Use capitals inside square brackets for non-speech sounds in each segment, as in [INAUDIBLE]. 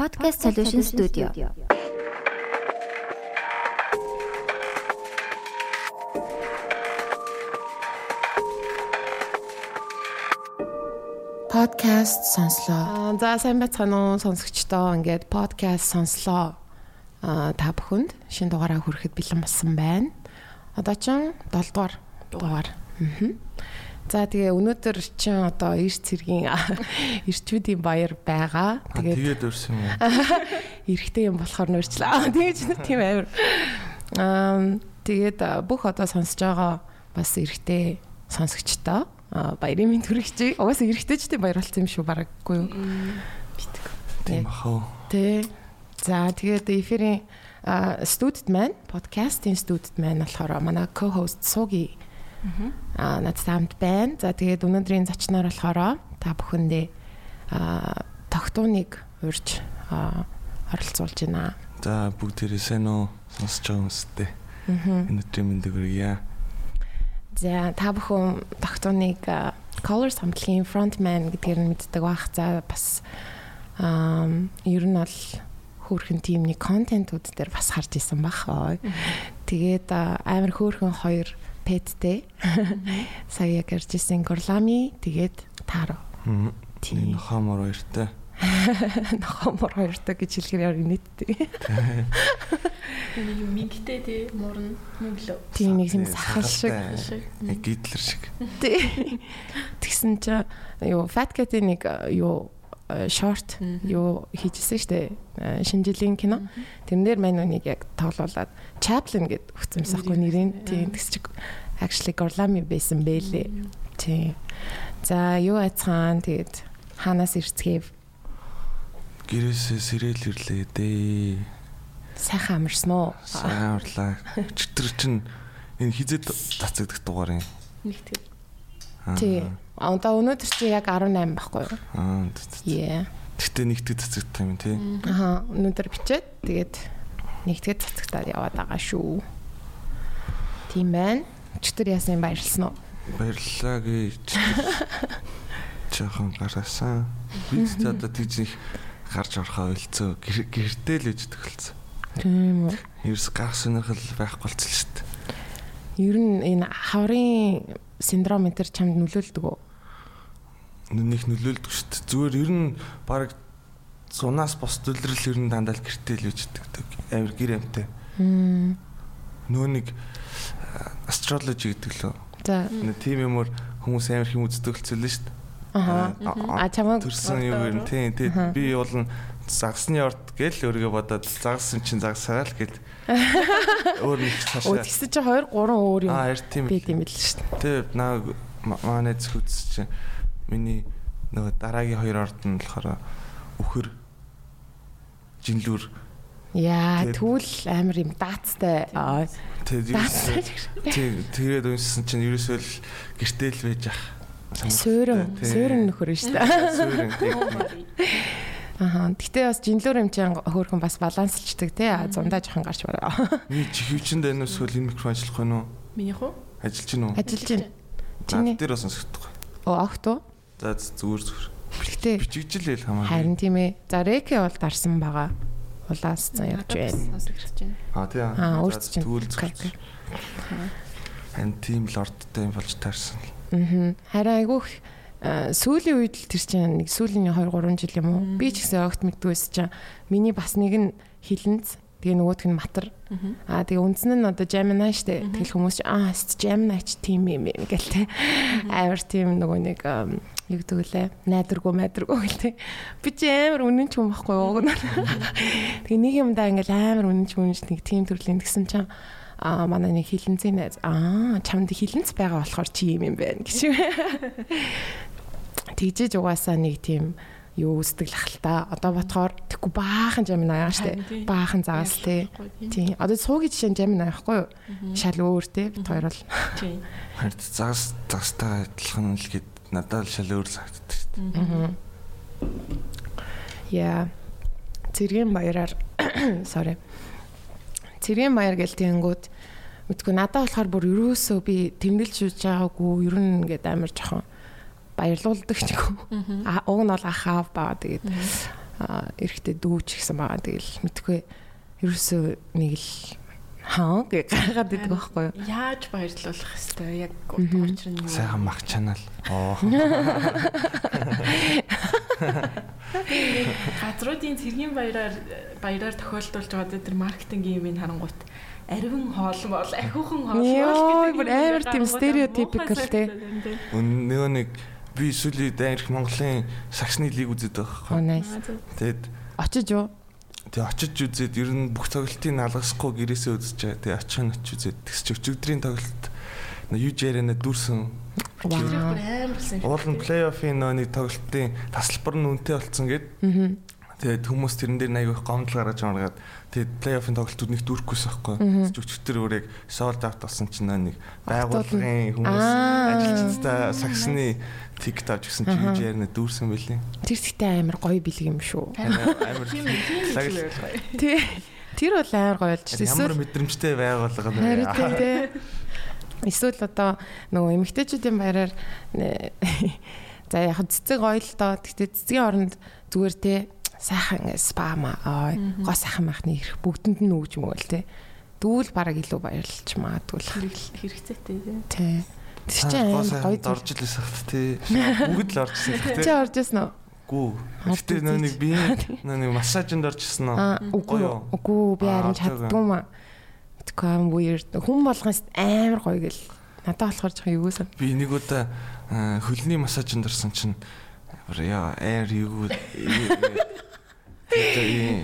Podcast Solution Studio. Podcast сонслоо. За сайн байцгаана уу сонсогчдоо. Ингээд podcast сонслоо. Аа та бүхэнд шинэ дугаараа хүрэхэд бэлэн болсон байна. Одоо ч 7 дугаар дугаар. Аа. За тэгээ өнөөдөр чинь одоо эрт цэргийн [LAUGHS] эрчүүдийн баяр байгаа. Тэгээд тэгээд өрсөн юм. [LAUGHS] Эрэхтэй юм болохоор нөрчлээ. Тэгэж тийм амар. Аа тэгээд бүх одоо сонсож байгаа бас эрэхтэй сонсогчдоо баярын минь төрөгч. Ч тийм баяр болсон юм шүү бараггүй юу? Битг. Тийм бахаа. Тэ. За тэгээд эфирийн студид маань подкастын студид маань болохоор манай co-host Суги аа надтай хамт байна. За тэгээд өнөөдрийн зочноор болохоор та бүхэндээ тогтууныг урьж оролцуулж байна. За бүгдээрээ сайн уу сонсож байгаа хүмүүстээ. Өнөөдрийн мэндийг хүргье. За та бүхэн тогтооныг Colors хамтлагийн frontman гэдгээр нь мэддэг бах. За бас аа ер нь бол хөөрхөн тимний контентууд дээр бас харж исэн бах. Тэгээд амар хөөрхөн хоёр пэттэй. [LAUGHS] Сая яг ярьж исэн Горлами тэгээд Таро. Тийм нохомор хоёртой. [LAUGHS] Нохомор хоёртой гэж хэлэхээр яа нийттэй. Нэг юм мингтэй тий мурна мөглөө. Тийм нэг юм сахал шиг. Гитлер шиг. Тэгсэн чи юу Fat Cat-ийн нэг юу шорт юу хийжсэн штэ шинэ жилийн кино. Тэрнээр мань үнийг яг тоглуулад Chaplin гэд өгсөн юмсахгүй нэрийн тийм тэгс чи actually Gorlami байсан бэлээ. Тийм. За юу айцхан тэгээд ханаас ирцгээв. Гэрээсээ сэрэл ирлээ дээ. Сайхан амарсан уу? Сайн амарлаа. Читэр чин энэ хизээд цацагдах дугаар юм. Нэг тийм. Тий. А одоо өнөөдөр чи яг 18 байхгүй юу? Аа. Яа. Гэтэ нэгтгэж цацагдах юм тий. Аха. Өнөөдөр бичээд тэгээд нэгтгэж цацагтаад яваад байгаа шүү. Тийм байна. Читэр яасан баярлсан уу? Баярлалаа гэж. Жохон гараасан. Би ч одоо тийж их гарч орохоо ойлцоо. Гэртээ л үж төгөлцөө. Тийм үү. Ерөөс гах сонирхол байхгүй болчихлоо шүү дээ. Ер нь энэ хаврын синдром энэ төр чамд нөлөөлдөг үү? Нүнийх нөлөөлдөг шүү дээ. Зүгээр ер нь баг зунаас бос төлрөл ер нь дандаа л гэртээ л үж төгдөг. Амир гэр амтай. Нөө нэг астрологи гэдэг лөө. За. Тийм юмор хүмүүс амир хэм үздэг болчихлоо шүү дээ. Аха. А чамаг төрсэн юу юм тийм тийм би бол загсны орд гэл өөрийгөө бодоод загсан чинь загсараа л гэл [LAUGHS] өөр нэг цаашаа тэгсэн чи 2 3 өөр юм аа тийм бид юм л шүү дээ. тийм наа манай зүгц чинь миний нөгөө дараагийн хоёр орд нь болохоор өхөр жинлүр Яа, түүл амар юм даацтай. Аа. тэгээд уншсан чинь ерөөсөө л гэртэл байж ах Суурин, суурин нөхөр шүү дээ. суурин Аха. Гэтэ бас жинлөр юм чинь хөөрхөн бас баланслчдаг тий. Зундаа жоохон гарч бараа. Миний чихвчэнд энэ эсвэл энэ микрофон ажиллах нь уу Минийх үү? ажиллаж гин үү Ажиллаж байна. Чиний Чиний дээр бас сонсогдох Оо огт уу? За зүгээр зүгээр Гэтэ бичигжил л хамаагүй харин тийм ээ. За реки бол дарсан байгаа. Улаас зан явж байна. Сонсогдож байна. А тий Аа, Окей, зөв. Харин тийм л ордтой юм болж таарсан. Аа. Харин айгүйх сүүлийн үед л тэр чинь нэг сүүлийн 2 3 жил юм уу? Би ч гэсэн огт мэддгүйс чинь миний бас нэг нь хилэнц тэгээ нөгөөх нь матар. Аа тэгээ үндсэн нь одоо Gemini штэ. Тэгэл хүмүүс аа Gemini ч тийм юм юм гэл те. Амар тийм нөгөө нэг гэдэг үлээ. Найдваргүй майдваргүй гэл те. Би чи амар үнэн ч юм байхгүй юу? Тэгээ нэг юм да ингээл амар үнэн ч үнэн ч нэг тийм төрлийн тэгсэн чинь аа манай нэг хилэнцэн найз аа чамд хилэнц байгаа болохоор чи юм юм байна гэж. [LAUGHS] Тэгжээж угаасаа нэг тийм юу үздэг л ахalta. Одоо ботхоор тэггүй баахан жамин аяа штэ. тий. Баахан загас тий. Тийм. Одоо цуугийн жишээ жамин аяахгүй юу? Шал өөр тий. Бит хоёр бол. Тийм. Харин загас загастай адилхан л гээд надад шал өөр санагддаг. Аа. Яа. Цэргийн баяраар [COUGHS] sorry. Цэргийн баяр гэл тэнгүүд мэдгүй надад болохоор бүр юусоо би тэмдэглэж шүүж байгаагүй ер нь ингээд амар жоохон баярлуулдаг ч гоо. А уг нь бол ахаав баа тэгээд эрэхтэй дүүч гэсэн байгаа. Тэгэл мэдхгүй ерөөсөө нэг л хаа гэж гаргаад идэг байхгүй юу? Яаж баярлуулах хэвээр яг учир нь юу? Сайхан мах чанал. Оо. [LAUGHS] Газруудын цэргийн баяраар баяраар тохиолдуулж байгаа тэр маркетингийн юм харангуут аривын хоол бол ахиухан хоол Йоо, гэдэг бүр юм амар тийм муухай те. санагдаад байна, те. Өн- Нөгөө нэг би сүүлийн дайрх Монголын саксны лиг үзээд байгаа байхгүй. Тэгэд Очиж юу? тэг очиж үзээд ер нь бүх тоглолтыг алгасахгүй гэрээсээ үзэж байгаа. Тэг очих нь очиж үзээд. Тэгс чи өчигдрийн тоглолт юу жирэнэ дүрсэн. Уул нь плей-оффын нөө нэг тоглолтын тасалбар нь үнэтэй болцсон гэд. Тэгээд хүмүүс тэрэн дээр аяг их гомдол гаргаж маргаад тэгээд плей-оффын тоглолтууд нэг дүрхгүйс байхгүй. Өчигдөр өөрийг солд авт болсон чинь нөө нэг байгууллагын хүмүүс Аа. ажилчдаа саксны тикт авч гисэн чи юу Аха. жирэнэ дүрсэн байлээ. Тэр ихтэй амар гоё бэлэг юм шүү. Амар. Тий. Тэр бол амар гоё болж ямар мэдрэмжтэй байгууллага харин нэ. тий. Эсвэл одоо нөгөө эмэгтэйчүүдийн баяраар за яг цэцэг гоё л доо. Гэтэ цэцгийн оронд зүгээр тий сайхан ингээ спа маа ой гоо сайхан махны ирэх бүгдэнд нь нүүж мөгөл тий. Дүүл бараг илүү баярлж магадгүй л. Хэрэг- Хэрэгцээтэй тийм. Тий. Тэр чинь амар гоё зүйл. орж илээс хат тий. Бүгд л оржсэн л Чи тий. орж ирсэн үү? Орж Гэтэ нөө нэг би нөө нэг массажинд оржсэн нөө. Аа үгүй үгүй би харин орж чаддгүй маа. Тэгэхгүй ам weird. Хүн болгоос амар гоё гэл. Надад болохоор жоохон юу сан. Би нэг удаа аа, хөлний массажинд орсон чинь яа air юу [LAUGHS]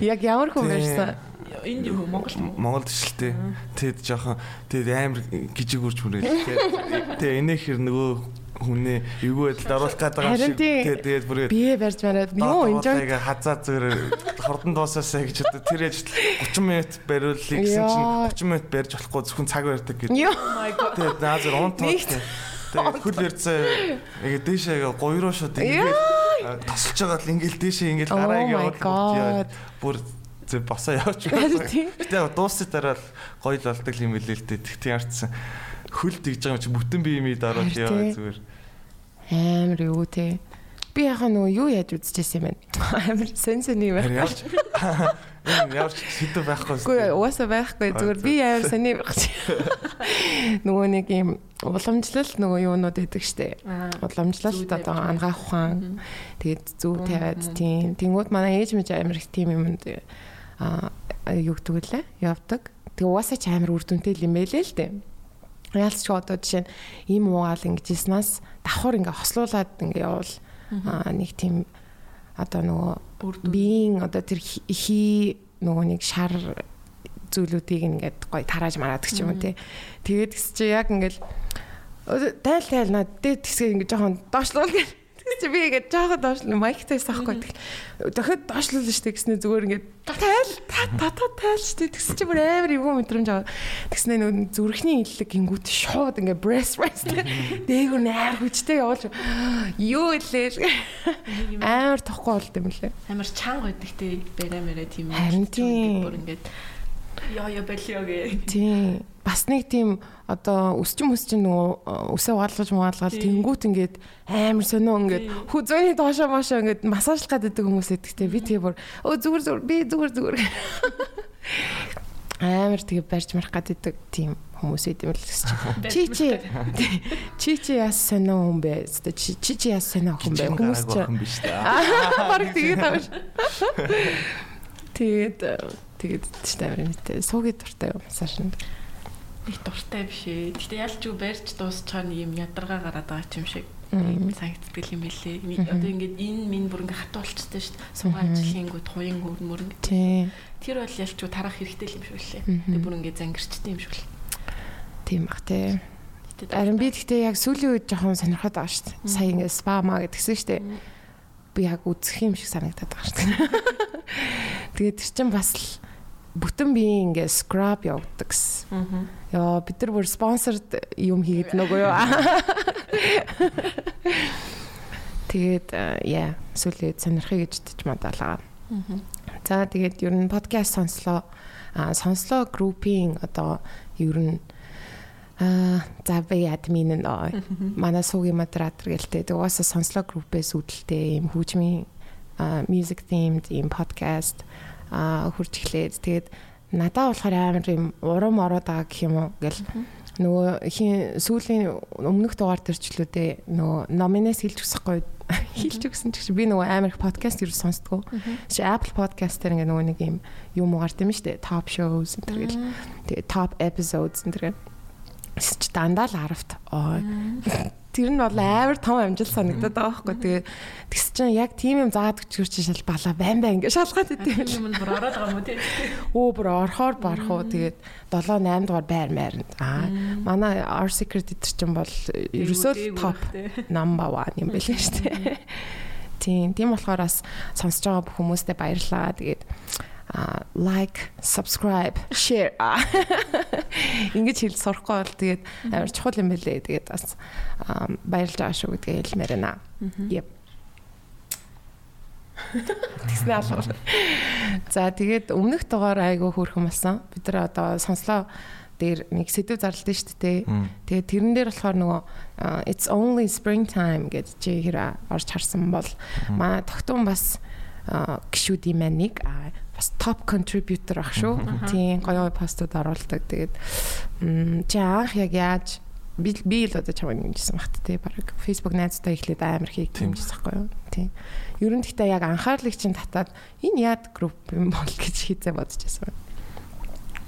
Яг ямар хүн байсан? Энд юу Монголд? Монголд ишэлтэй. Тэгэд жоохон тэгэд амар гижиг үрж мөрөөл. Тэгээд тэгээ энэ хэр нөгөө хүнээ эвгүй байдалд оруулах гэдэг юм шиг. Тэгээд тэгээд бүр Бие барьж мараад юу enjoy хазаа зүгээр хордон дуусаасаа гэж одоо тэр ажил 30 минут бариулъя гэсэн чинь Яа. 30 минут барьж болохгүй зөвхөн цаг барьдаг. My god. Тэгээд наа зэр унтаа. Нийт. Тэгээд хөл ярьцаа яг дээшээ гоёроо шууд ингээд тосолж байгаа л ингээд дээшээ ингээд Oh гараа my ингээд God. бүр зөв босоо явж байгаа. Гэтэ дуусны дараа л гоё л болдог юм билээ л дээ. Тэгтээ ярьцсан. Хөл тэгж байгаа юм чи бүтэн бие мий дараа Харин яа тий. зүгээр. Амар юу те. Би яхаа нөгөө юу яаж үзчихсэн юм бэ? Амар сэн сэн юм Харин байна. явж энэ явж хэдэ байхгүй Үгүй уусаа байхгүй зүгээр би амар сони байх. Нөгөө нэг юм уламжлал нөгөө юунууд байдаг штэ. Уламжлалт одоо ангаах ухаан тэгээд зүв тавиад тийм. Тэнгүүд манай ээж мэж амар их тийм юмд юу гэдэг лээ явдаг. Тэгээ угаасаа ч амар үр дүнтэй л юм байлээ л дээ. Яалч ч одоо жишээ нь ийм уугаал ингэжснаас давхар ингээ хослуулаад ингээ явал нэг тийм одоо нөгөө биеийн одоо тэр хи- хий нөгөө нэг шар зүйлүүдийг ингээд гоё тарааж мараад гэх юм те. Тэгээд гэс чи яг ингээд өө, тайл тайл над дээд хэсгээ ингээд жоохон доошлуул гэх. Чи би ингээд жоохон доошлуу майктай сахгүй. Дахиад доошлуулна штэ гэснээр зүгээр ингээд тайл та та та тайл штэ тэгс чи бүр амар эвгүй мэдрэмж аваа. Тэгснээр нөгөө зүрхний иллэг гингүүт шууд ингээд breast breast дээгүр нээр хүчтэй явуулж юу илээ амар тохгүй болд юм лээ. Амар чанга байдаг те бэрэ мэрэ тийм. Харин тийм. Бүр ингээд яа яа болио гэ. Тийм. Бас нэг тийм одоо өсчин өсчин нөгөө өсөө угаалгаж мугаалгаад Тийм. тэнгүүт ингээд амар сонио ингээд хүзөөний доошоо моошоо ингээд массажлах гэдэг хүмүүс эдгтэй би тэгээ бүр өө зүгээр зүгээр би зүгээр зүгээр амар тэгээ барьж марах гэдэг тийм хүмүүс идэм л гэсэн чи чи чи чи яас сонио хүн бэ? Чи чи чи яас сонио хүн бэ? Хүмүүс чи баг тэгээ тавш тэгээд тэгээд ч амар нэтэ суугийн дуртай юм массажнд Их дуртай биш ээ. Гэтэ ялч юу барьж дуусчаар нэг юм ядаргаа гараад байгаа юм шиг. Тийм санагддаг юм. Нэг Одоо ингээд энэ минь бүр ингээд хатуу болчихсон шүү дээ. Суугаа Мгм. ажилхингүү туян ингээд. тийм Тэр бол ялч юу тарах хэрэгтэй юм шиг лээ. Мгм. Тэгээ бүр ингээд зангирчтай юм шиг л. тийм бах тий Харин би гэхдээ яг сүүлийн үед жоохон сонирхоод байгаа шүү дээ. Сая ингэ спа маа гэдгсэн шүү дээ. Би яг үзэх юм шиг санагдаад байгаа шүү дээ. [LAUGHS] Тэгээд тэр чинь бас л бүтэн биеийн ингээ scrub явуулдаг гэсэн. Аа. Яа бид нар бүр спонсорд юм хийгээд нөгөө юу. Тэгээд э, яа сүүлийн үед сонирхъя гэж мадалгаа. Аа. За тэгээд ер нь подкаст сонслоо. А сонслоо группийн одоо ер нь а за би админ нөө манай суугийн модератор гэлтэй. Тэгээд угаасаа сонслоо группээс үүдэлтэй юм хүүжмийн music themed ийм podcast хурж эхлээд. Тэгээд надаа болохоор амар юм урам ороод байгаа гэх юм уу гэл нөгөө хин сүүлийн өмнөх дугаар төрчлүүдээ нөгөө номинес хэлж өгсөхгүй хэлж өгсөн ч би нөгөө амар их подкаст юу сонсдгоо. Чи Apple podcast дээр ингээ нөгөө нэг юм юм уу гард юм штэ. Top shows энэ гэл. Тэгээ top episodes энэ гэл. Чи дандаа л 10-т оо тэр нь бол амар том амжилт санагдаад байгаа байхгүй. Тэгээ тэгс чинь яг тийм юм заадаг ч чи шал бала байн байн ингэ шалгаад идэв. юм нь бүр ороод байгаа юм тий. Өө бүр орохоор барах уу тэгээд 7 8 дугаар байр майранд. Аа манай R secret эдэр чинь бол ерөөсөө топ number 1 юм байлээ шүү дээ. Тийм тийм болохоор бас сонсож байгаа бүх хүмүүстээ баярлалаа. Тэгээд like, subscribe, share. Ингэж хэл сурахгүй бол тэгээд амар чухал юм байлээ. Тэгээд бас баярлж байгаа шүү гэдгээ хэлмээр байна. Yep. Тэснэ алуу. За тэгээд өмнөх дугаар айгүй хөөрхөн болсон. Бид нар одоо сонслоо дээр нэг сэдв зарлалтай шүү дээ. Тэгээд тэрэн дээр болохоор нөгөө it's only springtime гэж чи хэрэг орж харсан бол маа тогтун бас гişүүдийн маань нэг бас топ contributor ах шүү. Тийм гоё постууд оруулдаг. Тэгээд чи анх яг яаж би би л одоо чамайг нэмжсэн багт тий баг Facebook найзтай эхлээд амар хийх нэмжсэн байхгүй юу тий. Ер нь гэхдээ яг анхаарлыг чинь татаад энэ яад групп юм бол гэж хийцээ бодож байсан.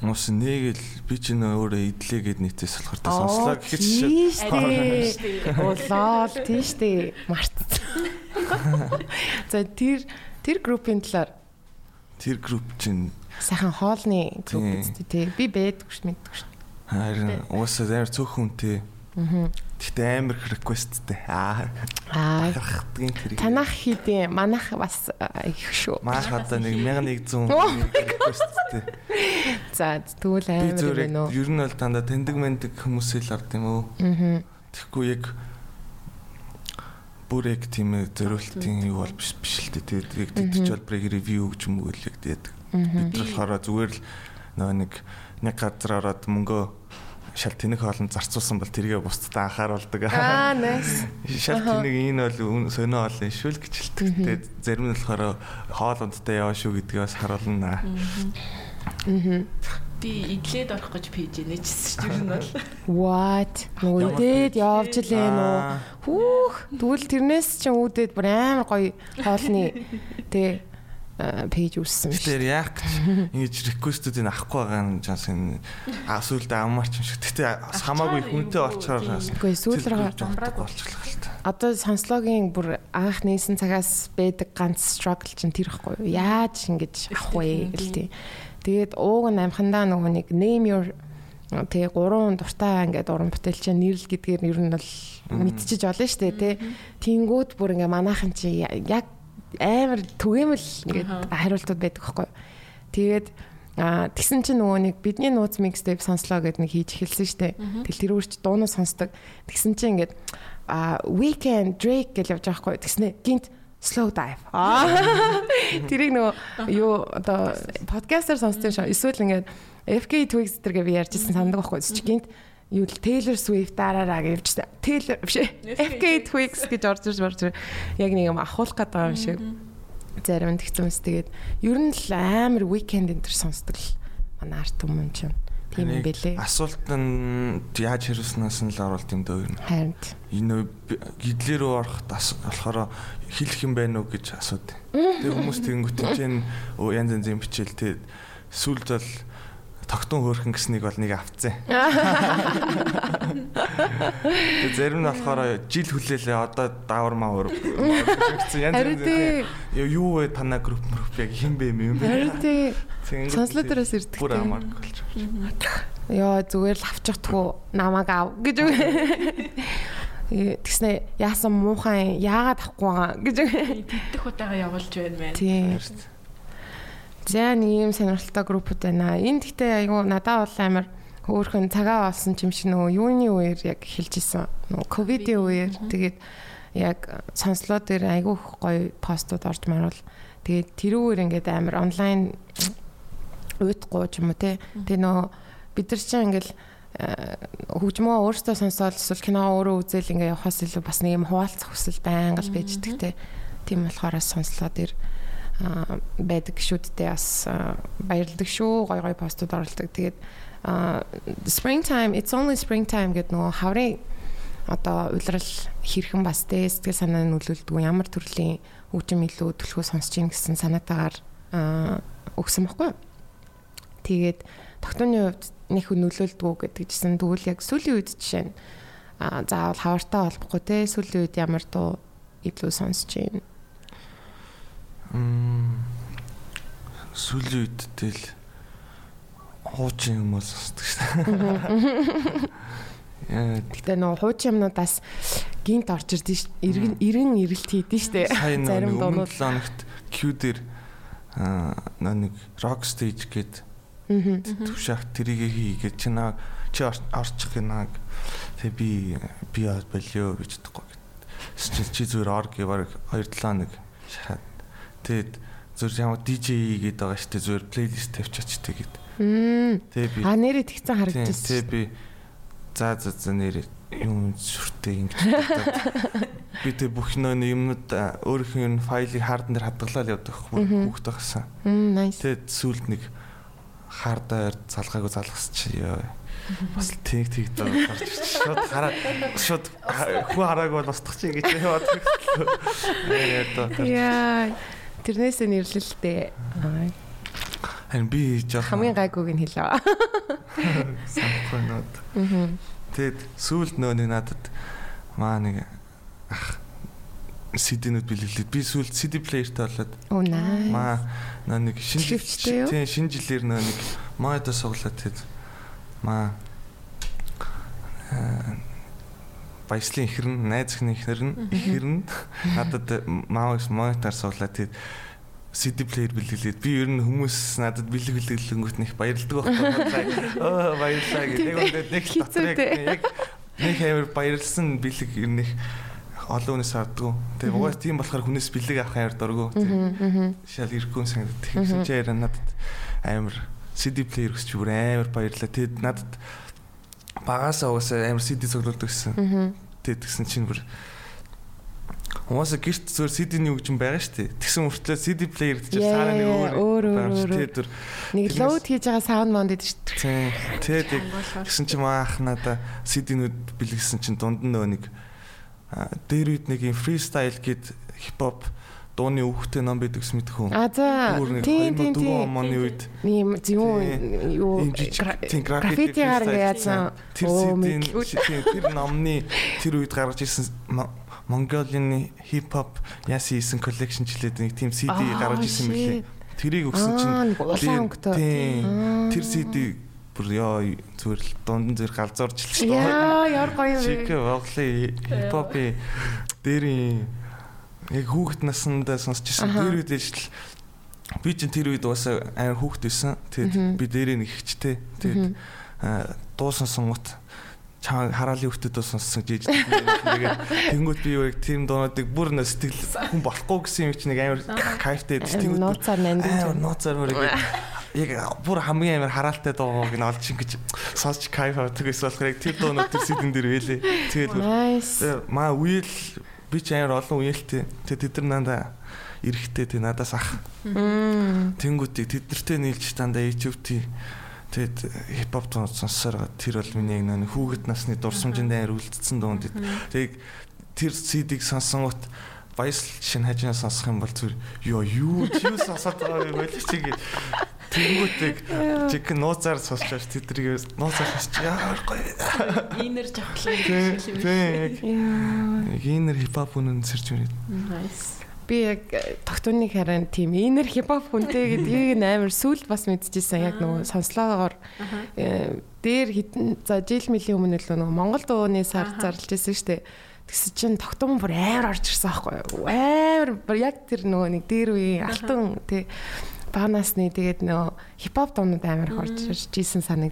Мос нэг л би ч нөө өөрөө идлээгээд нийтээс болохоор та сонслоо гэхэд чинь Улаал тийш дээ мартсан. [LAUGHS] За тэр тэр группийн талаар Тэр групп чинь сайхан хоолны групп үстэй тий. Би бэдгүй ш мэдгүй ш. Харин уусаа амар цөөх хүнтэй. Аа. Гэтэ амар requestтэй. Аа. Аа. Танах хийдیں۔ Манах бас их шүү. Манах одоо нэг 1100 [LAUGHS] requestтэй. За тэгвэл амар юм уу? Ер нь бол танда тэндэг мэндэг хүмүүсээ л ард юм уу? Аа. Тэгэхгүй яг бүр яг тийм зөрүүлтийн юу бол биш биш л дээ. Тэгээд тэтгэж бол брэг ревю гэж юм уу л яг тэгээд бид болохоор зүгээр л нөгөө нэг нэг газар ороод мөнгөө шал тэнэг хоолнд зарцуулсан бол тэргээ бусдад анхааруулдаг. Аа, nice. [LAUGHS] Шал тэнэг энэ бол сонио хоол юм шүү л гэж хэлдэг. Тэгээд зарим нь болохоор хоол ундтай яваа шүү гэдгийг бас харуулна. Би идлээд орох гэж пэйж нээчихсэн шүү дээ бол. What? Нөгөө идээд явж лээ нөө. Хүүх. Тэгвэл тэрнээс чинь үүдээд бүр амар гоё хоолны тэ пэйж үүссэн шүү. Тэр яг ингэж реквестүүдийг авахгүй байгаа нь жаас энэ асуулт амарч юм шиг. Гэтэ хамаагүй хүнтэй олчоор Үгүй сүүлрээ болчихлоо л та. Одоо сонслогийн бүр анх нээсэн цагаас байдаг ганц struggle чинь тэр ихгүй юу? Яаж ингэж авах вэ гэл тээ. Тэгээд ууг нь амхандаа нөгөө нэг name your тэгээ гурван дуртай ингээд уран бүтээлч нэрл гэдгээр ер нь бол мэдчихэж олно шүү дээ тий. Тэнгүүд бүр ингээ манайхан чи яг амар түгээмэл ингээд хариултууд байдаг байхгүй. Тэгээд А тэгсэн чинь нөгөө нэг бидний нууц mixtape сонслоо гэд нэг хийж эхэлсэн штэ. Тэгэл тэр үрч дуунаа сонсдог. Тэгсэн чинь ингээд а weekend Drake гэж явж байгаа хгүй. Тэгснэ гинт slow dive. [LAUGHS] Тэрийг нөгөө юу одоо подкастаар сонссон шээ. Эсвэл ингээд FK Twigs дэргээ би ярьжсэн сандаг байхгүй чи гинт юу л Taylor Swift дараараа гэвчсэн. Taylor биш FK Twigs гэж орж ирж орж яг нэг юм ахуулах гэдэг юм шиг. Зарим тэгсэн мэс тэгээд ер нь л амар weekend энэ төр сонсдог л манай арт хүмүүс чинь. Тийм юм бэлээ. Асуулт нь яаж хэрэгснээс нь л оруулт юм дөө юм. Харин. Энэ гидлэр рүү ороход болохоор хэлэх юм байна уу гэж асуудаг. Тэгээ хүмүүс тэгэнгүүт чинь янз янзын бичээл тэгээд сүлд бол тогтун хөөрхөн гэснийг бол нэг авцсан. Тэгээ зарим нь болохоор жил хүлээлээ одоо даавар маавар гэсэн янз янз юу вэ танаа групп групп яг хин бэ юм бэ? Дээрээс ирдэг. Бүр амарк болж байна. Йоо зүгээр л авчихдгүү намайг ав гэж үг. Тэгснэ яасан муухан яагаад авахгүй байгаа гэж тэгдэх удаага явуулж байна мэн. Тийм. За нэг юм сонирхолтой группуд байна. Энд гэхдээ айгу надад бол амар хөөхөн цагаа олсон юм шиг нөгөө юуны үеэр яг хэлж исэн. Нөгөө ковидын үеэр тэгээд яг сонслоо дээр айгу гоё постууд орж марвал тэгээд тэрүүгээр ингээд амар онлайн уйтгуу ч юм уу те. Тэгээ нөө бид нар чинь ингээл хөгжмөө өөртөө сонсоод эсвэл кино өөрөө үзэл ингээ явахаас илүү бас нэг юм хуваалцах хүсэл байнга л байж идэгтэй. Тийм болохоор бас сонслоо дээр аа байдаг гişүүдтэй бас баярлдаг шүү. Гой гой постууд оруулдаг. Тэгээд springtime it's only springtime гэдэг нөгөө хаврын одоо улирал хэрхэн бас тэ сэтгэл санаа нөлөөлдөг ямар төрлийн хөгжим илүү төлхөө сонсч ийн гэсэн санаатаагаар өгсөн байхгүй юу. Тэгээд тогтооны хувьд нэг нөлөөлдөг гэдэг чинь тэгвэл яг сүүлийн үед жишээ нь заавал хавартай болохгүй те сүүлийн үед ямар дуу илүү сонсч байна. Мм сүүлийн үед тэл хуучин юм уу сонсдог шээ. Гэтэ нөө хуучин юмнуудаас гинт орж ирдэ ш. Иргэн ирэн ирэлт хийдэж штэ. Зарим дуунууд лоногт Q дээр аа нэг rock stage гээд төвшөх тэрийг хийгээд чи наа чи орчих гинаг тэг би би болио гэж тэгэхгүй чи чи зүгээр ор гэвэр 2 7 нэг шахаад тэгэд зүгээр ямар DJ гээд байгаа штэ зүгээр плейлист тавьчаач тэгээд тэг би а нэрээ тэгсэн харагдчихсан тэг би за за за нэрээ юм сүртэй ингэж би тэг бүх нөө юмнууд өөрийнх нь файлыг хаардан дээр хадгалаад явдаг хүүхд байхсан. Тэгээд сүүлд нэг хаардаар залгаагүй залгасчих бас тэг тэг доо гарч ирчих. Шууд хараа шууд хүү харааг бол устгах чи гэж яваад Яа. Тэрнээсээ нэрлэлтэй. Харин би жоох хамгийн гайгүйг нь хэлээ. Санахгүй. Аа. Тэгэд сүүлд нөө нэг надад маа нэг ах CD-нүүд бэлгэлээд би сүүлд CD player-тай болоод. Маа нэг шинэ тийм шинэ жилээр нөө нэг моодо суглаад тэгэд маа баяслын ихэр нь найз ихний ихэр нь надад маавс монитор суулаад тэгээд CD player бэлгэлээд би ер нь хүмүүс надад бэлэг бэлгэлэнгүүт нэг баярлдаг байхгүй [LAUGHS] оо баярлаа гэдэг. Нэг нэг дотрыг яг нэг хэмээр баярлсан бэлэг ер нь олон хүнээс авдаг. Тэгээ угаас тийм болохоор хүнээс бэлэг авах амар дургу. Шал ирэхгүй санагдав. Тэгсэн чи яриа надад амар CD player гэж бүр амар баярлаа. Тэгэд надад багасаа угаасаа амар CD цуглуулдаг гэсэн. Тэгэд тэгсэн чинь бүр Угаасаа гэрт зөөр CD-ний хөгжим байгаа шүү дээ. Тэгсэн мөртлөө CD player гэж саараа нэг өөр өөр өөр нэг load хийж байгаа sound mound гэдэг шүү дээ. Тэгээд тэгсэн чинь маах надаа CD-нүүд бэлгэсэн чинь дунд нь нөгөө нэг дээр үед нэг юм freestyle гээд хипхоп дууны өвхтэй ном байдаг ус мэдэх үү? А за. Тийм тийм тийм. Оны үед ийм юу юу граффити гаргаж яасан. Тэр сэтийн тэр номны тэр үед гаргаж ирсэн Mongolian hip hop яасан хийсэн collection жилээд нэг тийм CD гаргаж ирсэн мөлий. Тэрийг өгсөн чинь тийм тэр CD бүр яа зүгээр л дунд зэрэг галзуурч л шүү дээ. Яа яар гоё юм. Чик воглы хип хопи дээрийн яг хүүхэд насндаа сонсчихсан. Тэр үед л би чинь тэр үед бас амар хүүхэд байсан. Тэгээд би дээрээ нэг ихчтэй. Тэгээд дуу сонсонгот чаа хараалын хөвгтөд сонссон жиж тэгээд тэнгууд би яг тийм дуунуудыг бүр нэ сэтгэл хүн болохгүй гэсэн юм чи нэг амар кайфтай тэнгууд нууцаар нандин нууцаар мөр яг бүр хамгийн амар хараалтай дууг нь олж ингэж сонсч кайф авдаг гэсэн болохоор яг тэр дуунууд тэр сэдэн дээр байлээ. Тэгээд маа үйл би ч амар олон үеэлтэй. Тэгээ тэд нар надаа эрэхтэй тэг надаас ах. Тэнгүүтийг тэд нартэй нийлж дандаа HFT тэгэд хипхоп дуу сонссоор тэр бол миний яг нэг хүүхэд насны дурсамжинд амар үлдсэн дуунд. Тэг тэр CD-г сонсонгот баясл шин хажина сонсох юм бол зүр ёо юу юу сонсоод байгаа юм байл чиг Тэнгүүтэг чиг нууцаар сонсч байгаа тэдрийг нууцаар сонсч яар гоё. Инер жавхлаа шиг юм. Инер хипхоп үнэн сэрч үнэ. Nice. Би яг тогтооныг харин тийм инер хипхоп хүнтэй гэдгийг [LAUGHS] амар сүлд бас мэдчихсэн. Яг нөгөө сонслоогоор дээр хитэн за жил мөлийн өмнө л нөгөө Монгол дууны сар зарлж байсан шүү дээ. Тэгсэн чинь тогтоон бүр амар орж ирсэн аахгүй? Амар яг тэр нөгөө нэг дээр үеийн алтан тий баанасны тэгээд нөгөө хипхоп дуунууд амар хорж ирж ийсэн байна.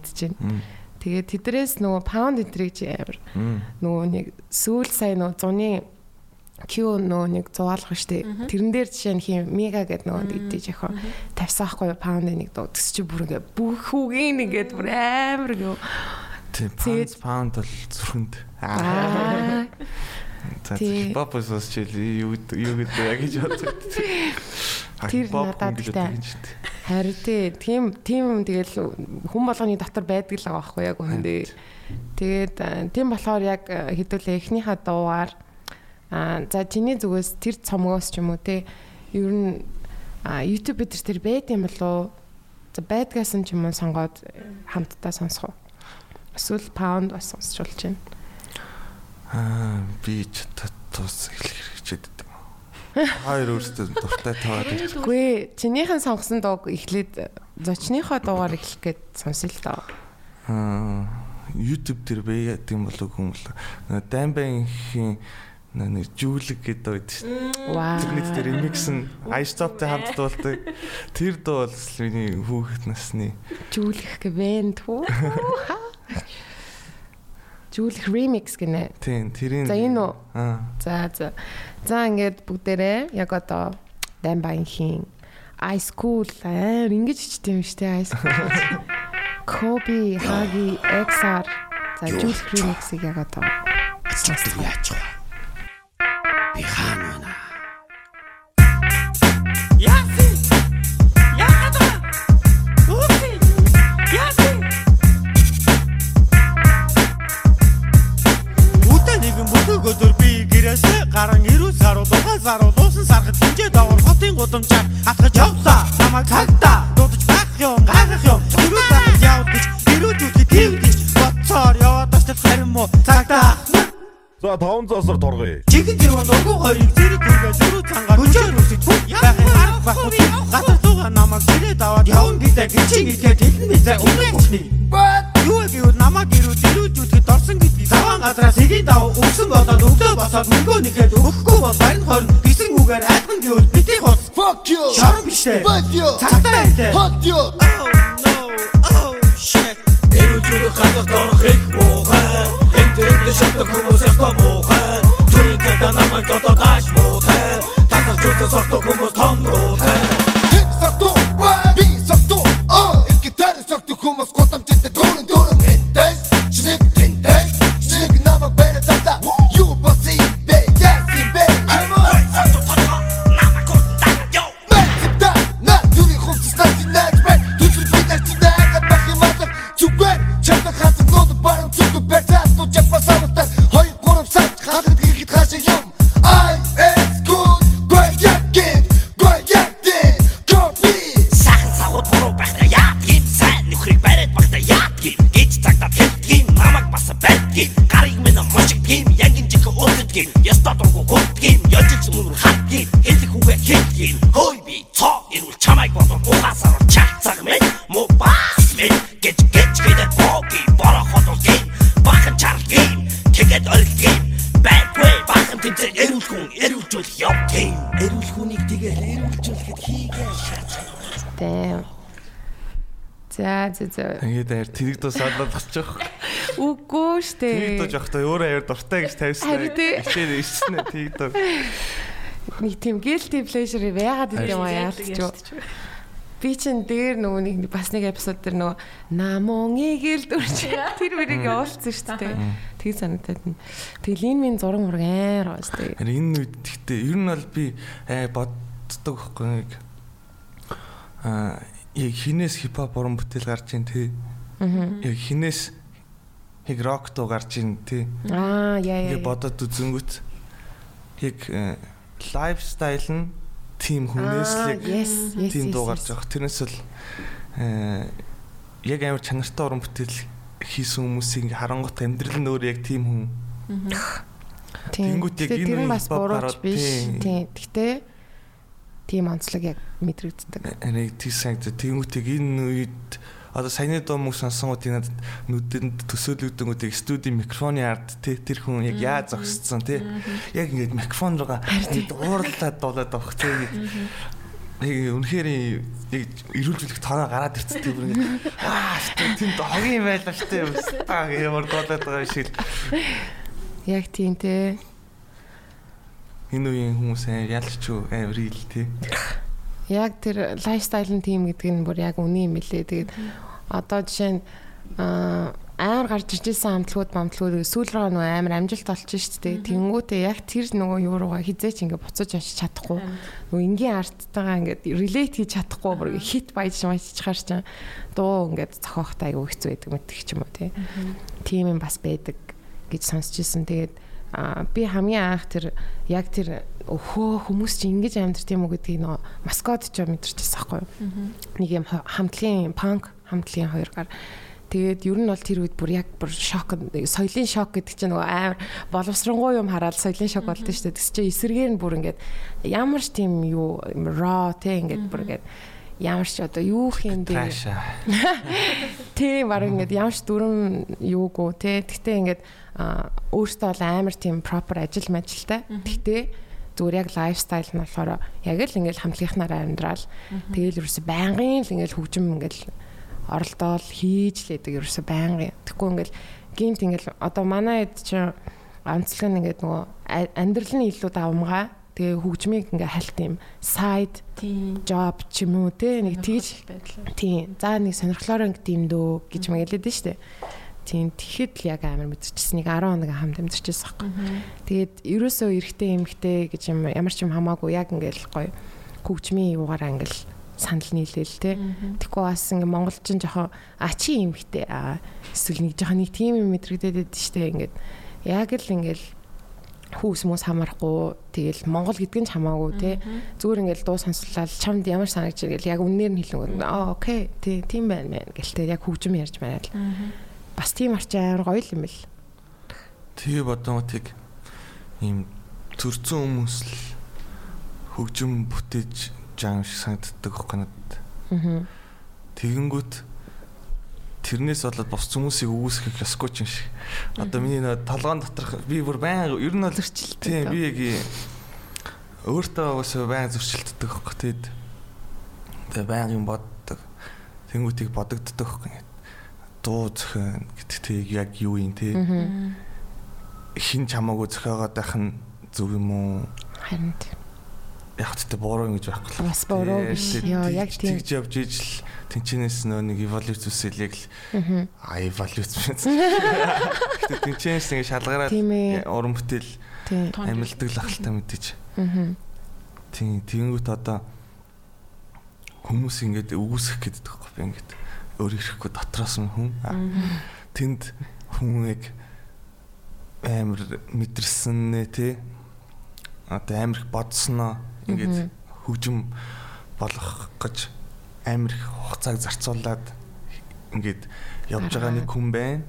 Тэгээд тэдрээс нөгөө паунд энтриг амар нөгөө нэг сүүл сая нөгөө зуны Q нөгөө нэг зугаалах штеп. Тэрэн дээр жишээ нь хин мега гэдэг нөгөө дийдэж яхаа тавьсан хгүй паунд нэг дуу төс чи бүр ингээ бүх хүүгийн нэгэд бүр амар гоо. Тийм паунд бол зүрхэнд. За Тий. хипхоп сонсч юу гэдэг юу гэдэг яг гэж боддог. Тэр надад ихтэй. Харин тий, тийм тийм тэгэл хүн болгоны дотор байдаг л байгаа байхгүй яг үндэ. Тэгээд а, тийм болохоор яг а, хэдүүлээ эхнийхээ дуугаар а за чиний зүгээс тэр цомгоос ч юм уу те ер нь YouTube дээр тэр байд юм болоо за байдгаас нь ч юм уу сонгоод хамтдаа сонсох уу? Эсвэл pound бас сонсч болж байна. Аа би ч тус эхлэх хэрэгчээд байдаг. Хоёр өөрсдөө дуртай таваад байж. Үгүй чинийхэн сонгосон дууг эхлээд зочныхоо дуугаар эхлэх гээд сонсё л доо. Аа YouTube дээр байгаад юм болов юм бол Нэг жүүлэг гэдэг үед шүү дээ. Вау. Тэр нэг тэр remix нь I Stop-тэй хамт дуулдаг. Тэр дуу бол миний хүүхэд насны Жүүлэх гэвэн түү. Жүүлэх remix гинэ. тийм тэрийн За энэ үү? За за. За ингээд бүгдээрээ яг одоо Даймбангийн Ice Cool аа ингэж ичтэй юм штэ Ice Cool. Kobe, Hagi, XR за жүүлэх remix-ийг яг одоо Цэцлэг яач вэ? Би 500-аар торгоё. Чигэн тэрвэн нургу хоёрыг зэрэг түргээ зөрүү цангаар хүчээр үсэж бүх байхын арга байхгүй. Гатар туга намайг гэрээд аваад явна гэдэг гिचиг ихэд хэлэн бизээ өмнө бүхний юу гэвэл намайг ирүү дэрүүжүүлэхэд орсон гэдгийг заван газраас сэгийн дав өгсөн болоод өвдөө босоод мөнгөө нэхэд өгөхгүй бол барин хорн гисэн үгээр айлхан гэвэл битгий хус Fuck you! шаран бишээ Fuck you! цагтаа хэлээ. Fuck you! Oh no. Oh shit. Дорох их муухай Энд энд шатах хүмүүс ястаа тэрэг дуу садлаад очиж. Үгүй Тэрэг дуу штэ. жоохтой өөрөө аяр дуртай гэж тавьсан. Харин тий. Ичээд ирсэн ээ тэрэг дуу. Нэг тийм guilty pleasure яагаад гэдэг юм аа яалтч. Би чин дээр нөгөө нэг бас нэг эпизод дээр нөгөө намон игэл дүрч тэр мөрийг явуулсан шүү дээ. Тэг санагдаад нь. Тэгэл энэ минь зураг мураг аяар гоос тэг. Харин энэ үед гэхдээ ер нь бол би аа боддог байхгүй нэг аа яг хинээс хипхоп уран бүтээл гарч ийн тий. Яг хинээс яг рок дуу гарч ийн тий. Аа яа яа. Ингээ бодоод үзэнгүүт яг лайфстайл нь тим хүнээс л яг тийм дуу гарч байгаа. Тэрнээс л аа яг амар чанартай уран бүтээл хийсэн хүмүүсийн ингээ харангуут амьдрал нь өөр яг тийм хүн. Тийм. Тэнгүүт яг Гэтэ энэ нь бас бурууч биш. тийм. Тийм. Гэхдээ тийм онцлог яг мэдрэгддэг. Энийг тий санагд тэмүүтийг энэ үед одоо саяны дуу мөг сонсонгуудын надад нүдэнд төсөөлөгдөнгүүдийг студийн микрофоны ард тий тэр хүн яг яаж зогсцсон тий яг ингээд микрофон руугаа уурлаад дуулаад авах тий яг үнэхээр яг ирүүлжүүлэх тоноо гараад ирсэн тий бүр ингээд аа тийм хогийн байлаа штэ устаа ямар дуулаад байгаа шиг. Яг тийм те. энэ үеийн хүмүүс аа ялч юу амар ил тий Яг тэр лайфстайл нь тийм гэдэг нь бүр яг үний юм лээ. Тэгээд одоо жишээ нь аа амар гарч ижсэн амтлагууд бамтлагууд сүүл рүү нөгөө амар амжилт олж штэ тэнгүүтээ яг тэр нөгөө юу руугаа хизээч ингээ буцаж очиж чадахгүй. Нөгөө энгийн арттайгаа ингээ релейт хийж чадахгүй бүр хит баяж маяччихаар чинь дуу ингээ зохиохтай аягүй хэцүү байдаг мэтг ч юм уу тий. Тийм юм бас байдаг гэж сонсч ирсэн. Тэгээд би хамгийн анх тэр яг тэр өхөө хүмүүс чи ингэж амьдрт юм уу гэдгийг нөгөө маскот ч мэдэрчсэн байхгүй юу. Нэг юм хамтлагийн панк хамтлагийн хоёр гар Тэгээд ер нь бол тэр үед бүр яг бүр шок соёлын шок гэдэг чинь нөгөө амар боловсронгуй юм хараад соёлын шок болдсон шүү дээ. Тэс чи эсэргээр нь бүр ингээд ямар ч тийм юу raw те ингээд бүр ингээд ямар ч одоо юу хийм бэ? Тийм баг ингээд ямар ч дүрм юугүй те. Тэгтээ ингээд өөртөө бол амар тийм proper ажил мажилтай. Тэгтээ зүгээр яг лайфстайл нь болохоор яг л ингээд хамтлагийнхнаараа амьдрал. Тэгэл ерөөсө байнгын л ингээд хөгжим ингээд оролдоол хийж лээдэг ерөөсө байнгын. Тэгэхгүй ингээл гинт ингээл одоо манай хэд чи онцлог нь ингээд нөгөө амьдралын илүү давмгаа. Тэгээ хөгжмийг ингээ хальт юм. Сайд job ч юм уу те нэг тийж тийм. За нэг сонирхлоор ингэ тийм дөө гэж мэгэлээд нь штэ. Тийм тэгэхэд л яг амар мэдчихсэн нэг 10 хоног хамт амьдэрчээс байхгүй тэгээд ерөөсөө эргэтэй эмгтэй гэж юм ямар ч юм хамаагүй яг ингээл гоё хөгжмийн юугаараа ингээл санал нийлээл те. Тэгэхгүй бас ингээ монголч нь жоохон а чи юм хтэй эсвэл нэг жоохон нэг тийм юм мэдрэгдээд байдаг штэ. Ингээд яг л ингээл хүүс мөс хамаарахгүй тэгэл монгол гэдг нь ч хамаагүй те зүгээр ингээл дуу сонсолол чамд ямар санагч ингээл яг үннээр нь хэлнэ аа окей тий тийм байна мэн гэлтэй яг хөгжим ярьж байна л бас тийм арчин амар гоё юм бэл. Тэгээ бодомотыг ийм төрцөн хүмүүс л хөгжим бүтээж жаам шиг санагддаг байхгүй надад. Аа. Тэгэнгүүт тэрнээс болоод бос хүмүүсийг үүсгэх ёсгүй ч юм шиг. Одоо миний нөө толгоон доторх би бүр баян ер нь бол зөрчилтэй. Би яг өөртөө бас баян зөрчилддөг байхгүй тэгэд. Тэгээ баян юм боддог. Тэнгүүтийг бодогддог байхгүй. Дуу зөхөн гэдэг тийг яг юу юм те. Хин чамаагүй зөхөөгоод байх нь зөв юм уу? Харин яг тэ буруу гэж байхгүй л. Бас буруу биш. ёо яг тийм. тэгж явж ижил тэнчнээс нөө нэг эволюц үсэл яг л а эволюц гэдэг тэнчнээс ингэ шалгараад уран бүтээл амилдаг л ахaltaа мэдээж тийм тэгэнгүүт одоо хүмүүс ингээд үүсэх гэдэг байхгүй би ингээд өөр ирэхгүй дотроос нь хүн. Тэнд хүн яг амар мэдэрсэн нэ тий. Одоо амар бодсноо ингээд хөгжим болох гэж амар их хугацааг зарцуулаад ингээд явж байгаа нэг хүн байна.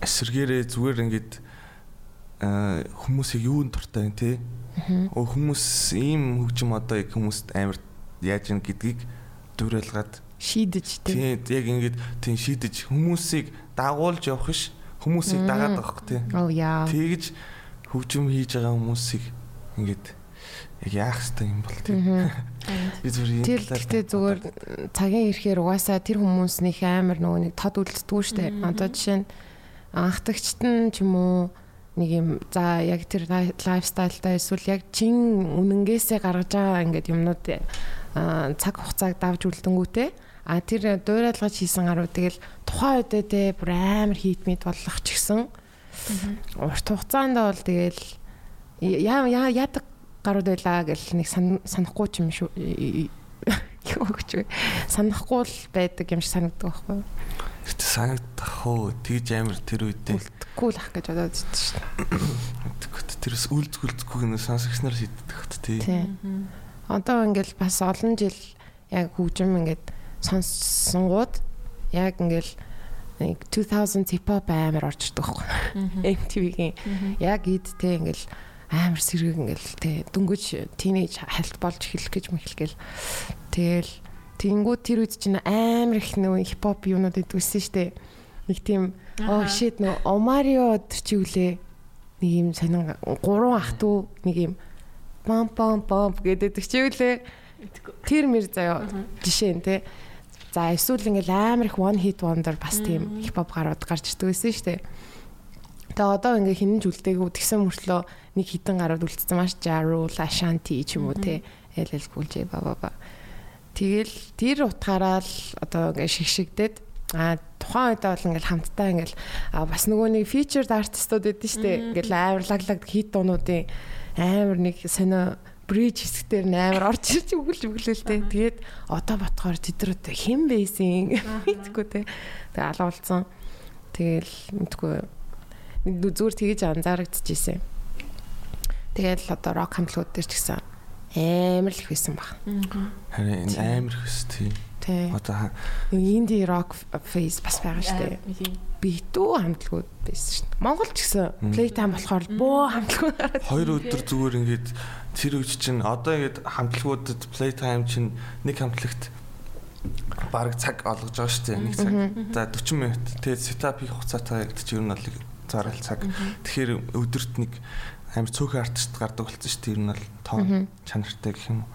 Эсвэргээрээ зүгээр ингээд хүмүүсийг юунд дуртай вэ те? Оо хүмүүс ийм хөгжим одоо яг хүмүүст амар яаж ийн гэдгийг дүрэлгээд шийдэж те. Тийм яг ингээд тийм шийдэж хүмүүсийг дагуулж явах ш хүмүүсийг дагаад байгаа хөх те. Оо яа. Тэгж хөгжим хийж байгаа хүмүүсийг ингээд яг яах хэвтэй юм бол тийм. [LAUGHS] Би зүгээр Тэр гэхдээ зүгээр цагийн ирэхээр угаасаа тэр хүмүүснийх амар нөгөө нэг тод үлддэггүй штэ. Одоо жишээ нь анхдагчт нь ч юм уу нэг юм за яг тэр лайфстайлтай эсвэл яг чин үнэнгээсээ гаргаж байгаа ингээд юмнууд цаг хугацааг давж үлдэнгүүтээ а тэр дуурайлгаж хийсэн гарууд тэгэл тухайн үедээ те бүр амар хийт мэд болох ч гэсэн урт хугацаанд бол тэгэл яа яадаг гарууд байлаа гэл нэг санахгүй ч юм шүү. Юу гэж вэ санахгүй л байдаг юм шиг санагддаг байхгүй юу? Гэтэ санагдах уу? Тэгж амар тэр үедээ үлдэхгүй л ах гэж бодоод байсан шүү дээ. Тэрс үлдгүүлдэггүй нэ сонсогчноор шийддэг хат тий. Одоо ингээл бас олон жил яг хөгжим ингээд сонссонгууд яг ингээл нэг 2000 hip hop амар орж ирдэг байхгүй [LAUGHS] MTV-гийн яг идтэй ингээл амар сэрэг ингээл тий дөнгөж тинейж хальт болж эхэлэх гэж мэхэлгээл тэгэл тэнгууд тэр үед чинь амар их нөө хипхоп юунууд идвэсэн штэ нэг тийм оо shit нөө Омарио чи үлээ. Нэг юм сонин гурван ах トゥ нэг юм пам пам пам гэдэг чи үлээ. Тэр мэр заяа жишээ нь те. За эсвэл ингээл амар их one hit wonder бас тийм хипхоп гарууд гарч ирдэг байсан дээ. Тэгээ одоо ингээ хинэн ч үлдээгүү тэгсэн мөртлөө нэг хитэн гарууд үлдсэн маш Jaru, Ashanti ч юм уу те LL Cool J ба ба ба. Тэгэл тэр утгаараа л одоо ингээ шигшигдээд А тухайн үедээ бол ингээл хамтдаа ингээл бас нөгөө нэг featured artistууд байдсан шүү дээ. Ингээл амар лаглаг хит дуунуудын амар нэг сонио bridge хэсгээр нь амар орж ирж өгүүлж өглөөлтэй. Тэгээд одоо ботхоор тэдрүүд хэн байсан гэдэггүй те. Тэгээ алга болсон. Тэгэл мэдгүй зүгээр тэгэж анзаарэгдчихсэн. Тэгэл одоо рок хамтлагууд дээр ч гэсэн амар л их байсан баг. Харин энэ амар хөс тий. Тий. Одоо Инди рок фейс бас байгаа дээ. Битүү хамтлагууд байсан дээ. Монгол ч гэсэн playtime болохоор бөө хамтлагууд [LAUGHS] хоёр өдөр зүгээр ингээд тэр үуч чинь одоо ингээд хамтлагуудад playtime чинь нэг хамтлагт бараг цаг олгож байгаа дээ. Нэг цаг. За 40 минут. Тэгээд setup хийх хугацаатай гэдэг чинь ер нь бол зарал цаг. Тэгэхээр өдөрт нэг амар цөөхөн артист гардаг болсон шүү дээ. Ер нь бол тоон чанартай гэх юм уу.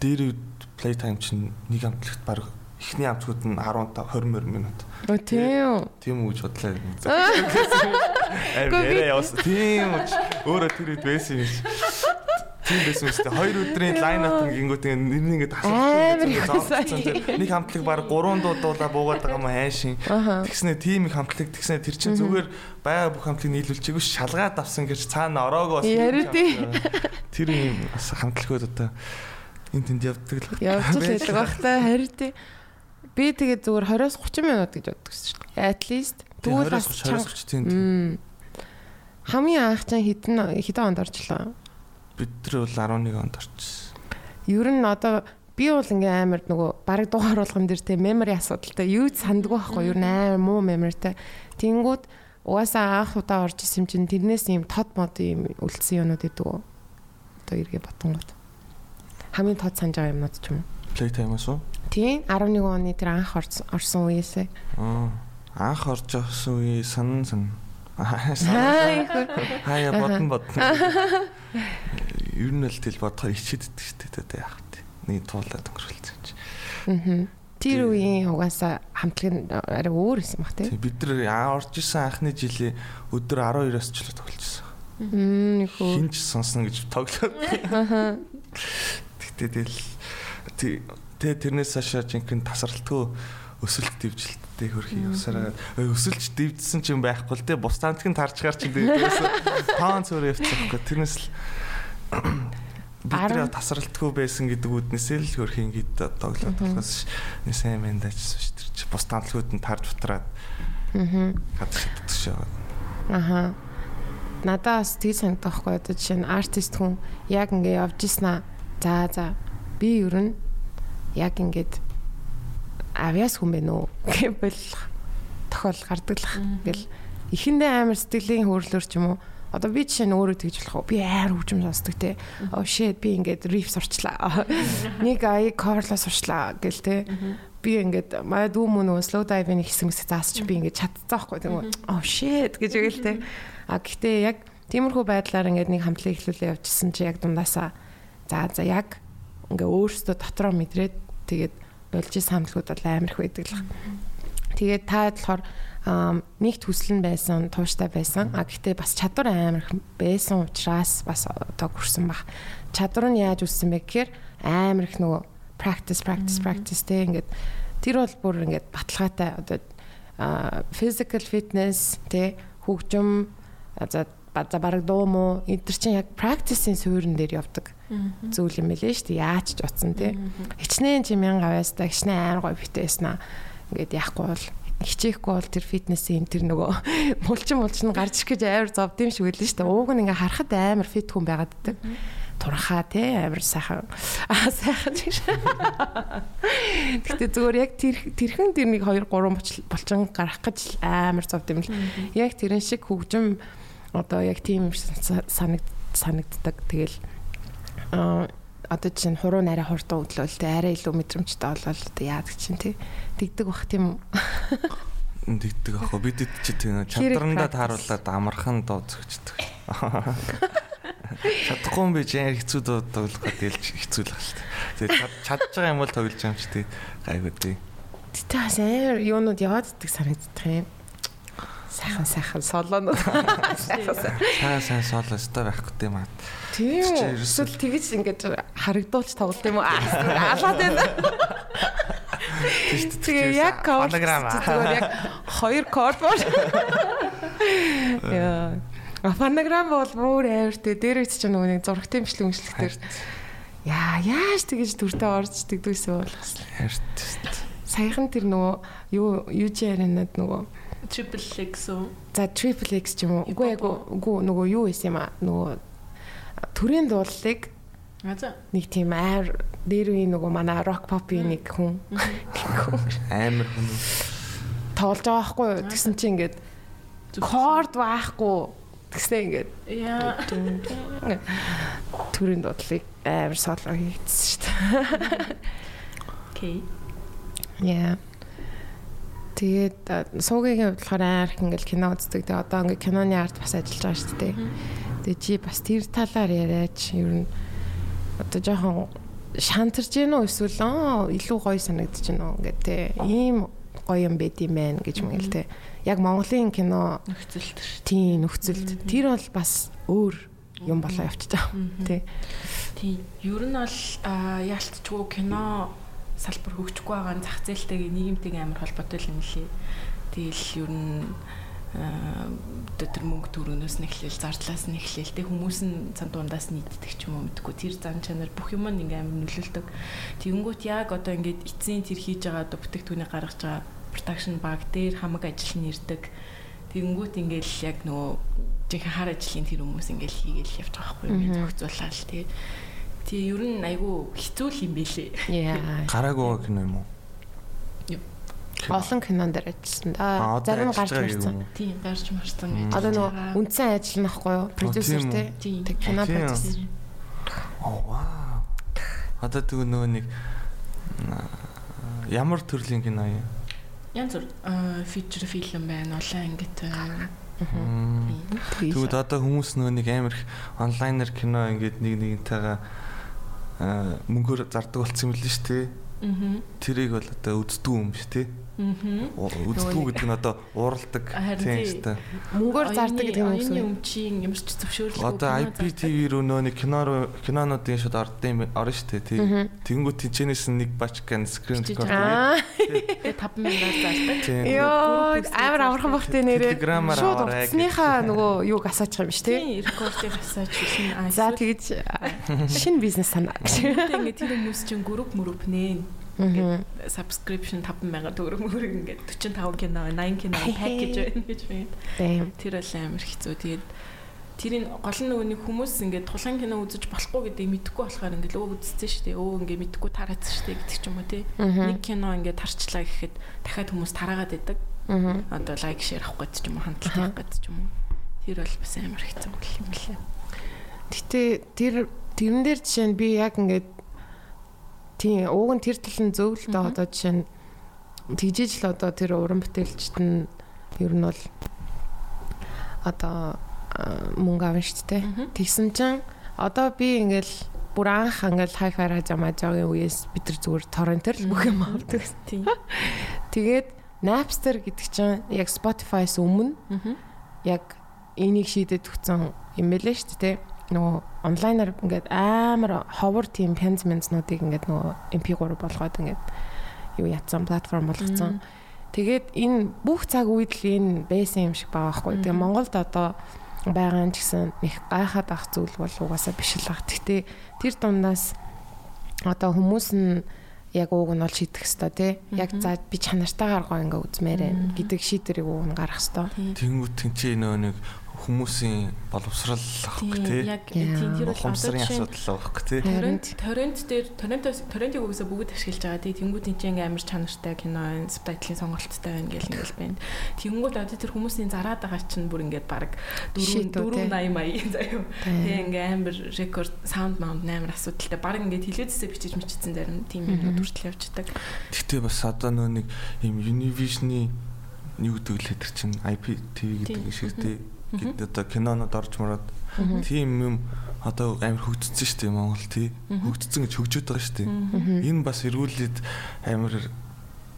Дээр үед playtime чинь нэг хамтлагт бараг эхний хамтлагууд нь 15 20 минут. Оо тийм үү. Тийм үү гэж бодлоо. [LAUGHS] Амар яриа явсан. Тийм үү. Өөрөө тэр үед байсан юм шиг. [LAUGHS] Тийм байсан үстэй. Хоёр өдрийн лайн ап нэг ингэнгүүт нэр нь ингээд асуусан. Нэг хамтлаг баг 3 дуудуулаа буугаад байгаа юм хайшин. Тэгснэ тийм их хамтлаг тэгснэ тэр чинь зүгээр байга бүх хамтлагийг нийлүүлчихгүй шалгаад авсан гэж цаана ороог бас. Тэр юм хамтлагууд одоо энэ тэнд явдаг л. Явж л байдаг бах та харин тий. Би тэгээд зүгээр 20-с 30 минут гэж боддог шүү дээ. At least Тэгвэл бас 20 тийм. Хамгийн анх чинь хитэн хитэн онд орчлоо. Бид нар бол 11 онд орчихсон. Ер нь одоо би бол ингээм амар нөгөө бараг дугаар болгон дээр те memory асуудалтай юу сандгүй байхгүй ер нь амар муу memoryтай. Тэнгүүд угаасаа анх удаа орж исэн чинь тэрнээс юм тод мод юм үлдсэн юмнууд идэв. Одоо эргээ батонгууд. Хамгийн тод санаж байгаа юмнууд ч юм уу. Playtime-аас уу? Тийм 11 оны тэр анх орсон үеэсээ. Аа. Анх орж авсан үе санан сан. Хаяа. Бодон бодон. Ер нь л тэл бодохоор ичээддэг шүү дээ тэ яах вэ? Нэг туулаад өнгөрүүлсэн чи. Аа. Тэр үеийн угаасаа хамтлаг нь арай өөр юм бах тий. Бид нар орж исэн анхны жилийн өдөр 12-оос ч л тоглож байсан. Мм нэг хөө. Хинч сонсно гэж тоглоод. Тэгтээ тэл тэ тэрнээс хашаа жинхэнэ тасралтгүй өсөлт дэвжилттэй хөрхий явсараа өсөлж дэвдсэн ч юм байхгүй л те бус таантыг нь тарчгаар ч дээрээс таан цөөр явцгаахгүй тэрнээс л [COUGHS] бидний тасралтгүй байсан гэдэг үднээсээ л хөрхий ингээд тоглоод болохоос сайн мэнд ажилласан шүү дээ бус таантлагууд нь тарж бутраад аа хадшигддаг шүү аха. Надаас тийг санагдах байхгүй одоо жишээ нь артист хүн яг ингэ явж иснаа за за. Би ер нь яг ингээд авьяас хүн бэ нөө гэвэл тохиол гардаг л гэл эхэндээ амар сэтгэлийн хөөрлөөр ч юм уу. Одоо би жишээ нь өөрөө тэгж болох би амар хөгжим сонсдог те. Oh shit би ингээд риф сурчлаа нэг ай корло сурчлаа гэл те. Би ингээд маа дүү мөн нөгөө slow dive-ийн хэсэг мэсэг заасч би ингээд чадцсан байхгүй тийм үү? Oh shit гэж өгөл те. А гэхдээ яг тиймэрхүү байдлаар ингээд нэг хамтлаг ихлүүлээ явчихсан чи яг дундаасаа. За за яг ингээ өөрсдөө дотроо мэдрээд тэгээд болж исэн хамтлагууд бол амар их байдаг л. Тэгээд та болохоор нэгт хүсэл нь байсан, тууштай байсан. А гэхдээ бас чадвар амар их байсан учраас бас одоо хүрсэн баг. Чадвар нь яаж үссэн бэ гэхээр амар их нөгөө practice practice practice тэ ингээд тэр бол бүр ингээд баталгаатай одоо physical fitness тэ хөгжим за за бараг дуу энэ төр чинь яг practice-ийн суурин дээр явдаг зүйл юм байлээ шүү дээ. Яаж ч утсан тий. Хичнээн чи мянга авяастай хичнээн амар гоё битээснаа. Ингээд яахгүй бол хичээхгүй бол тэр фитнесийн тэр нөгөө [LAUGHS] мулчин мулчин гарч ирэх гэж амар зовд юм шиг байлээ шүү дээ. Ууг нь ингээ харахад амар фит хүн байгаад ддаг. Турхаа тий амар сайхан. Аа сайхан гэж. Гэтэ [LAUGHS] зүгээр яг тэр тэрхэн тэр нэг 2 3 булчин гарах гэж амар зовд юм л. Яг тэрэн шиг хөгжим одоо яг тийм санагд санагддаг. Тэгэл аа одоо чинь хуруу нарай хурдан өдлөөлтэй арай илүү мэдрэмжтэй болвол яадаг чинь тий дигдэг бах тийм. Дигдэг ах бид чи тийм чадрандаа тааруулаад амархан дууцгчдаг чадахгүй юм би жаа хэцүү дуудлах гэдэг хэцүү л дээ тэгээд чадж байгаа юм бол тоглож юм чи тий гайгүй тий Тэгтээс амар юунууд яваад иддэг санагддаг юм сайхан сайхан солоно. [LAUGHS] Сайн сайн соло өстой байхгүй тийм аа. Тийм. Эсвэл тэгэж ингэж харагдуулж тоглолт юм уу? Алаад байна. Тэгээ яг фонограм. зүгээр яг хоёр код бол. Яа. Фонограм бол бүр аавартай. Дээр үз чинь нөгөө нэг зурагтай имжлэг имжлэгтэр. Яа, яаж тэгэж дүртэй орж тэгдвэсээ бол. Харт. Саяхан тэр нөгөө юу UG аренад нөгөө Triple X үү? за triple X ч юм уу. Үгүй айгу үгүй нөгөө юу байсан юм а нөгөө төрийн дуулалыг нэг тийм аяр дээр үе нөгөө манай рок попын нэг хүн Амар хүн. тоглож байгаа байхгүй юу? Тэгсэн чинь ингээд корд байхгүй тэгснэ ингээд Яа. төрийн дуудлыг амар соло хийчихсэн шүү дээ. Окей. Яа. Тэгээд суугийн хувьд болохоор амар их ингээл кино үздэг. Тэгээд одоо ингээд киноны арт бас ажиллаж байгаа шүү дээ. Тэгээд чи бас тэр талаар яриач ер нь одоо жоохон шантарж гин үү эсвэл илүү гоё санагдаж гин үү ингээд те ийм гоё юм байд юм байна гэж мэгэл те. Яг Монголын кино Нөхцөлт шүү. тийм нөхцөлд тэр бол бас өөр юм болоо явчихж байгаа. Тэ. Тийм. Ер нь бол яалтчгүй кино салбар хөгжихгүй байгаа нь зах зээлтэйг нийгэмтэйг амар холбоотой юм лээ. Тэгэл ер нь тэр мөнгө төрөнөөс нь эхлээл зардлаас нь эхлээл тэг хүмүүс нь цан дундаас нийтдэг ч юм уу мэдгүй тэр зан чанар бүх юм нь ингээм нөлөөлдөг. Тэгэнгүүт яг одоо ингээд эцсийн тэр хийж байгаа одоо бүтээгдэхүүнийг гаргаж байгаа production баг дээр хамаг ажил нь ирдэг. Тэгэнгүүт ингээл яг нөгөө жинхэнэ хар ажлын тэр хүмүүс ингээл хийгээл явж байгаа байхгүй юм зохицуулаад тий. Тэгээ ер нь айгүй хэцүү л юм бэлээ. Яа. Гараагүй кино юм уу? Олон кинонд дээр ажилласан Аа, Зарим гарч уу? Тийм гарч марсан гэж. Одоо нөгөө үндсэн ажил нь ахгүй юу? Продюсер. Тийм. Тэг кино продюсер. Оо вау. Одоо тэгвэл нөгөө нэг ямар төрлийн кино юм? Янз бүр фичер фильм байна, улаан ангит байна. Тэгвэл одоо хүмүүс нөгөө нэг амар их онлайнаар кино ингээд нэг нэгнтэйгээ мөнгөөр зардаг болсон юм л шүү дээ. Аа. Тэрийг бол одоо үздэг юм шүү дээ. Үздэг гэдэг нь одоо ууралдаг тийм тий. шүү дээ. Мөнгөөр зардаг гэдэг юм уу? өмчийн ямар ч зөвшөөрлөг Одоо IPTV рүү нөө нэг кино руу кинонуудын шууд юм орно шүү дээ. Тэг. Тэнгүү тэнчэнээс нэг бачкан скрин рекорд. Аа. 5000-аар зардаг. Тийм. Йоо, амар амархан бахтай нэрээ. Шууд утасныхаа нөгөө юуг асаачих юм шүү дээ. Тийм, рекордыг асаач шин аа. За тэгэж шинэ бизнес санаа гэж. тэгээд ингээд тэр хүмүүс чинь групп мөрөп нэ. Ингээд subscription 5000 төгрөг мөрөг ингээд 45 кино, 80 кино package байна гэж байна. Тэр бол амар хэцүү. Тэгээд тэрийн гол нь нөгөө нэг хүмүүс ингээд тулаан кино үзэж болохгүй гэдэг мэдэхгүй болохоор ингээд өө үзсэн шүү дээ. Өө ингээд мэдэхгүй тараадсан шүү дээ гэдэг ч юм уу тий. Нэг кино ингээд тарчлаа гэхэд дахиад хүмүүс тараагаад байдаг. Одоо лайк шеэр авах гэдэг ч юм уу, хандлт хийх гэдэг ч юм уу. Тэр бол бас амар хэцүү юм лээ. Гэтэ тэр тэрэн дээр жишээ нь би яг ингээд тийм ууг нь тэр тал нь зөв л доо одоо жишээ нь тэгжиж л одоо тэр уран бүтээлчт нь ер нь бол одоо мөнгө авна шүү дээ. Тэгсэн чинь одоо би ингээл бүр анх ингээл хайфай радио мажагийн үеэс бид нар зүгээр торрентер л бүх юм авдаг. Тийм. [LAUGHS] Тэгээд Napster гэдэг чинь яг Spotify-с өмнө яг энийг шийдэж өгсөн юм байлээ шүү дээ. Нөгөө онлайнаар ингээд амар ховор тийм пянз мянзнуудыг ингээд нөгөө MP3 болгоод ингээд юу ятсан платформ болгоцсон. Тэгээд энэ бүх цаг үед л энэ байсан юм шиг байгаа байхгүй. Тэгээ Монголд одоо байгаа ч гэсэн их гайхаад ах зүйл бол угаасаа биш л баг. Гэтэ тэр дундаас одоо хүмүүс нь яг ууг нь бол шийдэх хэвээр тий. Яг за би чанартайгаар гоо ингээ үзмээр байна гэдэг шийдвэрийг ууг нь гаргах хэвээр. Тэнгүүт тэнцээ нөө нэг хүмүүсийн боловсрал авахгүй тий. Яг тийм тэр бол нь асуудал авахгүй тий. Торрент торрент дээр торрентоос торрентыг угсаа бүгд ашиглаж байгаа тий тэнгууд энэ чинь амар чанартай кино байна субтитлын сонголттой байна гэл ингээл байна тэнгууд одоо тэр хүмүүсийн зараад байгаа чинь бүр ингээд баг 4 Shit үү, 4 тий. 80 маяг заяа тий ингээ амар рекорд саунд маунд амар асуудалтай баг ингээд телевизээсээ бичиж мичсэн зарим тийм юмнууд хүртэл явждаг Гэтэ бас одоо нөө нэг юм Univision-ы юу гэдэг л тэр чинь IPTV гэдэг шиг тий. Гэт одоо кинонод орж мараад тийм юм одоо амар хөгжсөн шүү дээ Монгол тий. Хөгжсөн гэж хөгжөөд байгаа шүү дээ. Энэ бас эргүүлээд амар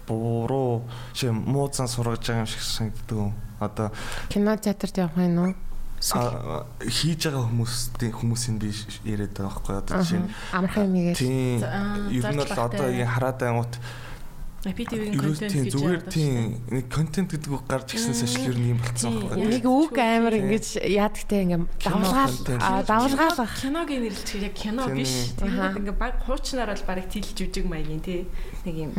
буруу ши муу зан сургаж байгаа юм шиг санагддаг юм. Одоо Кино театрт явах юм уу? хийж байгаа хүмүүсийн хүмүүсийн би яриад байгаа байхгүй одоо жишээ нь Амархан юм игээл. Тийм. Ер нь бол одоо ингэ хараад аймут IPTV-ийн контент гэж зүгээр тийм нэг контент гэдэг үг гарч ирсэнээс ашиг ер нь юм болцсон байхгүй. Нэг үг амар ингэж яадагтай ингээм давлгаал контент. аа дээ. давлгаалах. Киног нэрлэж яг кино биш. Тэгээд ингээ баг хуучнаар бол баг тэлж жүжиг маягийн тий. Нэг юм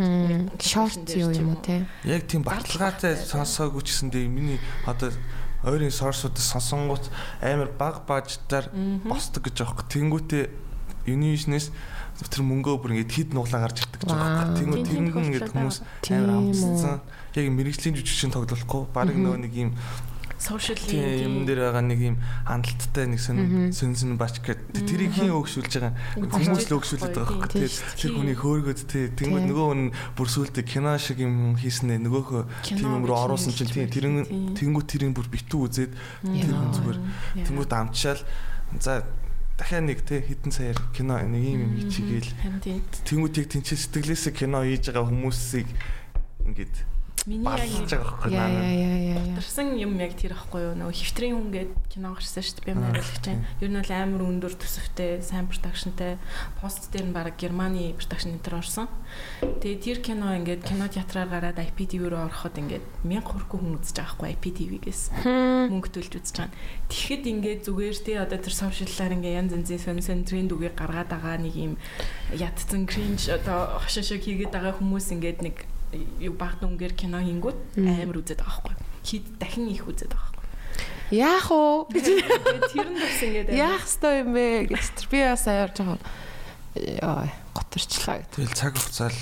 Шорт юу юм уу те. Яг тийм баталгаатай сонсоогүй ч гэсэндээ миний одоо ойрын сорсуудаас сонсонгууд амар баг бажтаар босдог гэж аахгүй. Тэнгүүтээ Univision-ээс тэр мөнгөө бүр ингэж хід нуглаа гарч ирдэг гэж Вау. аахгүй. Тэнгүү тийм нь ингэж хүмүүс амар үү. амтсан. Яг мэрэгжлийн жүжигчин тоглохгүй. Бараг нөгөө нэг юм сошиал тийм юм дээр байгаа нэг юм хандлттай нэг сон сон сон бач гэдэг тэрийг хин өгшүүлж байгаа хүмүүс л өгшүүлээд байгаа байхгүй Тийм тэр тэр хүний хөөргөд Тийм. нөгөө нь бүр сүултээ кино шиг юм хийснэ нөгөөхөө тийм юм руу оруулсан чинь тийм. тэнгууд тэрийг бүр битүү үзээд тэр хүн зүгээр тэнгууд амчаал за дахиад нэг тий хитэн саяар кино нэг юм юм тэнгууд яг тэнцээ сэтгэлээсээ кино хийж байгаа хүмүүсийг ингээд миний яг балж байгаа байхгүй Яа наа. яа яа яа. Яа. Тарсан юм яг тэр ихгүй юу? Нөгөө хевтрийн хүн гээд кино гарсан шүү дээ. Би найруулагч чинь. Ер нь бол амар өндөр төсөвтэй сайн продакшнтай. Пост дээр нь баг Германы продакшн энэ төр орсон. Тэгээ тэр кино ингээд кино театраар гараад IPTV руу ороход ингээд 1000 хүрэхгүй хүн үзэж байгаа байхгүй IPTV-гээс мөнгө төлж үзэж байгаа. Тэгэхэд ингээд зүгээр тий одоо тэр сошиаллаар ингээд янз янзын сонь сонь тренд үгийг гаргаад байгаа нэг юм ядцсан кринж одоо хошошог хийгээд байгаа хүмүүс ингээд нэг юу багт үнгээр кино хийнгүүт амар үзээд байгаа байхгүй. Хит дахин их үзээд байгаа байхгүй. Яах уу? Тэр нь бас ингээд амар- Яах ёстой юм бэ гэж тэр би бас аяар жоохон яа готэрчлаа гэдэг. тэгэл цаг хугацаа л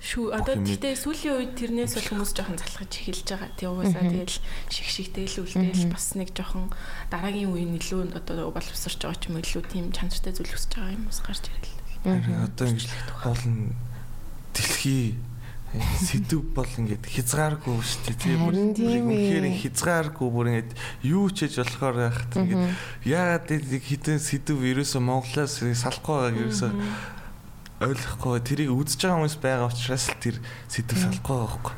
шүү одоо тэгтээ сүүлийн үед тэрнээс бол хүмүүс жоохон залхаж эхэлж байгаа. Тэг угаасаа тэгэл шиг шигтэй л үлдээл бас нэг жоохон дараагийн үеийн илүү одоо боловсрч байгаа ч юм илүү тийм чанартай зүйл өсөж байгаа юм ус гарч ирэл. Харин одоо ингэж болно дэлхий сэдв бол ингээд хязгааргүй шүү дээ. Тийм ээ. үнэхээр хязгааргүй бүр ингээд юу ч хийж болохоор байхад ингээд яагаад нэг хитэн сэдв ерөөсөө монголоос салахгүй байгааг ерөөсөө ойлгохгүй. Тэрийг үзэж байгаа хүмүүс байгаа учраас л тэр сэдв салахгүй байхгүй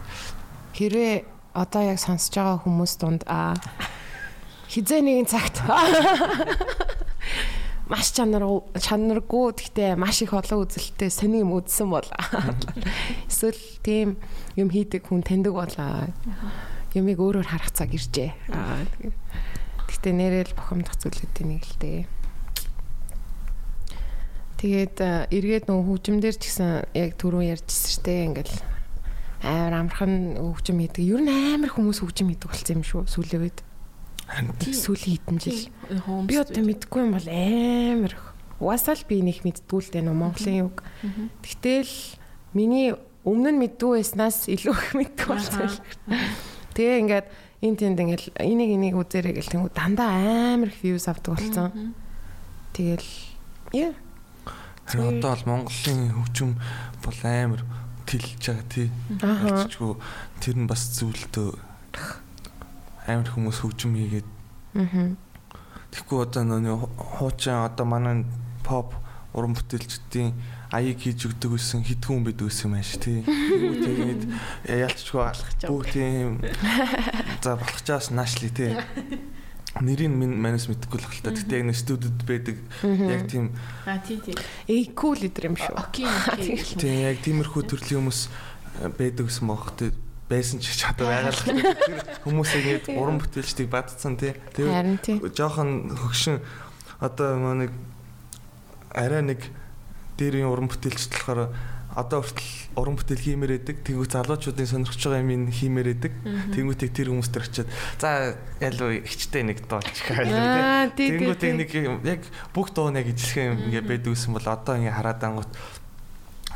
Хэрвээ одоо яг сонсож байгаа хүмүүс дунд аа хизээ нэгэн цагт маш чанар чанаргүй гэхдээ маш их олон үзэлттэй сони юм үзсэн бол [LAUGHS] эсвэл тийм юм хийдэг хүн таньдаг болоо юмыг өөрөөр харах цаг иржээ. Аа, тэгээ. Гэхдээ нэрэл бохомдох зүйлүүдийн нэг л дээ. Тэгээд эргээд нөгөө хөгжимдэр ч гэсэн яг түрүү ярьжсэн дээ ингээл амар амархан хөгжим хийдэг. Ер нь амар хүмүүс хөгжим хийдэг болсон юм шүү сүүлийн үед. Сүүлийн хэдэн жил. Би одоо мэдгүй юм бол амар их. Угаасаа л би нэг мэддгүй л дээ нөө Монголын үг. Тэгтэл миний өмнө нь мэддгүй байснаас илүү их мэддэг болсон. Тэгээ ингээд энэ тэнд ингээд энийг энийг үзээрэй гэл тэнгүү дандаа амар их views авдаг болсон. Тэгэл яа харин одоо бол Монголын хөгжим бол амар тэлж байгаа тий Аха. Арчгүй тэр нь бас зүйлдөө амар хүмүүс хөгжим хийгээд Аа. Тэгэхгүй одоо нөө хуучин одоо манай поп уран бүтээлчдийн аяыг хийж өгдөг гэсэн хитгүүн байдаг гэсэн юм ааш тий. Тэгээд ялцчгүй бүх тийм за болохчаас наашли тий. Нэрийг минь манас мэдэхгүй л хэлтэ. Гэтэ яг нэг студид байдаг яг тийм А тий тий. Эйкул лидер юм шүү. Окей тийм яг тиймэрхүү төрлийн хүмүүс э, байдаг гэсэн бохох тий байсан ч гэж одоо байгаа л тэр хүмүүс ингэж уран бүтээлчдийг бадцсан тий. Тий. жоохон хөгшин одоо нэг арай нэг дээрийн уран бүтээлчд болохоор одоо хүртэл уран бүтээл хиймээр байдаг. Тэнгүү залуучуудын сонирхож байгаа юм хиймээр байдаг. Тэнгүүтээ тэр хүмүүс төр очиод за ялуу ихчтэй нэг дооч [LAUGHS] Аа, тий, тий, Тэнгүүтээ тий. нэг яг бүх дуу нэг ижилхэн юм ингээ байдаг гэсэн бол одоо ингээ хараад ангууд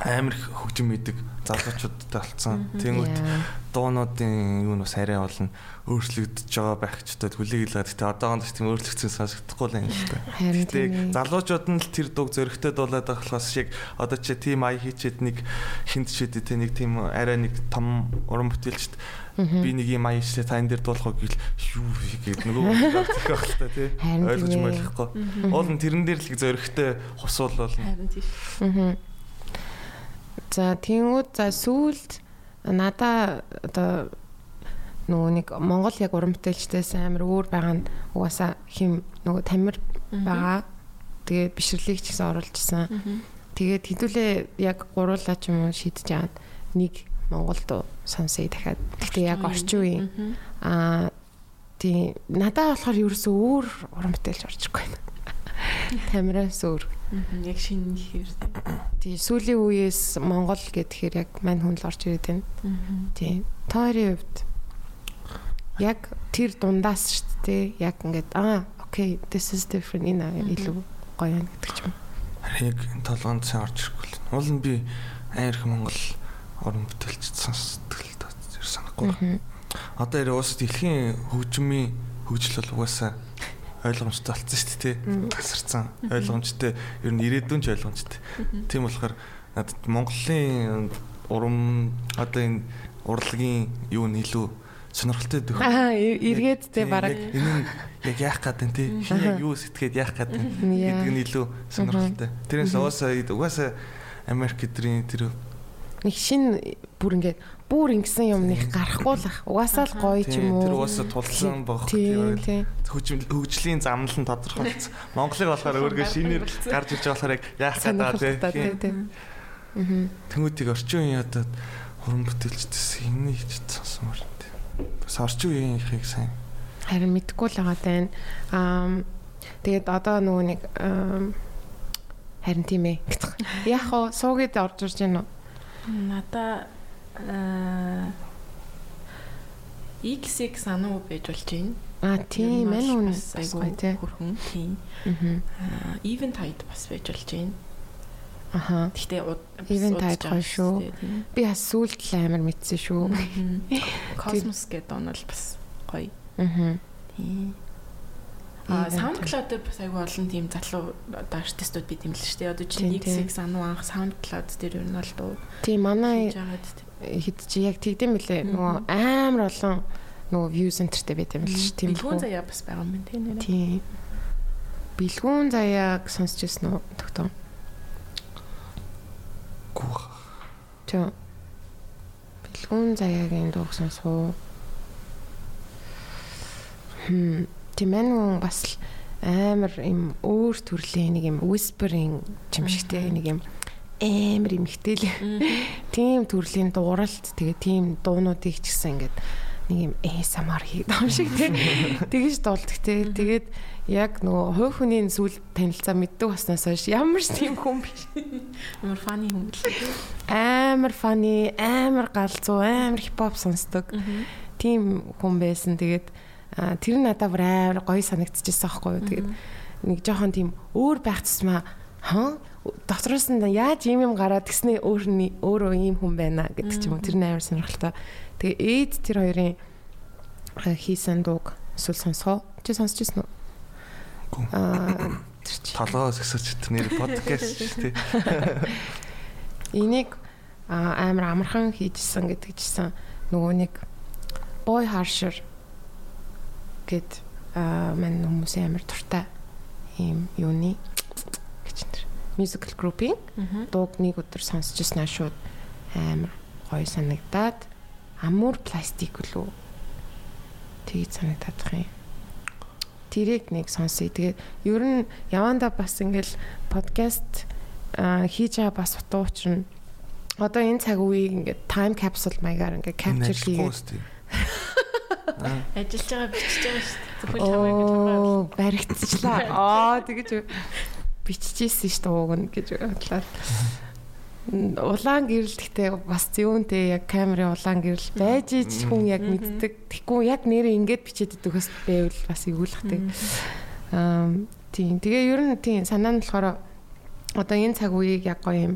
амар их хөгжим идэг залуучуудтай болцсон. Тэнгүүт дуунуудын юу нь бас арай болно өөрчлөгдөж байгаа гэдэг хүлээг илгаад гэтээ одоогонд ч тийм өөрчлөгдсөн сонсогдохгүй л юм. Харин Гэтээ тийм. залуучууд нь л тэр дуг зөрөгтэй дуулаад байгаа болохоос шиг одоо чи тийм ая хийчихэд нэг хинт шидэд те нэг тийм арай нэг том уран бүтээлчд би нэг юм ая хийлээ та энэ дэр дуулах гэл юу гээд нөгөө хэлэх байх л та тий ойлгож тийм ойлгохгүй. Уул нь тэрэн дээр л зөрөгтэй хусуул болно. Харин тий. Аа. За тиймүүд за сүулт надаа одоо нөгөө нэг Монгол яг уран бүтээлчдээс амар өөр байгаа нь угаасаа хим нөгөө тамир байгаа. Тэгээд бишрлийг ч гэсэн оруулж исэн. Тэгээд хэдүүлээ яг гуруулаа ч юм уу шийдэж яад нэг Монгол дуу сонсъё дахиад. Гэхдээ яг орчин үеийн аа тий надад болохоор ерөөсөө өөр уран бүтээлч орж ирэхгүй байна. [LAUGHS] Тамираас өөр. Яг шинэ хэр. Тий сүүлийн үеэс Монгол гэхээр яг мань хүн л орж ирээд байна. Тий. Тойрын хувьд яг тэр дундаас шүү дээ. Яг ингээд аа окей this is different энэ илүү гоё юм гэдэг ч юм. Харин яг энэ толгоонд сайн орж ирэхгүй л. Уул нь би аярх Монгол уран бүтээлч сонсдог л санахгүй байна. Одоо ярь уус дэлхийн хөгжмийн хөгжил бол угаасаа ойлгомжтой болсон шүү дээ тий. Тасарсан ойлгомжтой ер нь ирээдүйн ч ойлгомжтой. Тийм болохоор надад Монголын уран одоо энэ урлагийн юу нь илүү сонирхолтой дөх. Аа эргээд те бараг Энэ яг яах гэдэг тий. Хин яг юу сэтгэхэд яах гэдэг гэдэг нь илүү сонирхолтой. Тэрнээс угаасаа угаасаа Америк эдрийн тэр нэг шин бүр ингээд бүр ингэсэн юмных гарахгүй л ах. Угаасаа л гоё ч юм уу. тэр угаасаа тулсан бохох Тийм тийм. хөгжим хөгжлийн замнал нь тодорхойлсон. Монголыг болохоор өөргөө шинээр гарч иж байгаа болохоор яг яах гэдэг Сонирхолтой тий. тий. тий. Тэнгүүдийг орчин үеийн одоо хуран бүтээлчдээс энэ хийж сонсомор тий. Бас орчин үеийнхийг сайн Харин мэдгүй л байгаа тань. Аа тэгээд одоо нөгөө нэг харин тийм ээ. Яг хоо суугээд орж ирж байна уу? Надаа аа XX сануу байж болж байна. Аа тийм Ер нь ээ бол нүн бас бас айгүй тий. Хөрхөн тийм. Аа. Аа even tide бас байж болж байна. Аха. Гэхдээ Even Tide гоё шүү. Би бас сүулт л амар мэдсэн шүү. Космос гэдэг он бол бас гоё. Аа. Тийм. А. SoundCloud дээр бас айгүй олон тийм залуу одоо артистууд бид юм л шүү дээ. Одоо Тийм, чи тийм. XX ануу анх SoundCloud дээр ер нь бол дуу Тийм манай. Хэд чи яг тэгдэм билээ. Нөгөө амар олон нөгөө view centerтэй байт юм л ш. Тийм Бэлгүүн үү? заяа бас байгаа юм байна тийм нэрээ. Тийм. Бэлгүүн заяаг сонсч ирсэн үү? Тогтоо. гүү. Тэ. Бэлгүүн заяагийн дууг сонсох уу? Хм. Тимэн бас л амар юм өөр төрлийн нэг юм whispering юм шигтэй нэг юм амар юм ихтэй л. Тийм төрлийн дууралт тэгээ тийм дуунуудыг ч гэсэн ингээд нэг юм ASMR хийдэг юм шиг тий. [LAUGHS] Тэгэж дуулдаг тий. Тэгээд яг нөгөө хувь хүний сүүл танилцаа мэддэг баснаас хойш ямар ч тийм хүн биш. Амар фаны хүн л. Амар funny, амар галзуу, амар хипхоп сонсдог. Тийм хүн байсан. Тэгээд тэр надад бүр амар гоё санагдчихсан байхгүй юу. Тэгээд нэг жоохон тийм өөр байх тусмаа хаа дотроос нь яаж ийм юм гараад тэгснээ өөр нь өөрөө ийм хүн байна гэдэг ч юм уу. Тэр нь амар сонирхолтой. Тэгээ ээд тэр хоёрын хийсэн дууг эсвэл сонсгоо. Чи сонсч ирсэн үү? Аа Толгоос өсөж тэр нэр подкаст шүү дээ. [LAUGHS] Энийг амар амархан хийжсэн гэдэг чисэн нөгөө нэг boy harsher гэд аа мань хүмүүсийн амар туртай ийм юуны гэж энэ musical group-ийн дууг нэг өдөр сонсч ирсэн шууд амар гоё санагдаад амур пластик үлээ санагдаад байгаа юм. Тэрийг нэг сонсъё. Тэгээд ер нь яванда бас ингээл подкаст хийж байгаа бас утга учир нь одоо энэ цаг үеийг ингээд time capsule маягаар ингээд capture хийгээд [LAUGHS] Ажиллаж байгаа бичиж байгаа шүү дээ. Зөвхөн чамайг гэж байгаа. оо баригдчихлаа. Аа тэгэж биччихсэн шүү дээ ууг нь гэж бодлоо. Улаан гэрэл гэхдээ бас зүүнтэй яг камерын улаан гэрэл байж ич хүн яг мэддэг. Тэгэхгүй яг нэрээ ингээд бичээд өгөхөс байвал бас эвгүүлэхтэй. Аа тийм. Тэгээ ер нь тийм санаа нь болохоор одоо энэ цаг үеийг яг гоё юм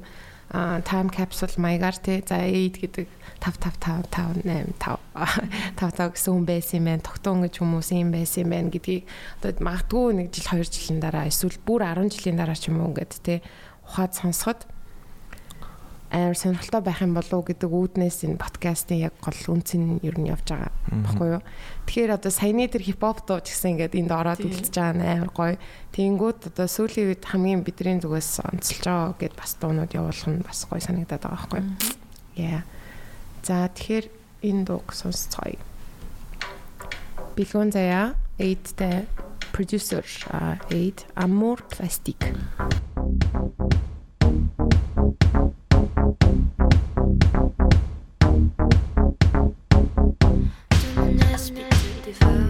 а time capsule маягаар те за 8 гэдэг 5 5 5 5 8 5 5 5 гэсэн хүн байсан юм байна. Тогтоон гэж хүмүүс юм байсан юм байна гэдгийг одоо магадгүй нэг жил 2 жилийн дараа эсвэл бүр 10 жилийн дараа ч юм уу ингээд те ухаад сонсоход амар сонирхолтой байх юм болов уу гэдэг үүднээс энэ подкастын яг гол үнц нь ер нь явж байгаа баггүй юу. Тэгэхээр одоо саяны тэр хипхоп дуу гэсэн ингээд энд ороод үлдчихэж байгаа нь амар гоё. Тэнгүүд одоо сүүлийн үед хамгийн бидний зүгээс онцолж байгаа гэд бас дуунууд явуулах нь бас гоё санагдаад байгаа байхгүй юу. Яа. Тэгэхээр энэ дууг сонсцгоё. Бигонзая эйдтэй producer эйд Amour Plastique. Don't ask me to devour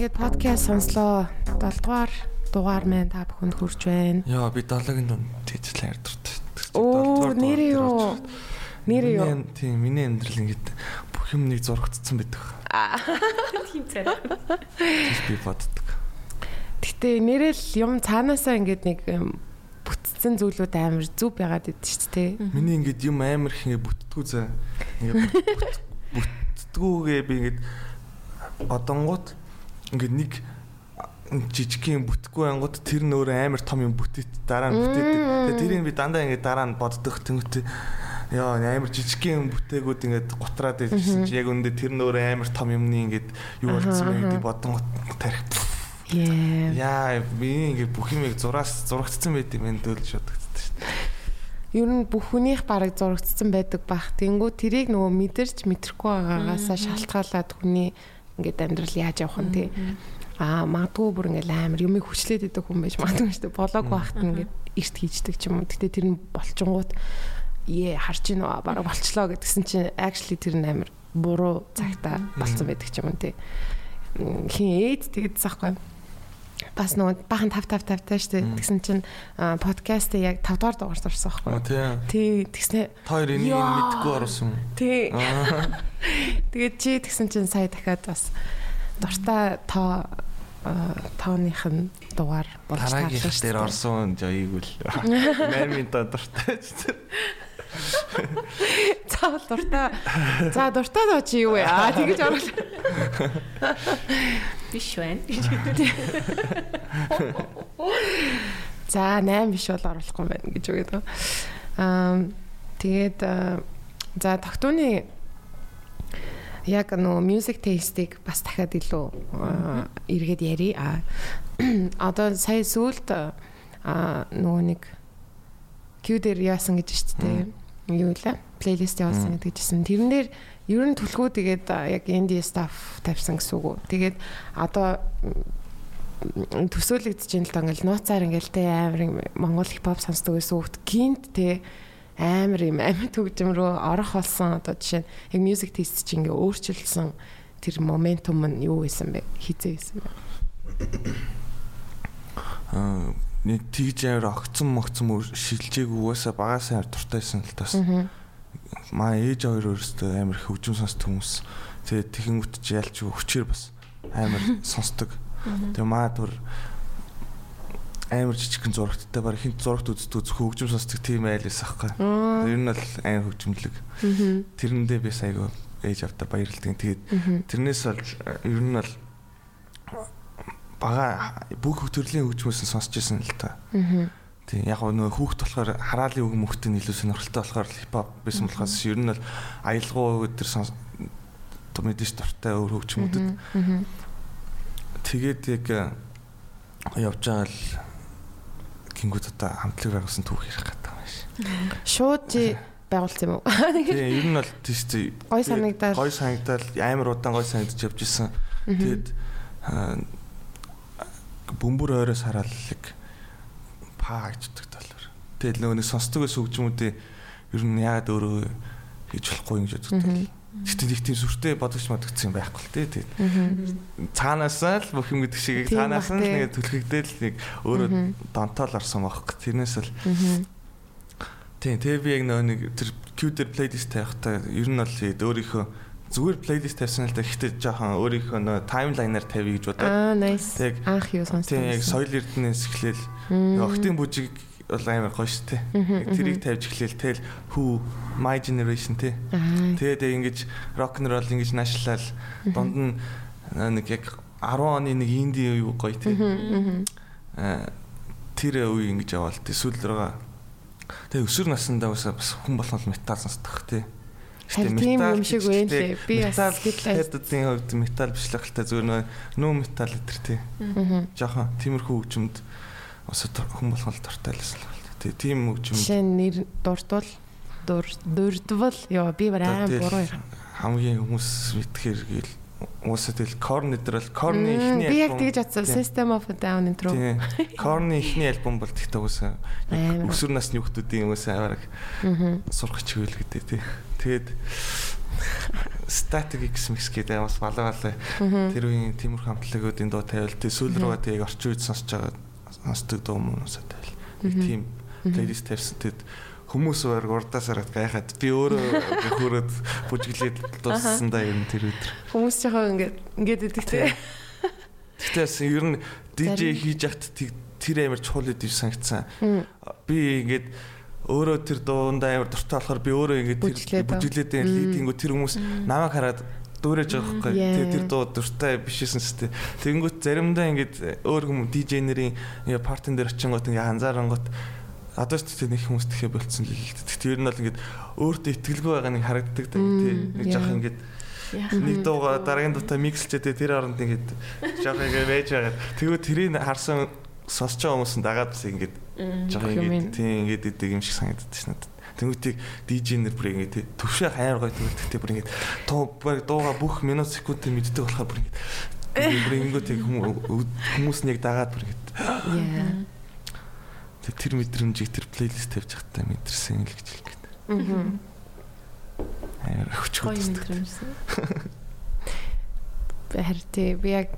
ингээд подкаст сонслоо 7 дугаар дугаар маань та бүхэнд хүрч байна. Яа би долоогийн дунд тийжлээ ярдвартай. Оо нэр юу? Нэр юу? Тийм миний амьдрал ингээд бүх юм нэг зурагдсан байдаг. Тийм царай. Тийш би боддог. Гэтэ нэрэл юм цаанаасаа ингээд нэг бүтцэн зүйлүүд амар зүв байгаад идэв шүү дээ. Миний ингээд юм амар их ингээд бүтдгүү заа. Ингээд бүт- [LAUGHS] бүтдгүүгээ би ингээд одонгууд ингээд нэг жижигхэн бүтэхгүй ангууд тэр нь өөрөө амар том юм бүтээт дараа нь бүтээдэг. Тэгээ тэрийг би дандаа ингээд дараа нь боддог тэмэгтэй Яа амар жижигхэн бүтээгүүд ингээд гутраад ирсэн чи яг үндэ тэр нь өөрөө амар том юмны ингээд юу болсон бэ гэдэг бодон тарих. Яа. Би ингээд бүх юмыг зураас зурагдсан байт юм энэ дөөлж бодогдсон шүү дээ. Ер нь бүх хүнийх бараг зурагдсан байдаг бах. Тэнгүү тэрийг нөгөө мэдэрч мэдрэхгүй байгаагаасаа шалтгаалаад хүний ингээд амьдрал яаж явах нь тий. Аа магадгүй бүр ингээд амар юмыг хүчлээд идэг хүн байж магадгүй шүү дээ. Болоог багт ингээд эрт хийждэг ч юм уу. Гэтэ тэр нь болчингууд ээ харж гинөө бараг болчлоо гэдгсэн чинь actually тэр нь амар буруу цагта болцсон байдаг ч юм уу тий. Хин ээд тэгээд заахгүй бас нөгөө бахан 5 5 5 таа штэ тэгсэн чинь подкаст яг 5 дугаар дугаарт орсон байхгүй. Тий. тий тэгснэ Та хоёр энийг мэдгүй оруулсан юм. тий. [LAUGHS] Тэгээд чи тэгсэн чинь сая дахиад бас дуртай тоо тооных нь дугаар болж таарлаа дээр штэ. орсон жоёг үл. 8 дортой ч тэр. заавал дуртай. За дуртай доо чи юу вэ? [LAUGHS] Аа тэгэж оруулаа [LAUGHS] Биш байна. [LAUGHS] За 8 биш бол оруулахгүй байна гэж үгээд байгаа. Аа тэгээд аа, за тогтооны яг нөө music taste-ийг бас дахиад илүү аа, эргээд ярий. А [CLEARS THROAT] одоо сая сүулт аа нөгөө нэг Q дээр яасан гэж шүү дээ. Юу вэ? Плейлист явуулсан гэдэг жисэн. Тэрэн дээр ер нь түлхүү тэгээд аа, яг indie stuff тавьсан гэсэн үг. Тэгээд одоо төсөөлөгдөж ин л доо ингээл нууцаар ингээл тэ амар Монгол хипхоп сонсдог гэсэн үгт гинт тэ амар юм амьд хөгжим рүү орох болсон. Одоо жишээ нь яг music taste чи ингээ өөрчилсөн тэр моментум нь юу байсан бэ? Хизээ байсан бэ? Аа нэг тэгж амар огцон могцон өөр шилжээг угаасаа багасаа амар дуртайсан л тас. Маа ээж хоёр өөрөөсөө амар хөгжим сонсдог хүмүүс. Тэгээд тэгэнгүүт чи ялч хүчээр бас амар [LAUGHS] сонсдог. Тэгээ маа түр амар жижигхэн зурагттай баг хинт зурагт үздэг зөв хөгжим сонсдог тийм айлээс ахгүй. Ер нь бол амар хөгжимлэг. Тэрэндээ би айгаа ээж автаа баярлдаг. Тэгээд тэрнээс бол ер нь бол бага бүх төрлийн хөгжмөөс сонсч байсан л та. Тийм яг нөгөө хүүхд болохоор хараалын үг мөхтөнд илүү сонирхолтой болохоор хипхоп байсан болохоос ер нь бол аялгау өдр сонс мэдээж дуртай өөр хөгжмүүдэд тэгээд яг явж байгаа л гингүүд одоо хамтлаг байгуулсан түүх ярих гэдэг юм шиг. шууд байгуулсан юм уу? Тийм ер нь бол тийш Гой санагдал. Гой санагдал амар удаан гой санагдаж явж исэн. Тэгээд аа, бөмбөр ойроос харааллаг паа гэждэг талбар. Тэгээд нөгөө нэг сонсдог ус хөгжмүүдээ ер нь яагаад өөрөө хийж болохгүй юм гэж боддог. Гэтэ нэг тийм сүртэй бодогч модогдсон юм байхгүй л тий. Цаанаасаа л бүх юм гэдэг шиг цаанаас нь тий. нэг түлхэгдээл нэг өөрөө донтоол орсон байхгүй. Тэрнээс л Тийм, тэгээ би яг нөгөө нэг тэр Q дээр плейлист тавихтаа ер нь бол өөрийнхөө зүгээр плейлист тавьсан л да гэхдээ жоохон өөрийнхөө нөгөө таймлайнаар тавья гэж бодоод аа nice. Тэг- анх юу сонссон тийм яг соёл эрдэнэс эхлээл. Октын бүжиг бол амар гоё шүү дээ. Тэрийг тавьж эхлээл. Тэл who my generation аа. Тэгээд ингэж рок н рол ингэж нашлал дунд нь нэг яг 10 оны нэг инди юу гоё те. Аа, Тэр үе ингэж яваал. Те сүүл рүүгээ Тэгээ өсвөр насндаа бас хүн болгол метал сонсдог те. Харин тийм юм шиг байна лээ. Би бас гэтлээ. Хэдийн хувьд метал биш л хэлтэй зүгээр нөө нөө метал гэтэр те. Жохон тиймэрхүү хөгжимд бас хүн болгол дуртай л байна. Тэгээ тийм хөгжим жишээ нь нэр дурдвал дур дурдвал ёо би Тэгэл буруу юм хамгийн хүмүүс мэдхээр гээл уусаа тэгэл корн дээр л корны ихний би яг альбом. тэгж бодсон. System of a down intro Тийм. Корны ихний альбом бол тэгтээ уусаа [LAUGHS] өсвөр насны хүмүүсийн уусаа аваараг сурах чивэл гэдэг тий. Тэгээд [LAUGHS] Static X mix гэдэг бас балаа балаа тэр үеийн тиймэрхүү хамтлагуудын дуу тавил тэг сүүл рүү тэг орчин үед сонсож байгаа сонсдог дуу мөнөөсөө тавил. Нэг тийм плейлист тавьсан тэгэд хүмүүс баг урдаас хараад гайхаад би өөрөө хөрөөд бүжиглээд дууссан да юм тэр өдөр. Хүмүүс жоохон ингээд ингээд идэг те. Тэгтээс ер нь DJ хийж яхад тэр амар чухал гэж санагдсан. Би ингээд өөрөө тэр дундаа амар дуртай болохоор би өөрөө ингээд тэр бүжиглээд лидингүү тэр хүмүүс намайг хараад дүүрэж байгаа байхгүй. Тэгээ тэр дуу дуртай бишсэн ч тийм. Тэгэнгүүт заримдаа ингээд өөр хүмүүс DJ нэрийн партен дээр очингууд ингээд анзаарангууд одоо ч тийм нэг хүмүүс тэхэ болцсон л л. Тэгтээ ер нь бол ингээд өөртөө итгэлгүй байгаа нэг харагддаг тийм. Нэг жоох ингээд нэг дууга дараагийн дуутай микслчээд тэр оронд ингээд жоох ингээд байж байгаа. Тэгвэл тэрийг харсан сонсож байгаа хүмүүс дагаад бас ингээд жоох ингээд тийм ингээд идэг юм шиг санагддаг шнэ. Тэнгүүтийг DJ нэр бүр ингээд төвшөө хаяар гоё тэгтээ бүр ингээд дуу дууга бүх минут секундын мэддэг болохоор бүр ингээд [LAUGHS] бүр ингээд хүмүүс нэг дагаад бүр ингээд тэр мэдрэмжийг тэр плейлист тавьж хатаа мэдэрсэн л гэж хэлгээд. Аа. Аа хүчгүй мэдрэмжсэн. Харин би яг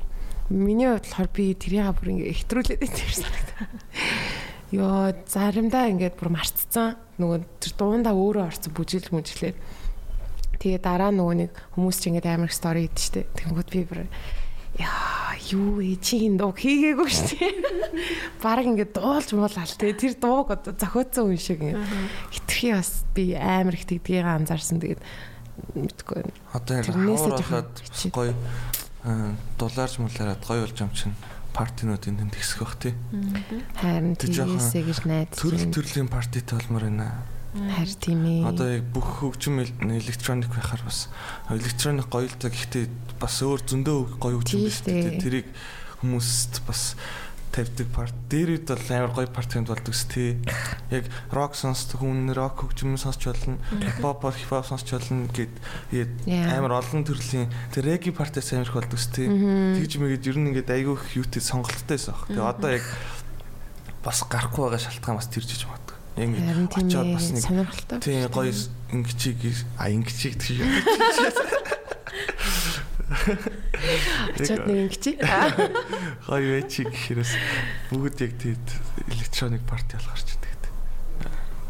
миний хувьд болохоор би тэрийг бүр ингээ ихтрүүлээд байдаг санагдаа. Йоо заримдаа ингээд бүр марцсан. Нөгөө тэр дундаа өөрөө орсон бүжил мүжлээ. Тэгээ дараа нөгөө нэг хүмүүс ч ингээд амар стори хийдэж штэ. Тэнгүүд би бүр яа юу ээ чи энэ дуу хийгээгүй шүү дээ. [LAUGHS] Бараг ингээд дуулж муулаа те тэр дууг одоо зохиоцсон хүн шиг ингээд хитрхи бас би амар их тэгдгийг анзаарсан тэгээд мэдгүй. Одоо яг хавар байхад гоё дулаарж мулаарад гоё болж юм чинь партинуудын тэнд ихсэх бах тий. Харин тийээсээ гэж найдаж. Төрөл төрлийн партитай болмоор байна. Харин тийм ээ. Одоо яг бүх хөгжим электроник байхаар бас электроник гоё л та гэхдээ бас өөр зөндөө гоё хөгжим биш тий. Тэрийг хүмүүст бас тавьдаг парт. Дээр үед бол амар гоё партинд болдог с тий. Яг рок сонсдог хүн рок хөгжим сонсч болно. Pop хип хоп сонсч болно гэд амар олон төрлийн тэр реги партиас амар их болдог с тий. Тэгж мэгээд ер нь ингээд айгүй их юутэй сонголттой байсан баг. Тэгээ одоо яг бас гарахгүй байгаа шалтгаан бас тэр жиж магадгүй. Ингээд очиод бас нэг сонирхолтой. Тий гоё ингэчиг а ингэчиг тийш. [LAUGHS] Очоод нэг ингэчи. [LAUGHS] Гоё вечи гэхэрээс бүгд яг тийд электроник парти болохоор ч тэгээд.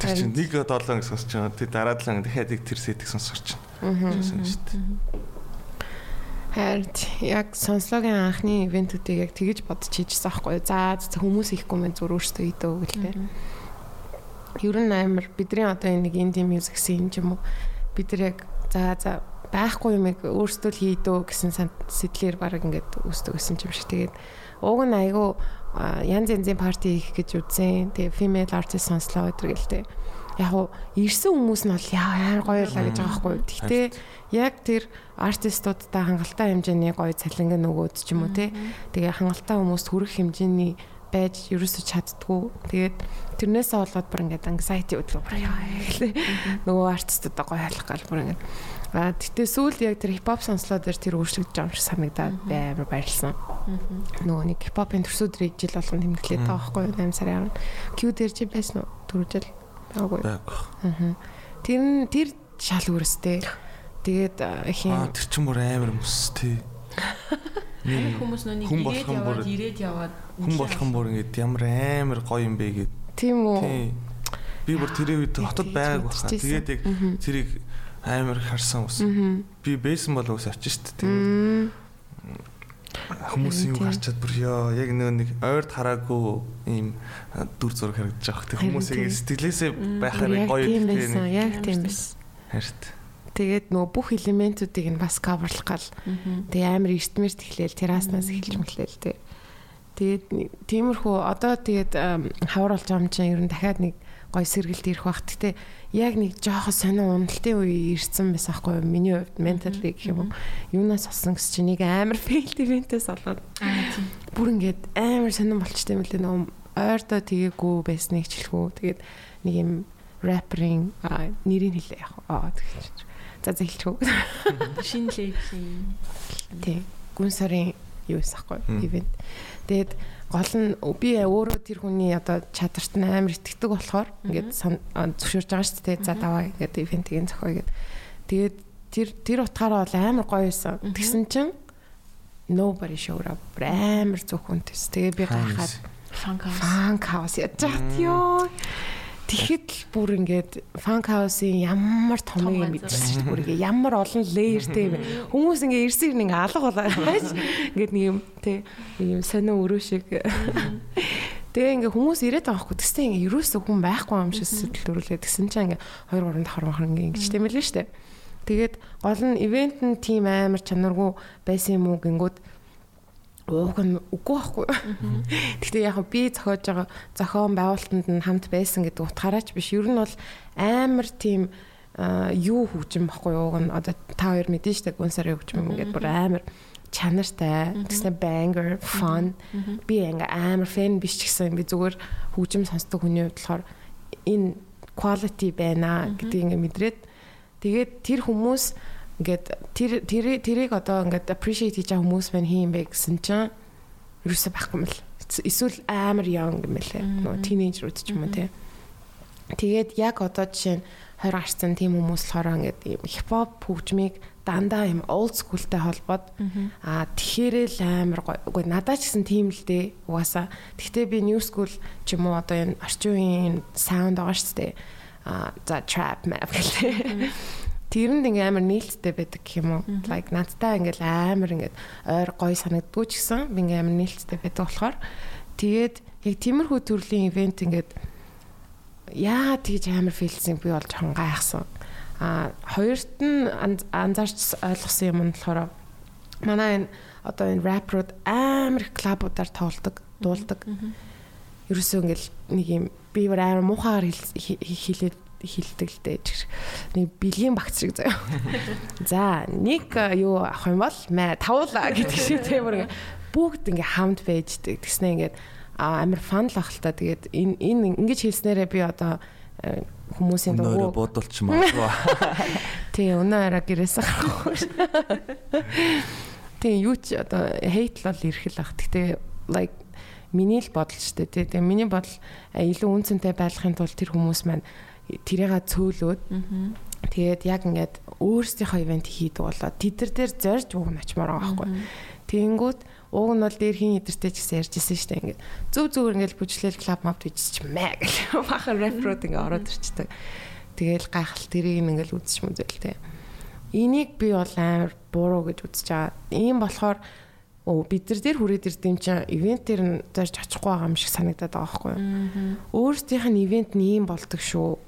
Тэр чинь нэг 7 гэж сонсож байгаа. Тэг дараадлан дахиад нэг тэр сэтг сонсгорч байна. Гэсэн шүү дээ. Хард яг сонслогийн анхны ивентүүдийг яг тэгэж бодож хийжсэн аахгүй. За хүмүүс ихгүй мэн зүр өөртөө идөө гэлээ. Ер нь амар бидний одоо энэ нэг инди мьюзик син юм уу? Бид нар яг за за байхгүй юм өөрсдөө л хийдөө гэсэн сэтлэр баг ингээд үүсдэг гэсэн юм шиг. Тэгээд ууг нь айгүй янз янзын парти хийх гэж үзэн. Тэгээ female artist сонслоо өдр гэлтэй. Яг уу ирсэн хүмүүс нь бол яа гоё лаа гэж байгаа байхгүй. Гэхдээ яг тэр артистуудтай хангалттай хэмжээний гоё цалинг нөгөөд ч юм уу те. Тэгээ хангалттай хүмүүст хүрэх хэмжээний байж ерөөсөж чаддгүй. Тэгээд тэрнээсээ болоод бүр ингээд anxiety өдлөө бүр яа гэлээ. Нөгөө артистуудаа гоё хайлах гал бүр ингээд. Аа тэгтээ сүүл яг тэр хипхоп сонслоо дээр тэр өөрчлөгдөж байгаа юм шиг санагдаад амар баярлсан. Нөгөө нэг хипхопын төрсөдрийг жил болгон тэмдэглээд байгаа байхгүй юу 8 сарын 10. Q дээр чи байсан уу? 4 жил байгаагүй. Аа. Тэр тэр шал үрстэй. Тэгээд хин тэр чин бүр амар мөс тий. [LAUGHS] Харин хүмүүс нүг ирээд яваад ирээд яваад хүн болох юм бүр ингээд ямар амар гоё юм бэ гэд. Тийм үү. Би бүр тэр үед хотод байгааг баха. Тэгээд яг тэрийг амар харсан ус. Би бэсэн бол ус очиж штт. Тэгээд хүмүүс юу гарчаад бүр ёо яг нэг нэг ойрд хараагүй ийм дүр зураг харагдаж байгаа. Тэг хүмүүсийн сэтгэлээсээ байхаар гоё юм байсан. Яг тийм байсан. Харт. Тэгээд нөгөө бүх элементүүдийг нь бас каверлах гал. Тэгээ амар эртмэрт эхлээл терраснаас эхэлж мэхлээл тэ. Тэгээд тиймэрхүү одоо тэгээд хавар болж байгаа юм чинь ер нь дахиад нэг гой сэргэлт ирэх бах. Гэтэ яг нэг жоохон сонио уналтын үе ирсэн байсан байхгүй юу? Миний хувьд ментали гэх юм уу? Юунаас олсон гэсэн чинь нэг амар фейлд ивентээс болоод бүр ингээд амар сонирн болчтой юм лээ нөгөө ойрдоо тгээгүй байсныг хэлэхүү. Тэгээд нэг юм рэперийн нэрийг хэлээ яг. Аа тэгэж За зэлчихв. [LAUGHS] Шинэ лейблийн. Тий. Гүн сарын юу эсэхгүй ивент. Тэгээд гол нь би өөрөө тэр хүний одоо чадварт нь амар итгэдэг болохоор ингээд зөвшөөрж байгаа шүү дээ. За даваа ингээд ивентийг зохио гэдэг. Тэгээд тэр тэр утгаараа бол амар гоё байсан. Тэгсэн чинь nobody showed up. Амар зөвхөн төс. Тэгээ би гайхаад Фанк хаус. фанк хаус чад ёо. Тэгэхэд л бүр ингээд фанк хаусын ямар том юм ганцаар. мэдчихсэн чинь бүр ингээд ямар олон layerтэй юм. [LAUGHS] Хүмүүс ингээд ирсэн ирнэ ингээд алга болоо. Ингээд нэг юм тий юм сонио өрөө шиг. Тэгээ ингээ хүмүүс ирээд байгаа хгүй. Тэстэй ингээ ерөөсөө хүн байхгүй юм шиг сэтгэл төрүүлээ. Тэгсэн чинь ингээ 2 3 5 махар ингээ ингэж тэмэлэн штэ. Тэгээд гол нь ивент нь тим амар чанаргүй байсан юм уу гингүүд ууг нь үгүй байхгүй. Гэхдээ яг би зохиож байгаа зохион байгуулалтанд нь хамт байсан гэдэг утгаараач биш. Ер нь бол амар тийм юу хөгжим баггүй ууг нь. Одоо та хоёр мэдэн штэ гүн сарын хөгжим ингээд бүр амар чанартай. Тэгснэ banger fun. Би ингээ амар фэн биш ч гэсэн би зүгээр хөгжим сонсдог хүний хувьд болохоор энэ quality байна гэдгийг ингээ мэдрээд. Тэгээд тэр хүмүүс ингээд тэр тэр тэрийг одоо ингээд appreciate хийж байгаа хүмүүс байна хийм бэ гэсэн чинь юусе байхгүй юм л эсвэл амар young юм лээ нөгөө teenager-ууд ч юм уу тий Тэгээд яг одоо жишээ нь 20 гарсан тийм хүмүүс болохоор ингээд ийм хипхоп хөгжмийг дандаа ийм old schoolтэй холбоод аа тэгэхээр л амар гоё. Үгүй надад ч гэсэн тийм л дээ угаасаа. Гэхдээ би new school ч юм уу одоо энэ орчин үеийн sound байгаа шүү дээ. Аа за trap map гэлээ. Тэрэнд ингээ амар нээлттэй байдаг гэх юм уу? Like надтай ингээл амар ингээд ойр гоё санагддгүй ч гэсэн би ингээ амар нээлттэй байдаг болохоор тэгээд яг тиймэрхүү төрлийн ивент ингээд яа тэгж амар филсэн би бол жоохон гайхсан. А хоёрт нь ан- анзаарч ойлгосон юм нь болохоор манай энэ одоо энэ рэпрууд амар их клабуудаар тоглодог, дуулдаг. Ерөөсөө ингээл нэг юм би амар муухайгаар хэлээд хилдэг л дээ. Нэг бэлгийн багц шиг заяа. [LAUGHS] За, нэг э, юу авах юм бол мэ тавуулаа гэдэг шиг тийм бүр ингээ бүгд ингээ хамт байждаг. Тэгснэ ингээд амар фан л ах л та. Тэгээд энэ энэ ингэж хэлснээрээ би одоо э, хүмүүсийн дугуй буудалч магадгүй. [LAUGHS] тий өнөө араа гэрээс гарахгүй. [LAUGHS] Тий юу ч одоо хейт л бол ирэх л ах. Гэтэ like миний л бодол ч тий. Тэгээ миний бодол илүү үнцэнтэй байлгахын тулд тэр хүмүүс маань тэрийга цөөлөөд тэгээд яг ингээд өөрсдийнхөө ивент хийдэг болоо тэд нар дээр зорж уг нь очмоор байгаа байхгүй. Тэгэнгүүт уг нь бол дээр хин идэртэй ч гэсэн ярьжсэн шүү дээ ингээд зөв зөвөр ингээд бүжлэл клуб мап хийчих чи мэ гэх [LAUGHS] бахан рэпрууд ингээд ороод ирчдэг. Тэгээл гайхал тэрийг ингээд үзчих мүзэл тээ. Энийг би бол амар буруу гэж үзэж байгаа. Ийм болохоор оо бид нар дээр хүрээд ирдэм чинь ивент дээр нь зорж очихгүй байгаа юм шиг санагдаад байгаа байхгүй юу? Өөрсдийнх нь ивент нь ийм болдог шүү.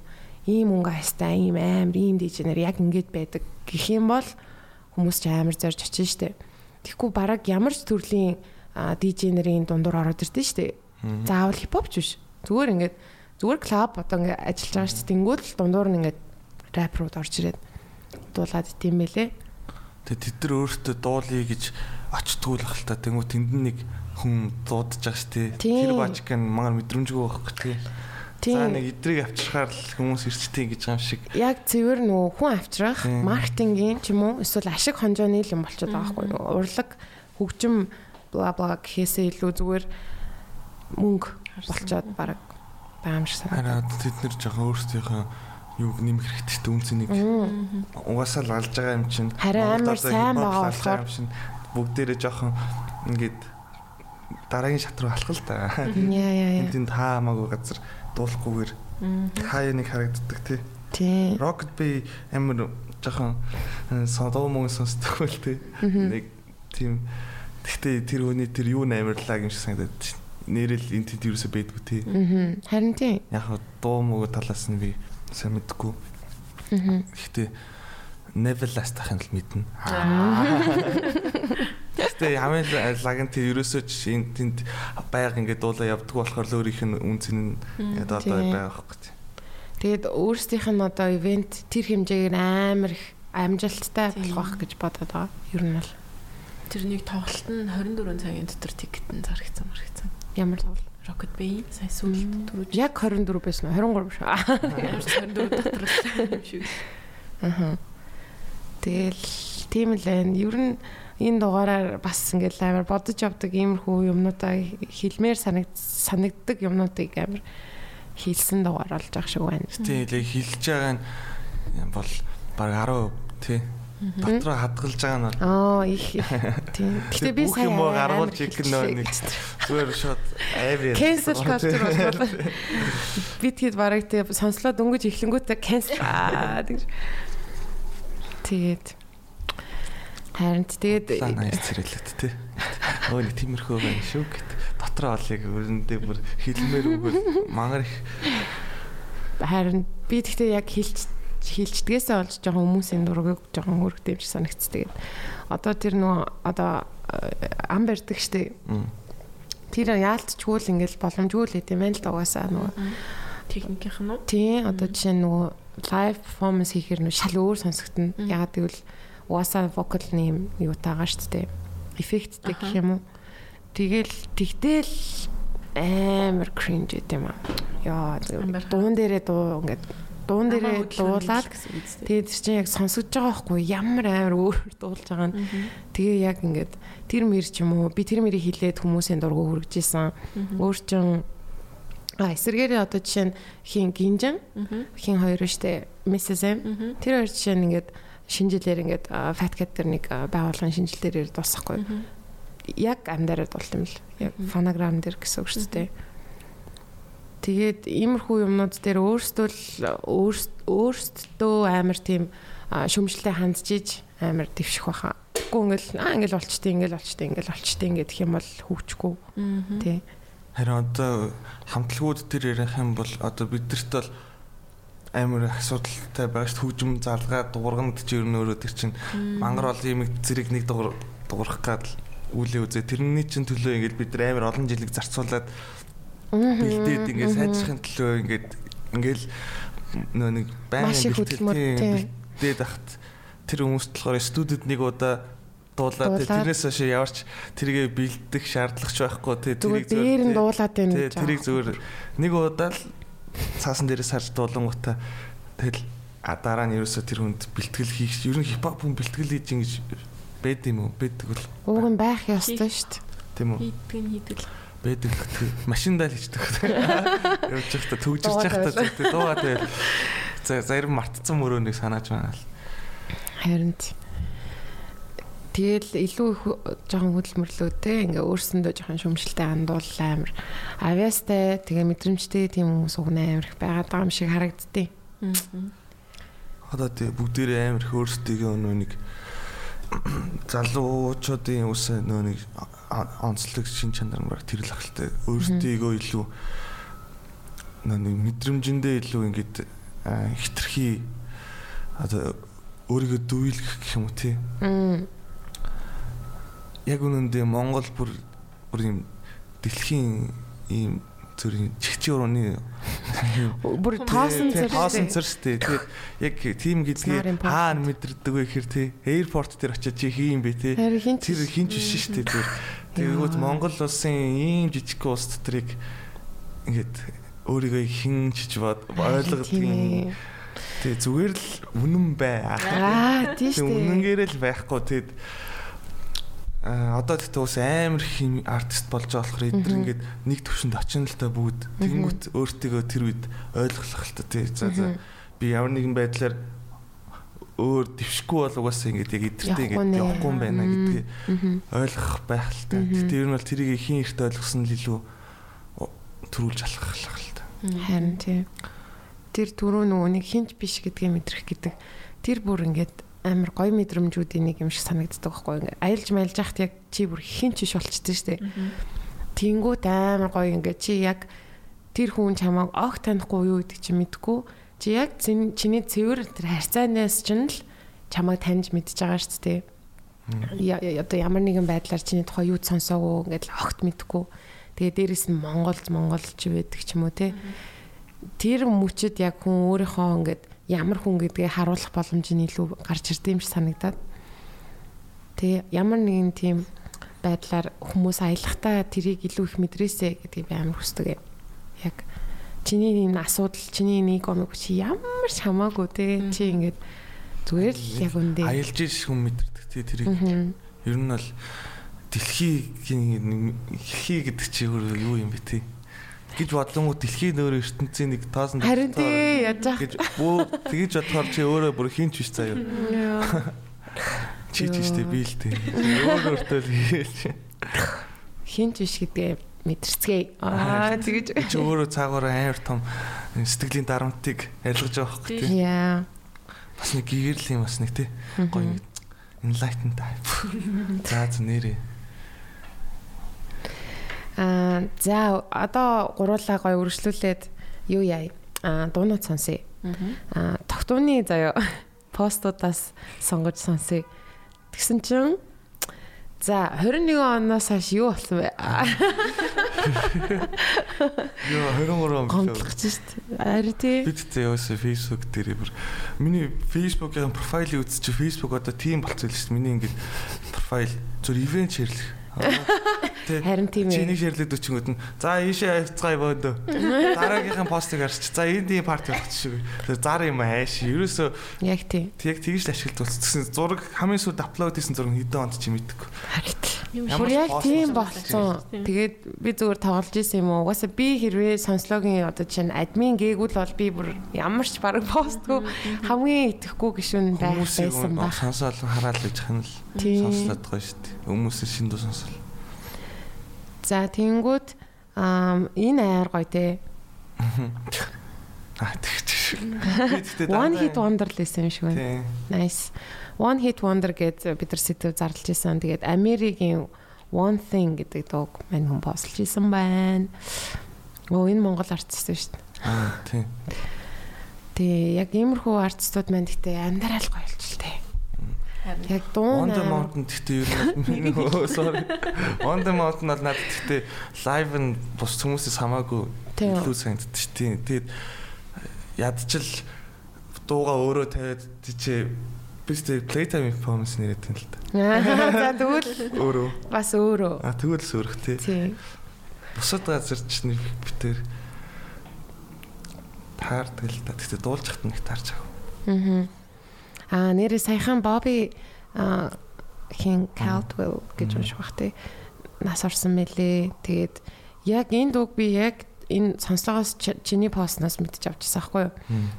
Ийм өнгө хайстай, ийм амар, ийм дижнер яг ингэж байдаг гэх юм бол хүмүүс ч амар зорж очих штеп. Тэгэхгүй бараг ямар ч төрлийн дижнерийн дундуур ороод ирдэ штеп. Заавал хипхоп ч биш. Зүгээр ингээд зүгээр клуб одоо ингээд ажиллаж байгаа штеп. Тэнгүүд л дундуур нь ингээд рэпрууд орж ирээд дуулаад итим байлээ. Тэгээ тэд нар өөртөө дуулъя гэж очтгүй л ахalta. Тэнгүү тэнд нэг хүн дуудаж байгаа. Тийм. Тэр бачкан мангар мэдрэмжгүй байхгүй тий. За нэг идрийг авчрахаар л хүмүүс ирчтэй гэж байгаа юм шиг. яг цэвэр нөгөө хүн авчрах маркетингийн ч юм уу эсвэл ашиг хонжооны л юм болчиход байгаа байхгүй юу урлаг хөгжим бла бла гэхээсээ илүү зүгээр мөнгө болчиход баг санагдав. Хараа тэд нар жоохон өөрсдийнхөө юуг нэмэх хэрэгтэй үнцнийг угаасаа л алж байгаа юм чинь. Харин амар сайн байгаа болохоор- бүгдээрээ жоохон ингээд дараагийн шат руу алхах л та. Яа яа яа. Энд таамаагүй газар дуулахгүйгээр хаяа нэг харагддаг тий. Тийм. Rocket Bay амар жоохон содоо мөнгө сонсдог байл тий. Нэг тийм Гэхдээ тэр хүний тэр юу наймарлаа юм шиг санагдаад чинь. Нэрэл энэ тэнд юусоо байдгүй тий. Мгм. Харин тийм. Яг дуу мөгө талаас нь би сайн мэдгүй. Гэхдээ Neverlast тахын л мэднэ. [LAUGHS] Гэхдээ хамгийн лаг нь тэр ерөөсөө ч энэ тэнд байг ингээд дуулаа явдаг болохоор л өөрийнх нь үнцэн нь яг одоо Тийм. байхгүй тий. Тэгээд өөрсдийнх нь одоо ивент тэр хэмжээгээр амар их амжилттай Тийм. болох байх гэж бодоод байгаа. Ер нь бол Тэрнийг тоглолт нь 24 цагийн дотор тикет нь зарагдсан маргацсан. ямар л бол. Rocket Bay сая сүүлд түрүү Яг 24 байсан уу? 23 биш үү? [LAUGHS] ямар ч 24 дотор юм шиг. Аа. Тэгэл тийм л байна. Ер нь энэ дугаараар бас ингээл амар бодож явдаг иймэрхүү юмнуудаа хэлмээр санагд санагддаг юмнуудыг амар хэлсэн дугаар болж байгаа шиг байна. Тий, л хэлж байгаа нь бол баг 10% тий. дотроо хадгалж байгаа нь бол Аа их. Тийм. [LAUGHS] Гэтэ би сайн юм гаргуулж нөө нэг зүгээр шууд авир cancel culture [LAUGHS] болоод би тэгэд бараг тэг сонслоо дөнгөж эхлэнгүүтээ cancel тэгж. Тэгээд харин тэгээд наяр цэрэлээд тий. Өө нэг тиймэрхүү байна шүү гэт. Дотроо олыг өрөндөө бүр хилмээр үгээр мангар их. Харин би тэгтээ яг хилч хилчдгээсээ олж жоохон хүмүүсийн дургийг жоохон өргөдөм шиг санагц. Тэгээд одоо тэр нөө одоо э, ам барьдаг м, Тэр яалтчгүй л ингээл боломжгүй л гэдэм байл л да угаасаа нөгөө. Техникийнх нь тий одоо жишээ нөгөө лайв перформанс хийхээр нөгөө шал өөр сонсогдно. Ягаад гэвэл угаасаа вокалны юм юутаагаа шүү дээ. Эффекттэй гэх юм уу. Тэгэл тэгтэл амар cringe гэдэг юм аа. Яа Амар. дуун дээрээ дуу ингээд дуун дээрээ дуулаад тэгээд чинь яг сонсогдож байгаа байхгүй ямар амар өөр дуулж байгаа нь. Тэгээ яг ингээд тэр мэр ч юм уу би тэр мэрийг хилээд хүмүүсийн дургу хүргэжсэн. Өөр чин а эсэргээрээ одоо жишээ нь хин гинжин хин хоёр штэ Mrs M тэр хоёр жишээ нь ингээд шинжилээр ингээд а, Fat Cat дээр нэг а, байгууллагын шинжилээр дуусахгүй. Яг амдаараа дуулт юм л. Яг фонограм дээр гэсэн үг шүү дээ. Тэгээд иймэрхүү юмнууд дээр өөрсдөө л өөрс- өөрсдөө амар тийм шөмжлөлтэй хандж иж амар дэвших баха. Тэгэхгүй ингээл аа ингээл болчтой ингээл болчтой ингээл болчтой ингэдэх юм бол хөвчгүй. Тий. Харин одоо хамтлагууд тэр ярих юм бол одоо бидэрт бол амар асуудалтай байгаа шүү хөгжим залгаа дуурганд ч ер нь өөрөө тэр чинь мангар олон юм зэрэг нэг дуур дуурах гад үлээ үзээ тэрний чинь төлөө ингээд бид нар амар олон жилиг зарцуулаад бэлдээд ингээд сайжрахын төлөө ингээд ингээл нөө нэг тий. бэлдээд ахт тэр хүмүүст болохоор студид нэг удаа дуулаад тэрнээс хойш яварч тэргээ бэлдэх шаардлагач байхгүй тий Зүгээр дээр нь дуулаад байна Тий, тэрийг зүгээр нэг удаа л цаасан дээрээс харж дуулангуудаа тэгэл а дараа нь ерөөсө тэр хүнд бэлтгэл хийх ер нь хипхоп хүн бэлтгэл хийж ингэж байд юм уу? Байдаг бол Ууг нь байх ёстой шүү дээ. тийм үү? Хийдэг нь хийдэг л. байдаг гэх машиндаа л хийдэг [LAUGHS] явж байхдаа төгжирч байхдаа зүйтэй. Дуугаа тэгэл за зарим мартцсан мөрөөнийг санааж байна л. Харин ч. Тэгэл илүү их жоохон хөдөлмөрлөөтэй ингээ өөрсөндөө жоохон шөмжлөлтэй андууллаа амар. Авьяастай тэгээ мэдрэмжтэй тийм хүмүүс уг амар их байгаад байгаа юм шиг харагддیں۔ одоо тий бүгдээрээ амар их өөрсдийгөө нөө нэг залуучуудын үсэ нөө нэг онцлог шин чанар мөр тэр л ахaltaй өөрсдийгөө илүү нөө нэг мэдрэмжэндээ илүү ингээд хитрхи одоо өөрийгөө дүүйлгэх гэх юм уу тий Мм. Яг үнэндээ Монгол бүр бүр юм дэлхийн ийм зүрийн чигчи урууны [LAUGHS] Бүр тоосон Тий, зэрэг. тоосон цэр штэ. Тэгээд яг тийм гэдгийг хаана мэдэрдэг вэ гэхээр тий аэропорт дээр очиж чи хийм бэ тий. Тэр хинч биш штэ тэр. Тэгээгүүт Монгол улсын ийм жижиг улс дотрыг ингээд өөрийгөө хин чиж бод ойлгодог юм. Тий зүгээр л үнэн бай. Аа тийм Тэг шүү дээ. үнэнгээрээ л байхгүй тэгэд а одоо тэгтээ ус амар хин артист болж байгаа болохоор эдгээр ингээд нэг төвшөнд очин л та бүгд тэнгүүт өөртөө тэр үед ойлгох л та тий. За за. Би ямар нэгэн байдлаар өөр дэвшгүй бол угаасаа ингээд яг эдгэртээ Явахгүй ингээд явахгүй юм байна гэдгийг ойлгох байх л та. Гэтэ ер нь бол тэрийг хин ихт ойлгосон л илүү төрүүлж алхах л та. Харин тийм. Тэр түрүү нөгөө нэг хинч биш гэдгээ мэдрэх гэдэг. Тэр бүр ингээд амар гоё мэдрэмжүүдийн нэг юм шиг санагддаг байхгүй ингээд аялж маялж яхад яг чи бүр хинч биш болчихдээ штэ. Тэнгүүд амар гоё ингээд чи яг тэр хүн чамааг огт танихгүй юу гэдэг чи мэдгүй. Чи яг чиний цэвэр тэр харьцаанаас ч нь л чамааг таньж мэдж байгаа шүү дээ. Я- я- Одоо ямар нэгэн байдлаар чиний тухай юу сонсоогүй ингээд л огт мэдгүй. Тэгээ дээрэс нь Монголч Монголч байдаг ч юм уу те. Тэр мөчөд яг хүн өөрийнхөө ингээд ямар хүн гэдгээ харуулах боломж нь илүү гарч ирдэм шиг санагдаад. Тэгээ ямар нэгэн тийм байдлаар хүмүүс аялахтаа тэрийг илүү их мэдрээсэ гэдгийг би амар хүсдэг юм. Яг чиний энэ асуудал, чиний нэг омог чи ямар ч хамаагүй те чи ингээд зүгээр л яг үндэ. Аялж иш хүн мэдэрдэг тий тэрийг. Ер нь бол дэлхийн дэлхий гэдэг чи юу юм бэ тий гэж бодлонгууд дэлхийн өөр ертөнцийн нэг тоосон Харин тий яаж гэж бөө тэгэж бодохоор чи өөрөө бүр хинч биш заяа. Чи ч штэ би л дээ. Өөр өөртөө л хийлч. Хинч биш гэдгээ мэдэрцгээе. Аа тэгэж. Чи өөрөө цаагаараа амар том сэтгэлийн дарамтыг арилгаж байгаа хөөх тий. Яа. Бас нэг гэгэрл юм бас нэг тий. Гоё enlightened type. За за нэрээ. Аа за одоо гуруулаа гоё үргэлжлүүлээд юу яа. Аа дуунууд сонсъё. Аа тогтууны заяа [LAUGHS] постуудаас сонгож сонсъё. Тэгсэн чинь За 21 оноос хойш юу болсон бэ? [LAUGHS] Йоо 23 он Гомдлох ч шүү дээ. Ари тий. Бид тэ яасан Facebook дээр бүр миний Facebook-ийн профайлыг үзчих чи Facebook одоо тийм болцсон л шүү дээ. Миний ингээд профайл зөв ивент ширлэх. Харин тийм ээ. Чиний ширлээд өчнгөд нь за ийшээ хайцгаа бөөдөө. [LAUGHS] Дараагийнхын постыг харч. За энд ийм парти болох шиг. Тэр зар юм хайш. Ерөөсөө Яг тий. тэг тэгж л ашиглуулсан. Зураг хамгийн сүүлд аплод хийсэн зураг хэдэн онд чи мэдгүй. Юм Бүр яг тийм болсон. Тэгээд би зүгээр тоглож исэн юм уу? Угаасаа би хэрвээ сонслогийн одоо жишээ нь админ гээгүүл бол би бүр ямар ч баг постгүй хамгийн итгэхгүй гişүн байх байсан баг. сонсоол хараад л яах нь л Тийм. сонслоод гоё шүү дээ. Хүмүүсийн шинэ дуу сонсол. За тэгэнгүүт аа энэ аяар гоё те. [LAUGHS] Аа тэгч шиг. Би тэгтээ One hit wonder л байсан юм шиг байна. Nice. One hit wonder гэж бид нар сэдв зарлж исэн. Тэгээд Америкийн One thing гэдэг дууг мань хүн бослж исэн байна. Оо энэ Монгол артист шүү дээ. Аа тийм. Тэгээ яг иймэрхүү артистууд маань гэхдээ амьдрал гоё болч л тээ. Яг дуун Wonder аим- Mountain гэхдээ ер нь [LAUGHS] sorry. Wonder Mountain бол надад гэхдээ live нь бус хүмүүсээс хамаагүй илүү санагддаг шүү. Тийм. Тэгээд ядчил дууга өөрөө тавиад тийч бистэй playtime performance юм л да. [LAUGHS] За тэгвэл Өөрөө. бас өөрөө. А тэгвэл л өөрөх тий. Тийм. Бусад газар ч нэг битэр таардаг л да. Гэхдээ дуулж хат нэг таарч байгаа. Аа. Аа нэрээ саяхан Бобби аа хин Caldwell гэж унших бах тий. Нас орсон мэлээ. Тэгээд яг энэ дууг би яг энэ сонслогоос чи- чиний постноос мэдчих авчихсан байхгүй юу?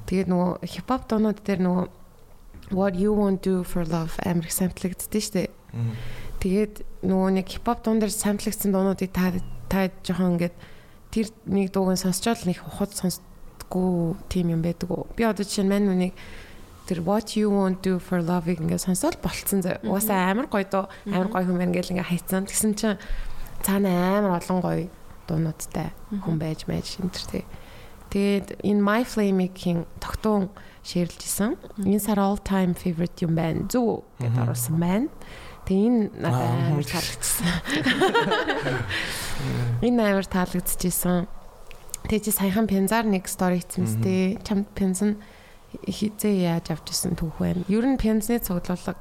Тэгээд нөгөө хипхоп дуунууд дээр нөгөө What you want do for love амар их самплагддээ штэ. Тэгээд нөгөө нэг хипхоп дуун дээр самплагдсан дуунуудыг та та жоохон ингээд тэр нэг дууг сонсчоод нэг ухад сонсдггүй тийм юм байдаг уу. Би одоо жишээ нь мань нүг тэр what you want do for love-ыг ингээд сонсоод болцсон зав. Угаасаа амар гоё дуу, амар гоё хүн байна гэл ингээд хайцсан. Тэгсэн чинь цаана амар олон гоё дуунуудтай хүн байж байж энэ төр тий. Тэгээд энэ My Flame-ийг хин тогтун шеэрлж исэн. Энэ сар all time favorite юм байна. Зүг гэдээ оруулсан байна. Тэгээ энэ надад амар таалагдсан. Энэ амар таалагдчихсэн. Тэгээ чи саяхан пензар нэг стори хийсэн мэт чамд пензэн хизээ яаж авч ирсэн түүх байна. Ер нь пензны цуглуулга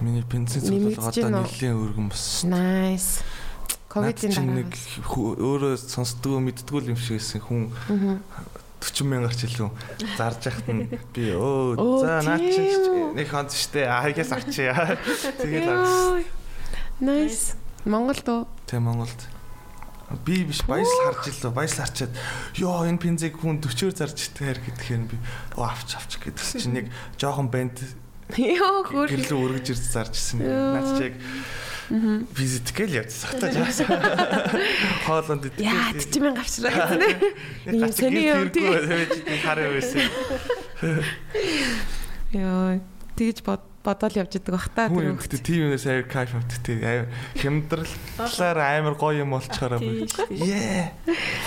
Миний Нэмэгдэж цуглуулга одоо уу? нэлийн өргөн бос. nice. Ковидын дараа. нэг өөрөө сонсдгоо мэддгүү юм шиг байсан хүн 40 мянгаар ч илүү зарж яхад нь би [LAUGHS] өө за наа чи нэг хонд штэ аягаас авчия. [LAUGHS] Тэгээд. Nice. Монгол доо. Тэ Монголд. Би биш баясл харж илүү баясл харчаад ёо энэ пинзэг хүн 40-оор зарж тээр гэхээр би авч авч гэдэгс чинь нэг жоохон банд Йоо хөр. гэрлүү өргөж ирж зарж ирсэн. Наад чи яг визит гэл явцсан хата жаас. [LAUGHS] Хоолонд Яа, 40 мянга авчраа гэсэн [LAUGHS] ээ. Ийм сони юм тий. хараа байсан. Йоо, тэгж бод бодоол явж идэг бах та тэр. ихтэй тийм юмээс аяа кайф авдаг тий. Аяа хямдраллаар амар гоё юм болчихороо. Дээ. Ее.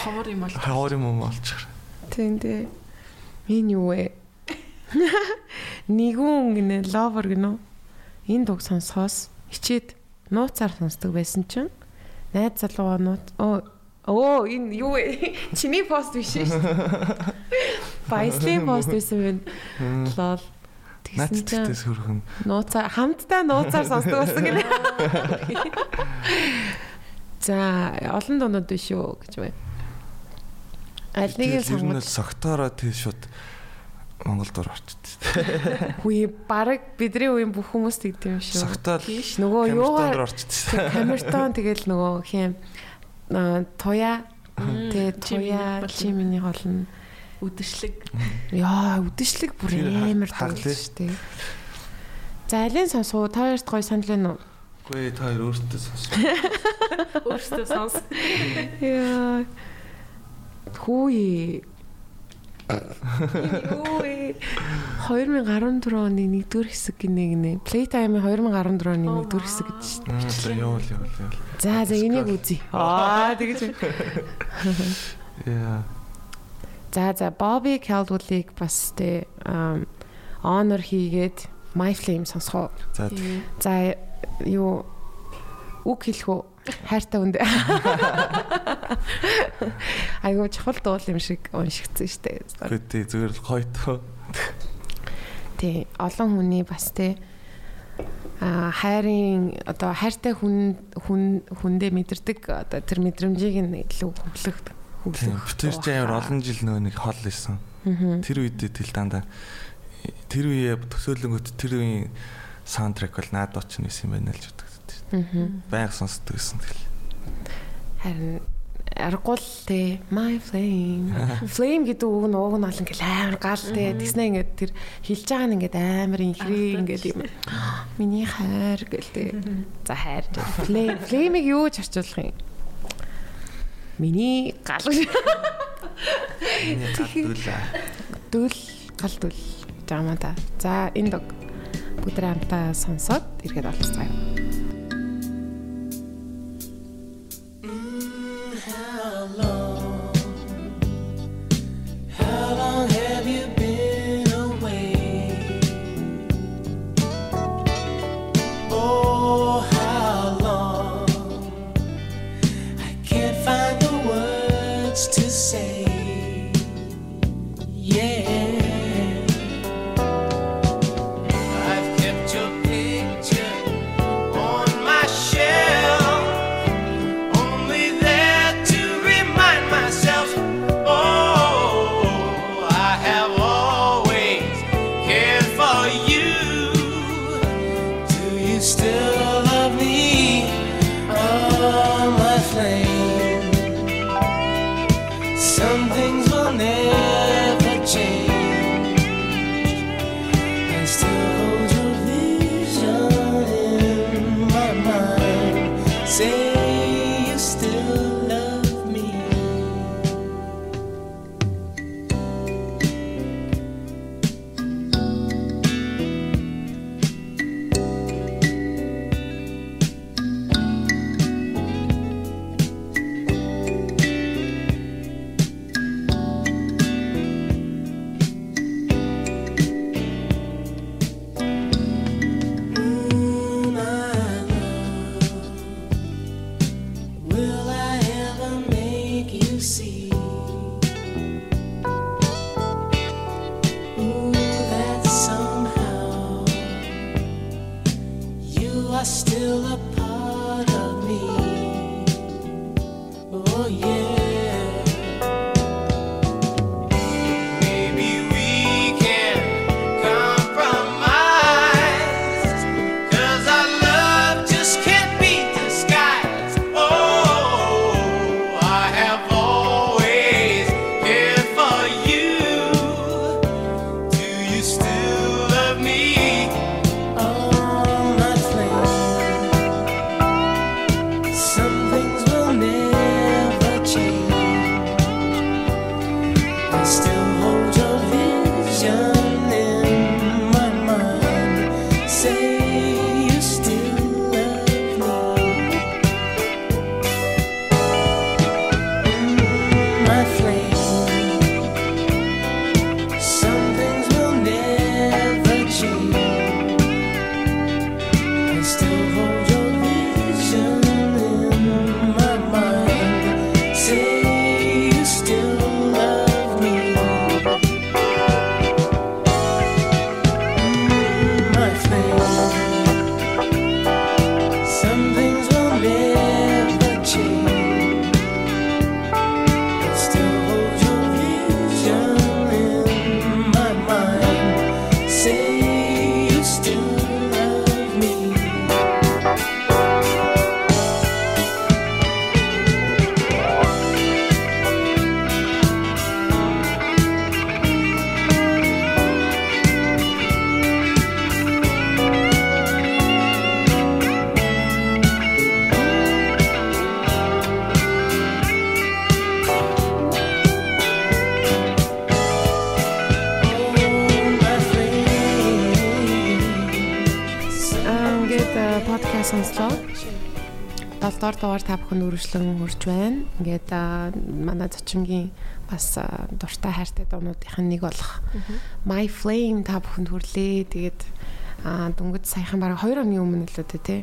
Ховор юм бол. Хавар юм болчихор. Тийм дээ. Энэ юу вэ? [LAUGHS] Нэгүн гинэ ловер гинэ. Энэ дуг сонсохоос хичээд нууцаар сонсдог байсан чинь найз залуугаа нууц оо оо энэ юу вэ? [LAUGHS] Чиний пост биш шүү. [LAUGHS] Баяслын пост байсан байна. Лол. Наад Тэгсэн чинь тэгтээ сүрхэн. нууцаар хамтдаа нууцаар сонсдог болсон гинэ. За олон дуунууд биш үү гэж байна. Аль нэг нь сонгож согтоороо тий шууд Монголд ор орчтой. Хүй баг бидний үеийн бүх хүмүүс тэгдэм юм шүү. Согтоол Нөгөө юугаар орчтой. камертон тэгэл нөгөө хэм туя тэгээ чи миний туя болно. чи миний холно. Үдэшлэг. Яа үдэшлэг бүр амар дуулж штэ. За алин сонсоо та хоёрт гоё санал байна уу? Үгүй та хоёр өөртөө сонс. [LAUGHS] Өөртөө сонс. Яа. Хөөе. Ой. 2014 оны 1-р хэсэг гинэ гинэ. Playtime-ийн 2014 оны 1-р хэсэг гэж шүү дээ. Явуул явуул явуул. За за энийг үзье. [LAUGHS] Аа тэгэж. [LAUGHS] Яа. За за Bobby Caldwell-ыг бас тэ honor хийгээд My Flame сонсгоо. За За юу үг хэлэх үү? Хайртай хүнд. [LAUGHS] Айгуу чухал дуул юм шиг уншигдсан шүү дээ. Гэхдээ тий зүгээр л гойтоо. Тий, олон хүний бас тий а хайрын одоо хайртай хүн хүн хүндээ мэдэрдэг одоо тэр мэдрэмжийг нь илүү хөвлөх хөвлөх. Тэр чинь амар олон жил нөө нэг хол исэн. Тэр үед тэл дандаа тэр үе төсөөлөнгөт тэр үеийн саундтрек бол наадууд ч нэс юм байна л ч гэдэг. Баян сонсдог гэсэн тэгэл. Харин аргуул те. My flame. [LAUGHS] Flame гэдэг үг нь ууг нь олон гэл амар гал те. Тэгснэ ингээд тэр хилж байгаа нь ингээд амар инхрээ ингээд юм. [GASPS] Миний хайр гэл те. За хайр. Flame. Flame-ийг юу ч орчуулах юм миний гал. Гадуулаа. дөл гал дөл жамаа та. За энэ дог. Бүгд хамтаа сонсоод ирэхэд болцгаая 7 дугаар дугаар та бүхэнд үргэлжлэн хүрч байна. Ингээд манай зочингийн бас дуртай хайртай дуунуудынх нь нэг болох My Flame та бүхэнд хүрлээ. Тэгээд дөнгөж саяхан бараг 2 оны өмнө л үү те.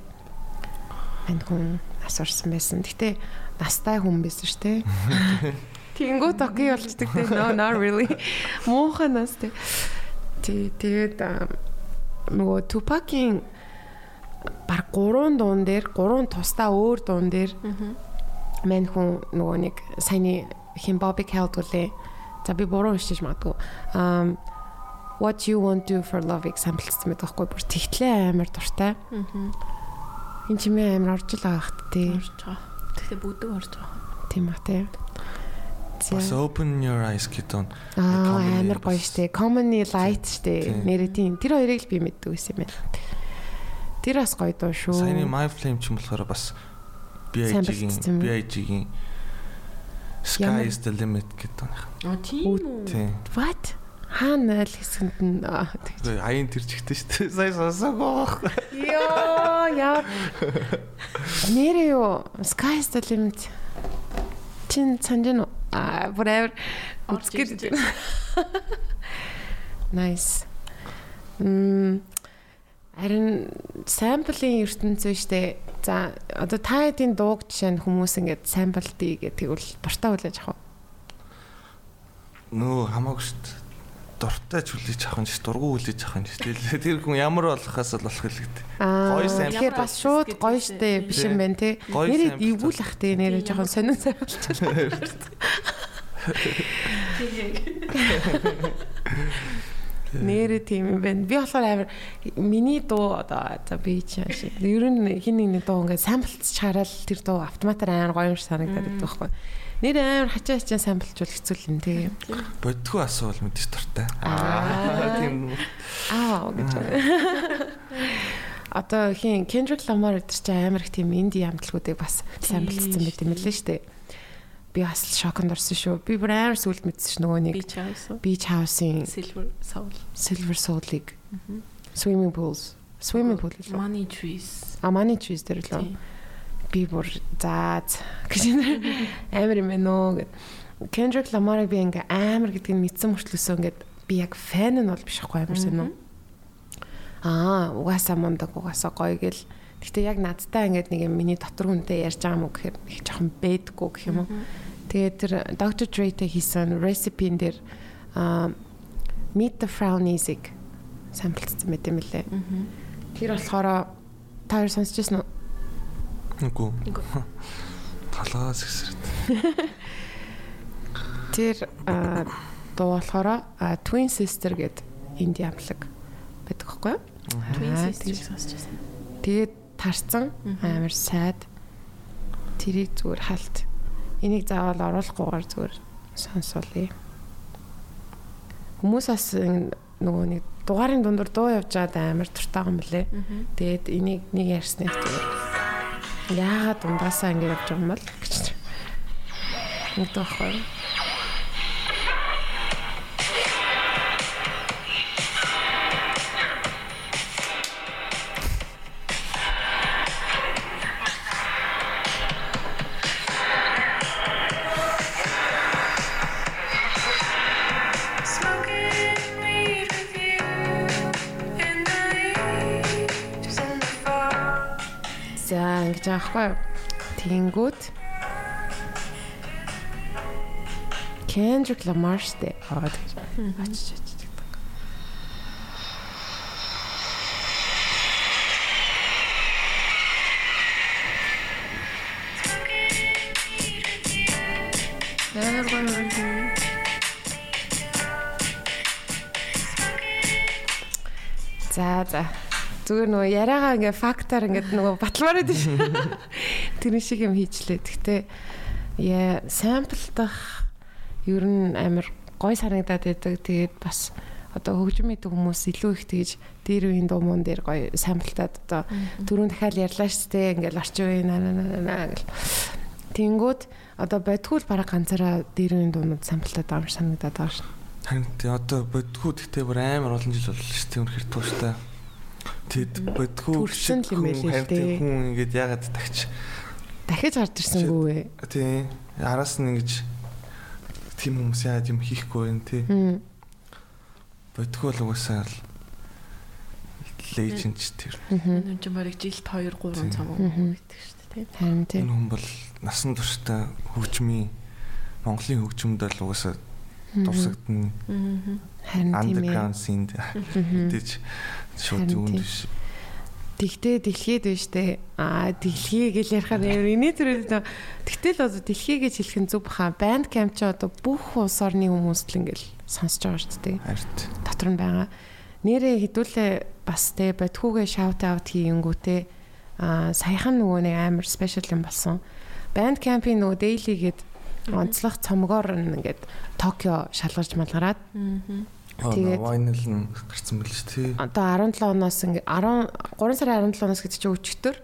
Энд хүн нас орсон байсан. Гэтэ настай хүн байсан шүү те. [LAUGHS] Тэнгүүд окей болчдөг те. No, not really. Муухай нас те. Тий, тэгээд нөгөө Tupac-ийн баг 3 дуун дээр 3 тусдаа өөр дуун дээр мань хүн нөгөө нэг саяны хин Bobby Caldwell за би буруу уншиж магадгүй um what you want to do for love examples гэдэг байхгүй бүр тэгтлээ амар дуртай. Энд чимээ амар орж л байгаа хат тий. Орж байгаа. Тэгтээ бүдэг орж байгаа. Тийм ба тий. Бас open your eyes гэдэг нь Аа амар гоё штэ. Comedy light штэ. Тийм. Тэр хоёрыг л би мэддэг байсан юм байна. Тэр бас гоё дуу шүү. Саяны My Flame ч юм болохоор бас Сайн BIG-ийн. BIG-ийн Sky is the limit гэдэг нь. Аа тийм үү. What? Хаана л хэсгэнд нь тэгж. Тэгээ аян тэр чигтэй шүү дээ. Сая сонсоогүй. Йоо яа. Нэрээ юу? Sky is the limit. Чин санжин аа whatever. Орж ирж Үзгээд. [LAUGHS] Nice. Мм Харин самплын ертөнцөө штэ. За одоо та хэдийн дууг жишээ нь хүмүүс ингээд сампл дий гэдэг бол дуртай хүлээж авах. Нөө хамаагүй дээ. Дуртай ч хүлээж авах юм шүү. Дургу хүлээж авах юм шүү. Тэр хүн ямар болохоос л болох л гэдэг. Аа Гоё сампл. тэгэхээр бас шууд гоё штэ биш юм байна те. Гоё Нэрээ сампл. эвгүй л ах те нэрээ жоохон сонин сайвалчихлаа. [LAUGHS] Нэрээ тийм юм байна. Би болохоор амар миний дуу одоо за би чи шиг. Ер нь хин нэгний дуу ингээд самплц чараад тэр дуу автоматар амар гоё юм шиг санагдаад байдаг байхгүй. Нэр амар хачаа хачаа самплжуул хэцүү л юм тийм. Бодитгүй асуул мэдээж дуртай. Аа. тийм. Аа гэж. Одоо хин Kendrick Lamar гэдэг чинь амар их тийм инди амтлагуудыг бас самплцсан байт юм лээ шүү дээ. Би бас шоконд орсон шүү. Би бүр амар сүлд мэдсэн ш нөгөө нэг Би чаасан. Beach House-ийн Silver Soul. Silver Soul-ыг Swimming Pools Swimming Pool л Money Trees. А money trees дээр л би бүр заа з- гэж амар юм байна уу гэд. Kendrick Lamar-ыг би ингээ амар гэдгийг мэдсэн мөртлөөсөө ингээд би яг фэн нь бол биш ахгүй амар сонь уу. Аа, угаасаа мундаг угаасаа гоё гэл. Гэтэ яг надтай ингээд нэг юм миний дотор хүнтэй ярьж байгаа мó гэхээр их жоохон бэдгүү гэх юм уу. Тэгээд тэр Dr. Dre-тэй хийсэн recipe-н дээр аа Meet the Frownies-ыг самплцсан байт юм лээ. Тэр болохоор та хоёр сонсчихсан уу? Үгүй. [LAUGHS] Талаас гэсрээд. [LAUGHS] Тэр аа, дуу болохоор Twin Sister гэд инди амлаг байдаг байхгүй юу? Twin Sisters тэгж- сонсчихсан. Тэгээд тарцсан амар сайд тэрийг зүгээр халт. Энийг заавал оруулахгүйгээр зүгээр сонсоолъё. Хүмүүс бас нөгөө нэг дугаарын дундуур дуу явж байгаад амар туртаа юм блэ. Тэгээд энийг нэг ярьсныг зүгээр яагаад дундаасаа ингэ явж байгаа юм бол гэж. Нэг дуу ингэж байгаа байхгүй? Тэнгүүд Kendrick Lamar штэ. Аа тэгж. Очиж очиж. Амар гоё. За за. Зүгээр нөгөө яриагаа ингээ фактаар ингээ нөгөө баталмаар байдаг шүү. [LAUGHS] Тэр шиг юм хийчлээ. Гэхдээ яа самплдах ер нь амар гой санагдаад байдаг. Тэгээд бас одоо хөгжим мэддэг хүмүүс илүү их тэгж дээр үеийн дуумун дээр гоё самплтаад одоо дөрөв дахиад ярьлаа шүү дээ. Ингээл орчин үеийн наа наа наа гэл. Тэнгүүд одоо бодгуул бараг ганцаараа дээр үеийн дуунууд самплтаад байгаа юм санагдаад байгаа шүү. Харин одоо бодгүй гэхдээ бүр амар олон жил боллоо шүү дээ. Үнэхээр тууштай. Тэд юм байл л харин дээ. хүн ингээд ягаад тагч Дахиж гарч ирсэнгүй тий. Араас нь ингэж тийм хүмүүс яад юм хийхгүй байх тий. Бодгүй л угаасаа л леженд тэр. Энэ юм чинь барыг жилд 2 3 цаг гэдэг шүү дээ. Харин тийм. энэ хүн бол насан туршдаа хөгжмийн Монголын хөгжмөд л угаасаа дурсагдана. Харин тийм ээ. underground scene гэж шууд юунд биш Тэгтээ дэлхийд биш үү? Аа дэлхий гэж ярихаар энэ төрөд тэгтэл одоо дэлхий гэж хэлэх нь зөв баха. Band camp ч одоо бүх улс орны хүмүүс л ингээл сонсож байгаа шүү дээ. харт Дотор нь байгаа. Нэрээ хідүүлээ бас те бодхуугээ shout out хийнгүүтээ аа саяхан нөгөө нэг амар special юм болсон. Band camp-ийн нөгөө daily гээд онцлог цомгоор ингээд Токио шалгарч малгараад Тэгээд- vinyl нь гарсан байл шүү тий одоо 17 оноос ингээ 10 3 сарын 17 оноос гэдэг чинь өчтөр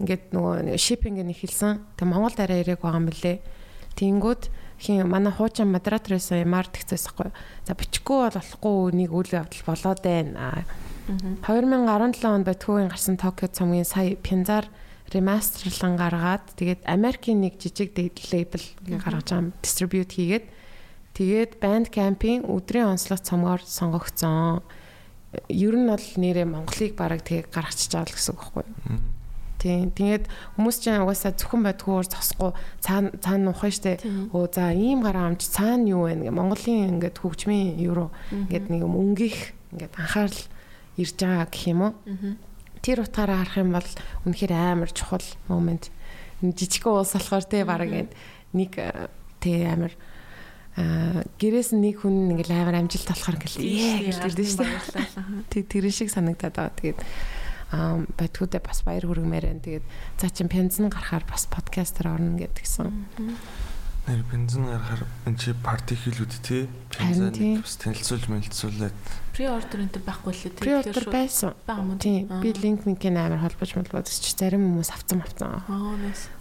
ингээд нөгөө шипинг нь эхэлсэн. Тэг Монголд арай ирэх байгаа юм бэлээ. Тэнгүүд хин манай хуучин модераторээс ямар тэгцээсэхгүй. За бичихгүй бол болохгүй нэг үйл явдал болоод байна. 2017 онд Батхуугийн гарсан Токио цомгийн сая Пянзар ремастерлан гаргаад тэгээд Америкийн нэг жижиг лейбл гаргаж байгаа дистрибьют хийгээд тэгээд Band Camp-ийн өдрийн онцлог цомгоор сонгогдсон. Ер нь бол нэрээ Монголыг бараг тэгээ гаргачихж байгаа л гэсэн үг байхгүй юу? Тийм. Тэгээд хүмүүс чинь угаасаа зөвхөн байдгүйгээр зогсохгүй цаана цаана ухаан штэ. Өө за ийм гараа амж цаана юу вэ? Монголын ингээд хөгжмийн евро ингээд нэг юм өнгөх ингээд анхаарал ирж байгаа гэх юм уу? Тэр утгаараа харах юм бол үнэхээр амар чухал момент. Жижигхэн уус болохоор те бараг ингээд нэг э, те амар гэрээс нэг хүн ингээл амар амжилт болохоор ингээл ээ гэлдэг шүү дээ. Тэг тэр шиг санагдаад байгаа. Тэгээд аа байтгуудаа бас баяр хүргэмээр байна. Тэгээд за чин пензэн гарахаар бас подкастер орно гэдгсэн. нэр бензин гарахаар энэ чи парти хийлүүд тий. бензин бас танилцуулж мэлцүүлээд При ордер энэ байхгүй л тий. При ордер байсан. Тийм. Би линк минкийн амар холбож молбоод ч зарим хүмүүс авцсан авцсан.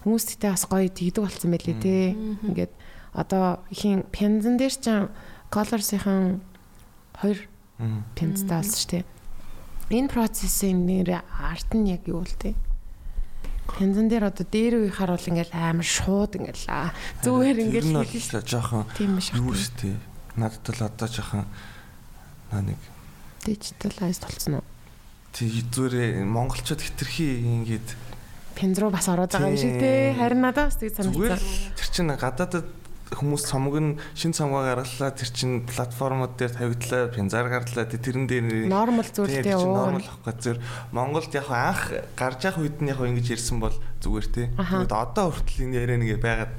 Хүмүүс тэгтээ бас гоё тэгдэг болсон байлээ те. Ингээд одоо ихийн пензэн дээр ч colors-ийн хоёр пензтэй болсон шүү дээ. Энэ процессын нэр арт нь яг юу вэ те? Пензэн дээр одоо дээр үеийнхаар бол ингээл амар шууд ингээл аа, зүгээр ингээл бол жоохон дээ. Юу үү? шүү дээ надад л одоо жоохон наа нэг Digitalized болсон уу? тий зүгээр монголчууд хитрхи ингээд Пенз руу бас ороод байгаа юм шиг те. Харин надад бас зүгээр санагдсан. тэр чин гадаадад хүмүүс цомог нь шин цомгоо гаргалаа тэр чин платформуд дээр тавигдлаа пензар гарлаа тэ тэрэн дээр Нормал зүйл тийм уу. нормал ахгүй зөв Монголд яг анх гарч явах үед нь яг ингэж ирсэн бол зүгээр. Тэгэд одоо хүртэл энэ яриа нэг байгаад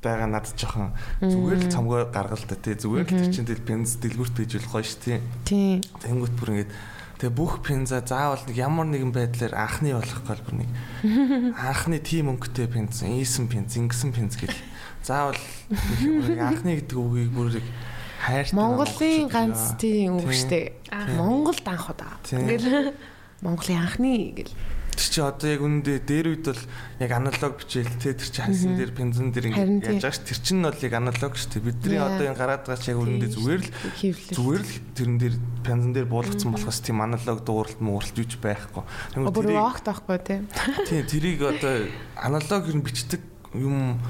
байгаа надад жоохон зүгээр л цомгоо гаргал та те зүгээр л тэр чин тэл пенз дэлгүрт бийжүүл гоё ш тий Тийм. Тэнгүүт бүр ингэж Тэгээ бүх пенза заавал нэг ямар нэгэн байдлаар анхны болох гол бүр нэг [LAUGHS] анхны тим өнгөтэй пенз, ийсэн пенз, ингэсэн пенз гэл. Заавал анхны гэдэг үгийг бүр хайртай. Монголын ганц тийм үг штэ. Монголд анх удаа. Ингээл Монголын анхны гэл. Тэр чи одоо яг үнэндээ дээр үед бол яг аналог бичээл те тэр чи хасан дээр пензэн дээр Харин ингэ тийм. яаж байгаа ш тэр чин нь бол яг аналог ш те бидний одоо энэ гараад байгаа чи яг үнэндээ зүгээр л зүгээр л тэрэн дээр пензэн дээр буулгацсан болохоос тийм аналог дууралт мууралт юуч байхгүй. Тэнгүүт Бүр вогт байхгүй те. [LAUGHS] Тийм тэрийг одоо аналог нь бичдэг юм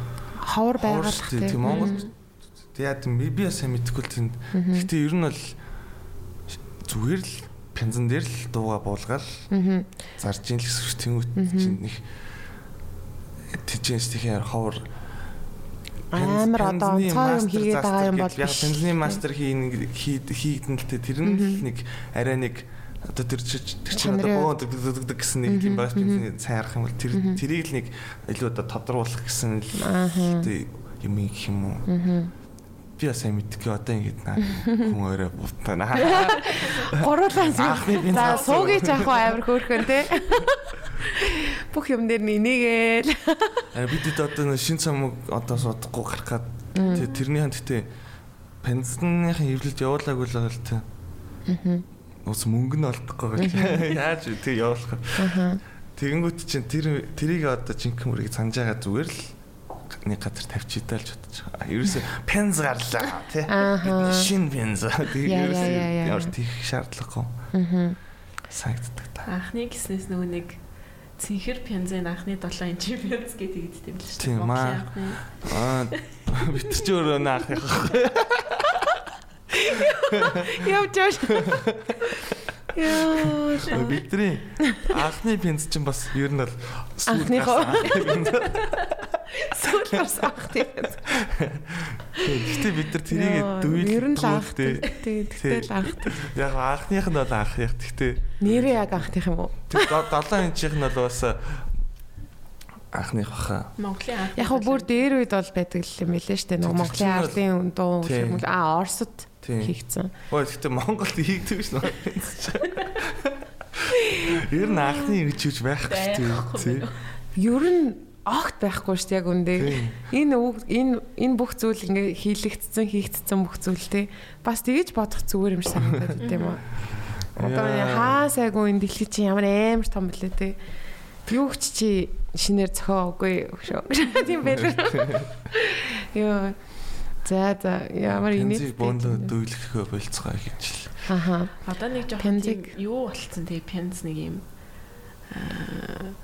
Ховор те. Тийм Монгол яа би би бас мэдэхгүй л тийм. Гэхдээ ер нь бол зүгээр л пензэн дээр л дууга буулгаал Аа. зарж ийн л гэсэн үг тэнгүүт чинь нэг тийчээс тийхээр ховор Амар одоо онцгой юм хийгээд байгаа юм бол яг пензний мастер хийн хийгдэн л тэ тэр нь нэг арай нэг одоо тэр тэр чинь одоо боо гэсэн нэг юм байх пензний сайн харах юм бол тэр тэрийг л нэг илүү одоо тодруулах гэсэн юм гэх юм уу би бас сайн мэдгүй одоо ингэж наа хүн өөрөө бутана [LAUGHS] Гурлаа. Анхны бенз За суугийч авах уу амар хөөрхөн те. [LAUGHS] Бүх юм дээр. [LAUGHS] А бид одоо шин цамаг одоо суудахгүй гарах гад тэ тэрний ханд тэ пензныхын хөвлөлд явуулаагүй л байгаа л тэ. Аа. Ус мөнгө нь олдохгүй гэж. [LAUGHS] Яаж вэ тэг явуулах. Аа. Тэгэнгүүт чинь тэр тэрийг одоо жинхэнэ мөрийг санаж байгаа зүгээр л нэг газар тавьчийтаа л бодож байгаа. Ерөөсө пенз гарлаа тий. Бидний Шин пенз. Тэгээ ерөөсө ямар тийх шаардлагагүй. санагддаг та. Анхны гиснээс нөгөө нэг цэнхэр пянзын анхны 7 инч пянз гэдэг тийм л шүү Тийм, маа. Аа бид ч өөрөө наах яах. [LAUGHS] Явж байгаа. Яа. Бидний анхны пенз чинь бас ер нь бол сүүл Анхныхоо. анхны пенз. Сүүлээс авах тийм. Гэтэ бид нар тэрийг Яа, дүүл ер нь л анх тий. тийм. Тэгтэл анх. Яг анхных нь бол анх яг гэхдээ Нэрээ яг анхных юм уу? тэр 7 инчийнх нь бол бас анхных баха. Монголын анх. Яг бүр дээр үед бол байдаг юм билээ штэ. Монголын ардын дуу Тийм. юм аа Оросд. Хийгдсэн. Ой гэхдээ Монголд хийгдэг ш нь. Ер нь анхны гэж үж байхгүй шүү дээ. тий. Ер нь огт байхгүй шүү дээ яг үндэ. Тийм. Энэ энэ энэ бүх зүйл ингээ хийлэгдсэн, хийгдсэн бүх зүйл те. Бас тэгэж бодох зүгээр юм шиг санагдаад байт юм аа. Одоо хаа сайгүй энэ дэлхий чинь ямар амар том блэ те. Юу ч чи шинээр зохиоогүй шүү. [LAUGHS] Тийм байлаа. Йоо. За за ямар Пензиг инээд. бондо дүүлэхөө болцгоо гэж л. Аха. Одоо нэг жоох Пянзыг- тийм юу болцсон тий пянз нэг юм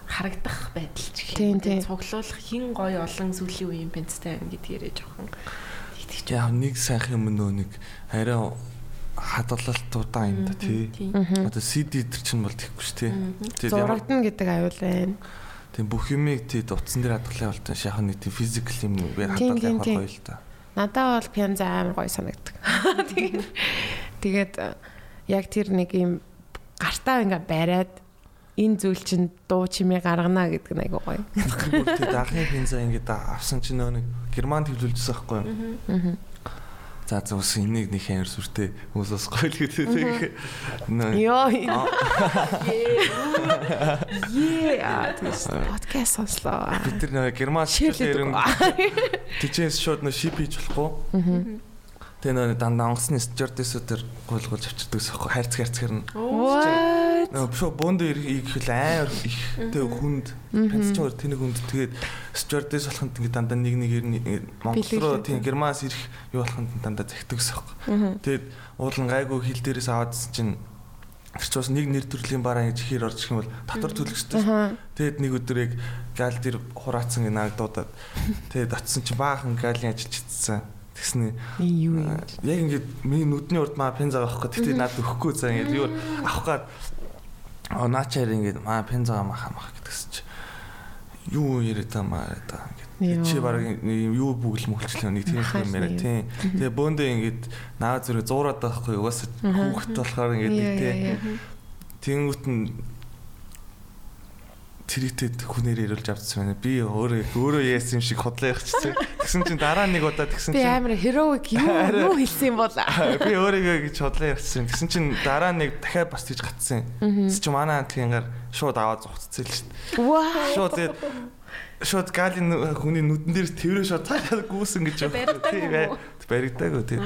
харагдах байдал ч гэх юм. тийм. тий. Цуглуулах хин гоё олон сүлийн үеийн пянзтай байна гэдгээрээ жоохон тэгчих. Яг нэг сайх юм нөө нэг арай хадгалалтуудаа юм да тий. Одоо CD дээр чинь бол тэггүй ш тий. Зурагдана гэдэг аюул байна. Тийм бүх юмыг тий утсан дээр хадгалаа бол та шахах нэг тийм физикл юм тийм, явах тийм. гоё л та. Надад бол пянз амар гоё санагддаг. [LAUGHS] Тэгээд тэгээд э, яг тэр нэг юм гартаа ингээ бариад энэ зүйл чинь дуу чимээ гаргана гэдэг нь айгуу гоё. Тэгээд анхны пенза ингээд авсан чинь нэг герман төвлөлжсөн байхгүй юу? За за ус энийг нэг амар сүртэй хүмүүс бас гоё л гэдэг. Йоо. Е а. Тийс подкаст сонслоо. бид нар герман Ширлээд ширлэр тийчээс шууд нөө шип хийж болохгүй. Тэгээ нөө дандаа онгоцны стюардессүүдэр гуйлгуулж авчирдаг ус байхгүй хайрцаг хайрцагэр нь. Нөө бишо бонд ирэх хэл амар их тэг хүнд пенсч өөр тэнэг хүнд тэгээд стюардесс болоход ингээд дандаа нэг нэгээр нь Монгол руу тийм германаас ирэх юу болоход дандаа захидаг ус байхгүй. Тэгээд уулан гайгүй хил дээрээс аваадсэн чинь Тэр ч бас нэг нэр төрлийн бараа ингэж хэр орж ирэх юм бол татвар төлөхстэй. Аха. Тэгэд нэг өдөр яг гал дээр хураацсан наагдуудаад тэгээд атсан чинь баахан галын ажилч ицсэн. Тэгснэ Юу юм? яг ингээд миний нүдний урд маа пенз байгаа байхгүй. Тэгтээ надад өгөхгүй за ингээд юу авах гад аа наачаар ингээд маа пенз байгаа маа хамах гэдэгс чи юу яриад та маа та ингээд чи баг юу бүгэл мөлчлөө нэг тийм юм яриа тийм тэгээ бөөндөө ингээд наа зүрэ зуураад байхгүй угаасаа хүүхэд болохоор ингээд нэг тийм Тэнгүүт нь тэрэтэд хүнээр ирүүлж авчихсан байна. Би өөрөө өөрөө яасан юм шиг хотлоо явчихсан. Тэгсэн чинь дараа нэг удаа тэгсэн Би чинь амар heroic юу юу хэлсэн юм бол. би өөрийгөө гэж хотлоо явчихсан. Тэгсэн чинь дараа нэг дахиад бас тийж гатсан. Тэгс чи манай антлингаар шууд аваад зугцсан л шүү дээ. Шууд тэгээд шууд галын хүний нүдэн дээр тэрвэр шууд цаашаа гүүсэн гэж Тийм, юу? Баригдаагүй тийм.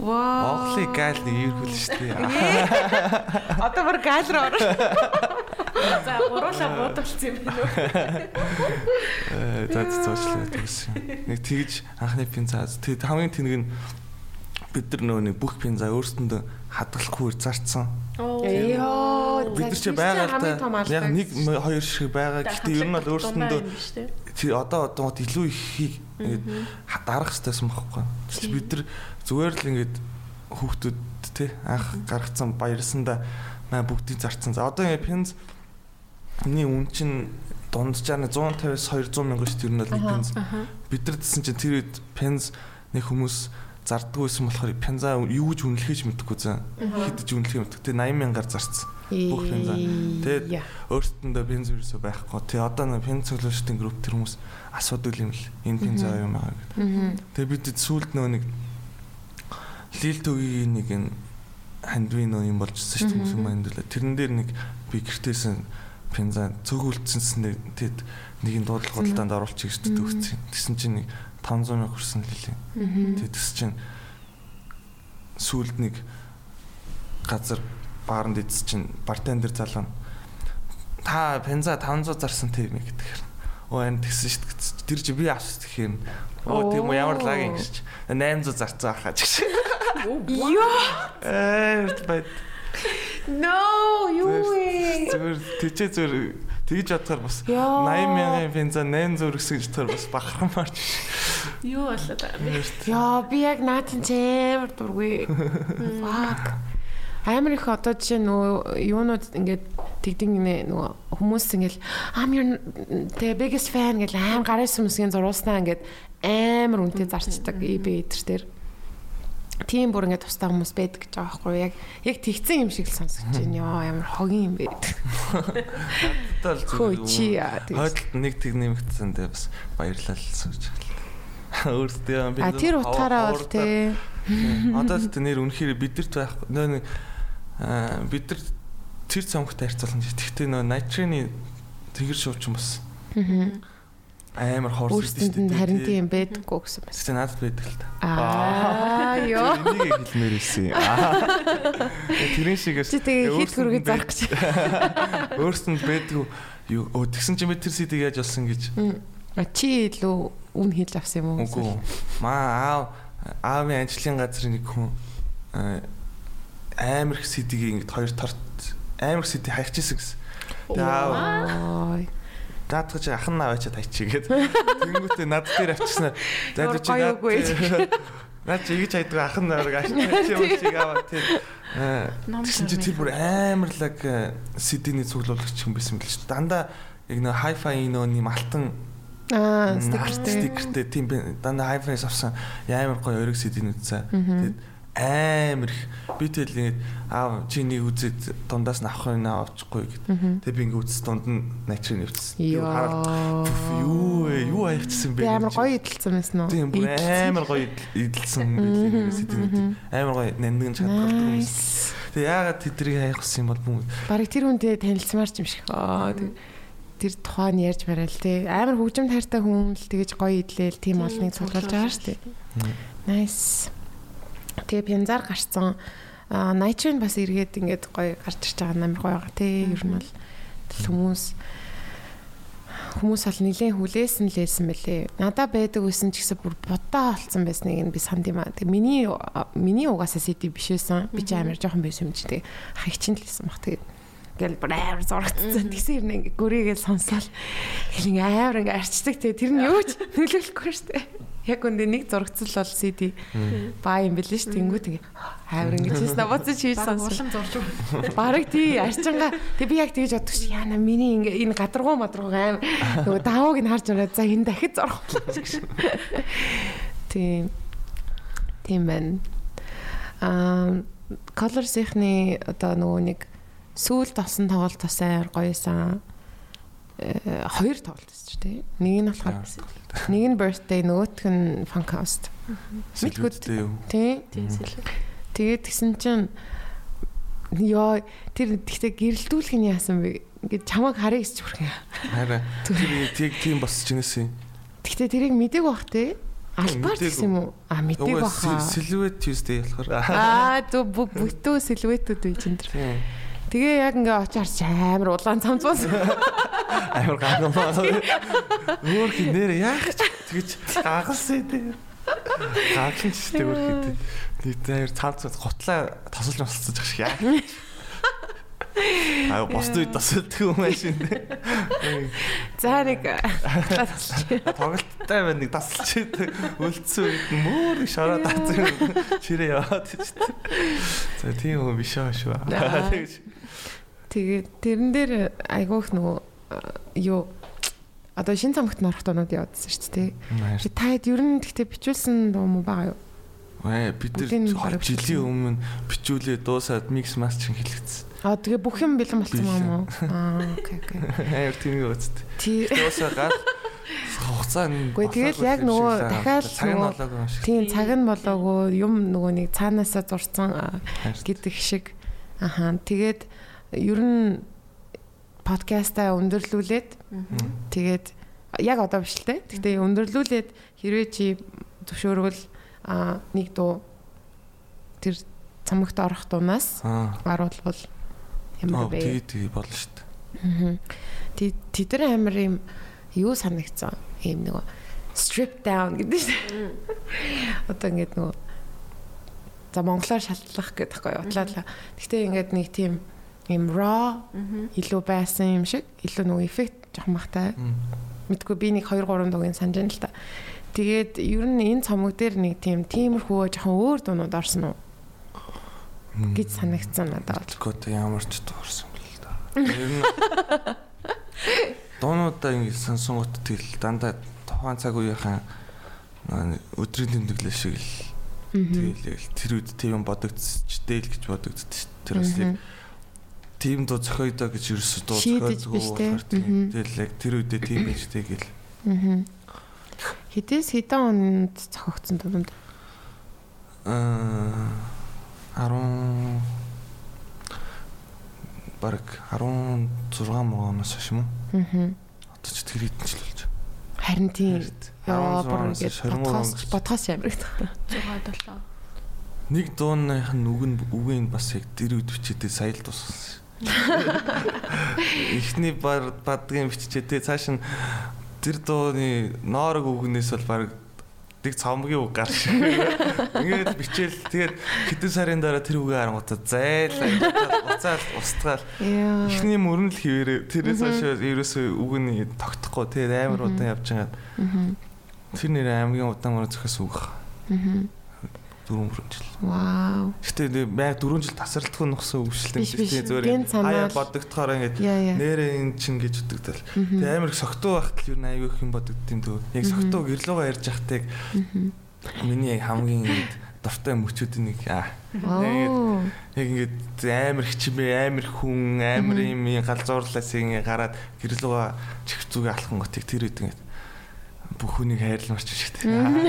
Ваа. Монголын гал нэг иргүүл шүү дээ. Одоо бүр гал руу орно. За гуруула буудалцсан юм байна уу? Э, За зоочлоо тэгсэн. Нэг тэгж анхны пинза. Тэгээд хамгийн тэнэг нь бид нар нөгөө нэг бүх пинза өөрсөндөө хадгалахгүй зарцсан. Йоо. Бид нар чи байгаа та яг нэг хоёр шиг байгаа. Гэхдээ ер нь бол өөрсөндөө тий одоо одоо илүү ихийг ингээд дарах хэрэгтэйсэн байхгүй. Бид нар зүгээр л ингээд хүүхдүүд тий анх гаргацсан баярсандаа маа бүгдийг зарцсан. За одоо ингээд пинз Миний үн чинь дунджаар нь 150-аас 200 мянган шүү дээ ер нь бол нэг пенз. Бид нар гэсэн чинь тэр үед пенз нэг хүмүүс зарддаг байсан болохоор пенза юу гэж үнэлэхэж мэдэхгүй заа. Хэд ч үнэлэх мэдэхгүй. Тэгээ 80 мянгаар зарцсан. Бүх пенза. Тэгээд өөртөндөө пенз юусоо байхгүй. Тэгээ одоо нэг пенз цоглуулалтын групп тэр хүмүүс асуудаг юм л. Энэ пенза юм аа гэдэг. Тэгээ бид сүүлд нөгөө нэг лил төгийн нэг энэ хандвино юм болжсэн шүү хүмүүс юм андуулаа. Тэрэн дээр нэг би гэртээсэн пенза цөгүүлцэнсэн тэгэд нэг нь дуудлага худалдаанд оруулчих гэж төгссөн. Тэгсэн чинь нэг 500 мянга хүрсэн лилээ. Тэгээд тэгс чинь сүүлд нэг газар баарнд идс чинь бартендер залуу та пенза 500 зарсан тийм ээ гэдэг. Оо энэ тэгсэн шүү дээ. Тэр чи би авсан тэгэхээр Оо тийм үү ямар лаг юм гэж. 800 зарцсан байхаа ч гэж. [LAUGHS] Йоо. Ээ байд. No, юу вэ? Зүгээр тийчээ зүгээр тэгж бодохоор бас Яа. 80 мянган пенза 800 гэсэн гэж бодохоор бас бахармаарч. Юу болоод байгаа юм бэ? Яа, би яг наатын чээр дургүй. Fuck. Амар их одоо жишээ нөгөө юунууд ингээд тэгдэг нөгөө хүмүүс ингээд I'm your the biggest fan гэж аим гараас хүмүүсийн зурууснаа ингээд амар үнэтэй зарцдаг eBay дээр. Тийм бүр ингээд тустай хүмүүс байдаг гэж байгаа байхгүй яг яг тэгсэн юм шиг л сонсож [LAUGHS] байна. Яа ямар хогийн юм бэ. Хөө чи. Хойдолд нэг тэг нэмэгдсэн дээ бас баярлал сууж байна. [LAUGHS] Өөртөө би А тэр утгаараа бол тий. Одоо [LAUGHS] л тэ нэр үнэхээр бидэрт байхгүй. Нөө нэг аа бид нар тэр цомогтой харьцуулна гэж. Тэгтээ нөө найтрины тэгэр шуучин бас амар хорс Өөрсдөнд нь харин тийм байдаггүй гэсэн байна. Тэгтээ надад байдаг л та. Аа ёо. Энийг хэлмээр ирсэн. Аа. Тэрэн шигээс Чи тэгээ хит хөргөж зарах гэж. [LAUGHS] Өөрсдөнд байдгүй юу тэгсэн би тэр сидийг яаж олсон гэж. А чи илүү үн хийж авсан юм уу? Үгүй. Маа аав аавын ажлын газрын нэг хүн амар их сидийг ингэж хоёр торт амар их сидийг хайчихсан гэсэн. Тэгээ аав Ой. даадгаж ахын наваачаад хайчихгээд тэнгүүтээ над дээр авчихсан. За Зур чи над над чи ингэж хайдаг ахын навааг ашиглаж чиг аваад тэр Ном Тэгсэн чи тэр бүр амар лаг сидиний цуглуулагч юм байсан мэл ч дандаа яг нөө хайфай нөө нэм алтан Аа, стикертэй. тийм дандаа хайфай авсан. Амар гоё ориг сидинүүд цаа тэгээд амар их би тэл ингэ аав чи нэг үзээд дундаас нь авах юм авчихгүй гэд тэгээд би ингэ үзс дунд нь начрын нэвчсэн Яа. юу вэ юу авчихсан бэ амар гоё идэлцсэн байсан уу? тийм бүр амар гоё идэлсэн байлээ сидинүүд амар гоё нандин хүмүүс Nice. Тэгээ яагаад тэдрийг гэсэн юм бол бүм Бараг тэр хүнтэй танилцмаарч юм шиг. Аа тэг- тэр тухайн ярьж барайл те. Амар хөгжим тайртай хүн л тэгэж гоё идлээл тийм олныг цуглуулж байгаа шүү дээ. Nice. Тэгээ пянзаар гарцсан найчин бас эргээд ингээд гоё гарч ирж байгаа амар гоё байгаа те. Ер нь бол хүмүүс хүмүүс бол нилийн хүлээсэн лээсэн мэлээ. Надаа байдаг байсан ч гэсэн бүр будаа олцсон байсныг нь би санд юм аа. Тэг миний миний угаасаа CD биш байсан. Би ч амар жоохон байсан юм чи тэг хагчин л байсан баг. Тэгээд гэл бүр амар зурагдсан. Тэгсэн юм ингээ гөрийгээл сонсоол. Хэл ингээ амар ингээ арчдаг те. Тэр нь юу ч [LAUGHS] нөлөөлөхгүй шүү дээ. Яг үндэ нэг зурагцал бол CD баа юм бэлээ шүү. Тэнгүүт ингээ амар ингээ чийс наваац чийс сонсон. Улам зурж. Бараг тий арчинга тэг би яг тэгж боддог чи яана миний ингээ энэ гадаргуу мадруу аим нөгөө давууг нь харж ороод за энэ дахид зорох гэж. Тийм. Тийм байна. Аа Colors-ийнхний одоо нөгөө нэг сүүл тосон тоглолт бас амар гоёсан. Э, хоёр тоглолт ч тий. Нэг нь болохоор нэг нь birthday нөгөөх нь Funkhouse. сэлгүүдтэй юу Тий. Тэгээд тэгсэн чинь ёо тэр тэгтээ гэрэлтүүлэх нь яасан бэ? Ингээд чамайг харъя гэж хүрхэн. хараа [LAUGHS] тэр тийг тийм босч инээсэн Тэгтээ тэрийг мдэг те. Альбаар Мдэггүй. гэсэн юм уу? А мдэг баха. сэлвэт Tuesday болохоор Аа сэлвэтүүд үе чинь тэр. тийм Тэгээ яг ингээ очиарч амар улаан цамцуус. амар гагамаа өөр хин нэр яах ч тэгэж гагалсан дээ гагалсан ч өөр хин нэг цаад цад готлаа тосолж мосолцож ах шиг яа Аа үед тасалдаг юм машин дээ. За нэг. [LAUGHS] Тоглолттой байна нэг тасалч үлдсэн үед мөр шороо таацсан ширээ яваад тийм. За тийм юм биш аа шүү. Тэгээд тэрэн дээр айгүйх нөгөө э, юу одоо шин цамхт норох донууд яваадсан шүү дээ. Чи таад ер нь гэхдээ бичүүлсэн дуу муу байгаа юу? Вэ бид нар жилийн өмнө бичүүлээ дуусаад микс мас чин хэлэгдсэн. Аа тэгээ бүх юм бэлэн болсон юм уу? Аа окей окей. [LAUGHS] Амар тийм үст. Тий Дуусаа гал хугацаа нь Үгүй, тэгэл яг нөгөө дахиад. Тийм цаг нь болоогүй юм нөгөө нэг цаанаасаа зурсан гэдэг шиг аха тэгээд ер нь подкастаа өндөрлүүлээд тэгээд яг одоо биш л те. Гэхдээ өндөрлүүлээд хэрвээ чи зөвшөөрвөл нэг дуу тэр цамагт орох дуунаас Аа. аруулбал ямар бэ? тий тий болно шүү дээ. Тэ- Тэдэр амар юм юу санагдсан? Ийм нөгөө strip down гэдэг шүү дээ. Одоо ингээд нөгөө за монголоор шалтлах гэдэг байхгүй юу утлаа. Гэхдээ ингээд нэг тийм юм raw илүү байсан юм шиг илүү нөгөө эффект жоохон махтай. Мэдгүй би нэг 2 3 дугийн санаж байна л та. Тэгээд ер нь энэ цомог дээр нэг тийм тиймэрхүү жоохон өөр дуунууд орсон уу гэж санагдсан надад. Тэгэхгүй ямар ч дуурсан бэл да. Ер нь дуунуудаа ингэ сонсонгот тэгэл дандаа тухайн цаг үеийнхэн өдрийн тэмдэглэл шиг л тэгэл тэр үед тийм юм бодогдчихтэй л гэж дээ. Тэр бас яг тийм дуу зохиодоо гэж ерөөсө дуу те. болохоор тийм. Тэгэл яг тэр үедээ тийм [CLEARS THROAT] байжтэй гэл. Хитээс хэдэн онд зохиогдсон дунд Аа 10 баг 16 мөргөөс хойш юм уу? Аа. Одоо ч тэр хэдэн жил болж. Харин тийм яа 16 бүр бодхоос онгоц. бодхоос ямрагд. 6 7. Нэг дууных нь үг нь үгийн бас яг тэр үед бичээдээ сая л туссан. Эхний бар бадгийн биччихдээ цааш нь тэр дууны ноорог үгнээс бол баг нэг цомгийн үг гарч ингээд бичээл. Тэгээд хэдэн сарын дараа тэр үгээ харангуйта зайлаа уцаал устгаал. Эхний мөрөн л хിവэрэ тэрээс хойш ерөөсөө үг нь тогтохгүй. Тэгээд амар удаан явж байгаа. Тэр нэр аймгийн удаан мөрө зөхөс үг. Дөрөв мөрөн жил. Вау. Гэтэ яг 4 жил тасралтгүй нөхсөн өвчлөлт Биш, биш. зүгээр Гэн санаал. хаяа бодогдохоор ингээд нэрээ эн чин гэж бодогдол. Тэгээ амар их согтуу байхад л юу аягүй их юм бодогдтiin дөө. Яг согтуу гэрлүүгээ ярьж байхдаа миний хамгийн дуртай мөчүүдийн нэг аа. Яг ингээд амар их чимээ амар хүн амар юм галзуурлаас ингээд гараад гэрлүүгээ чих зүгээ алхан готыг тэр үед ингээд бүх хүнийг хайрламарч шиг тийм.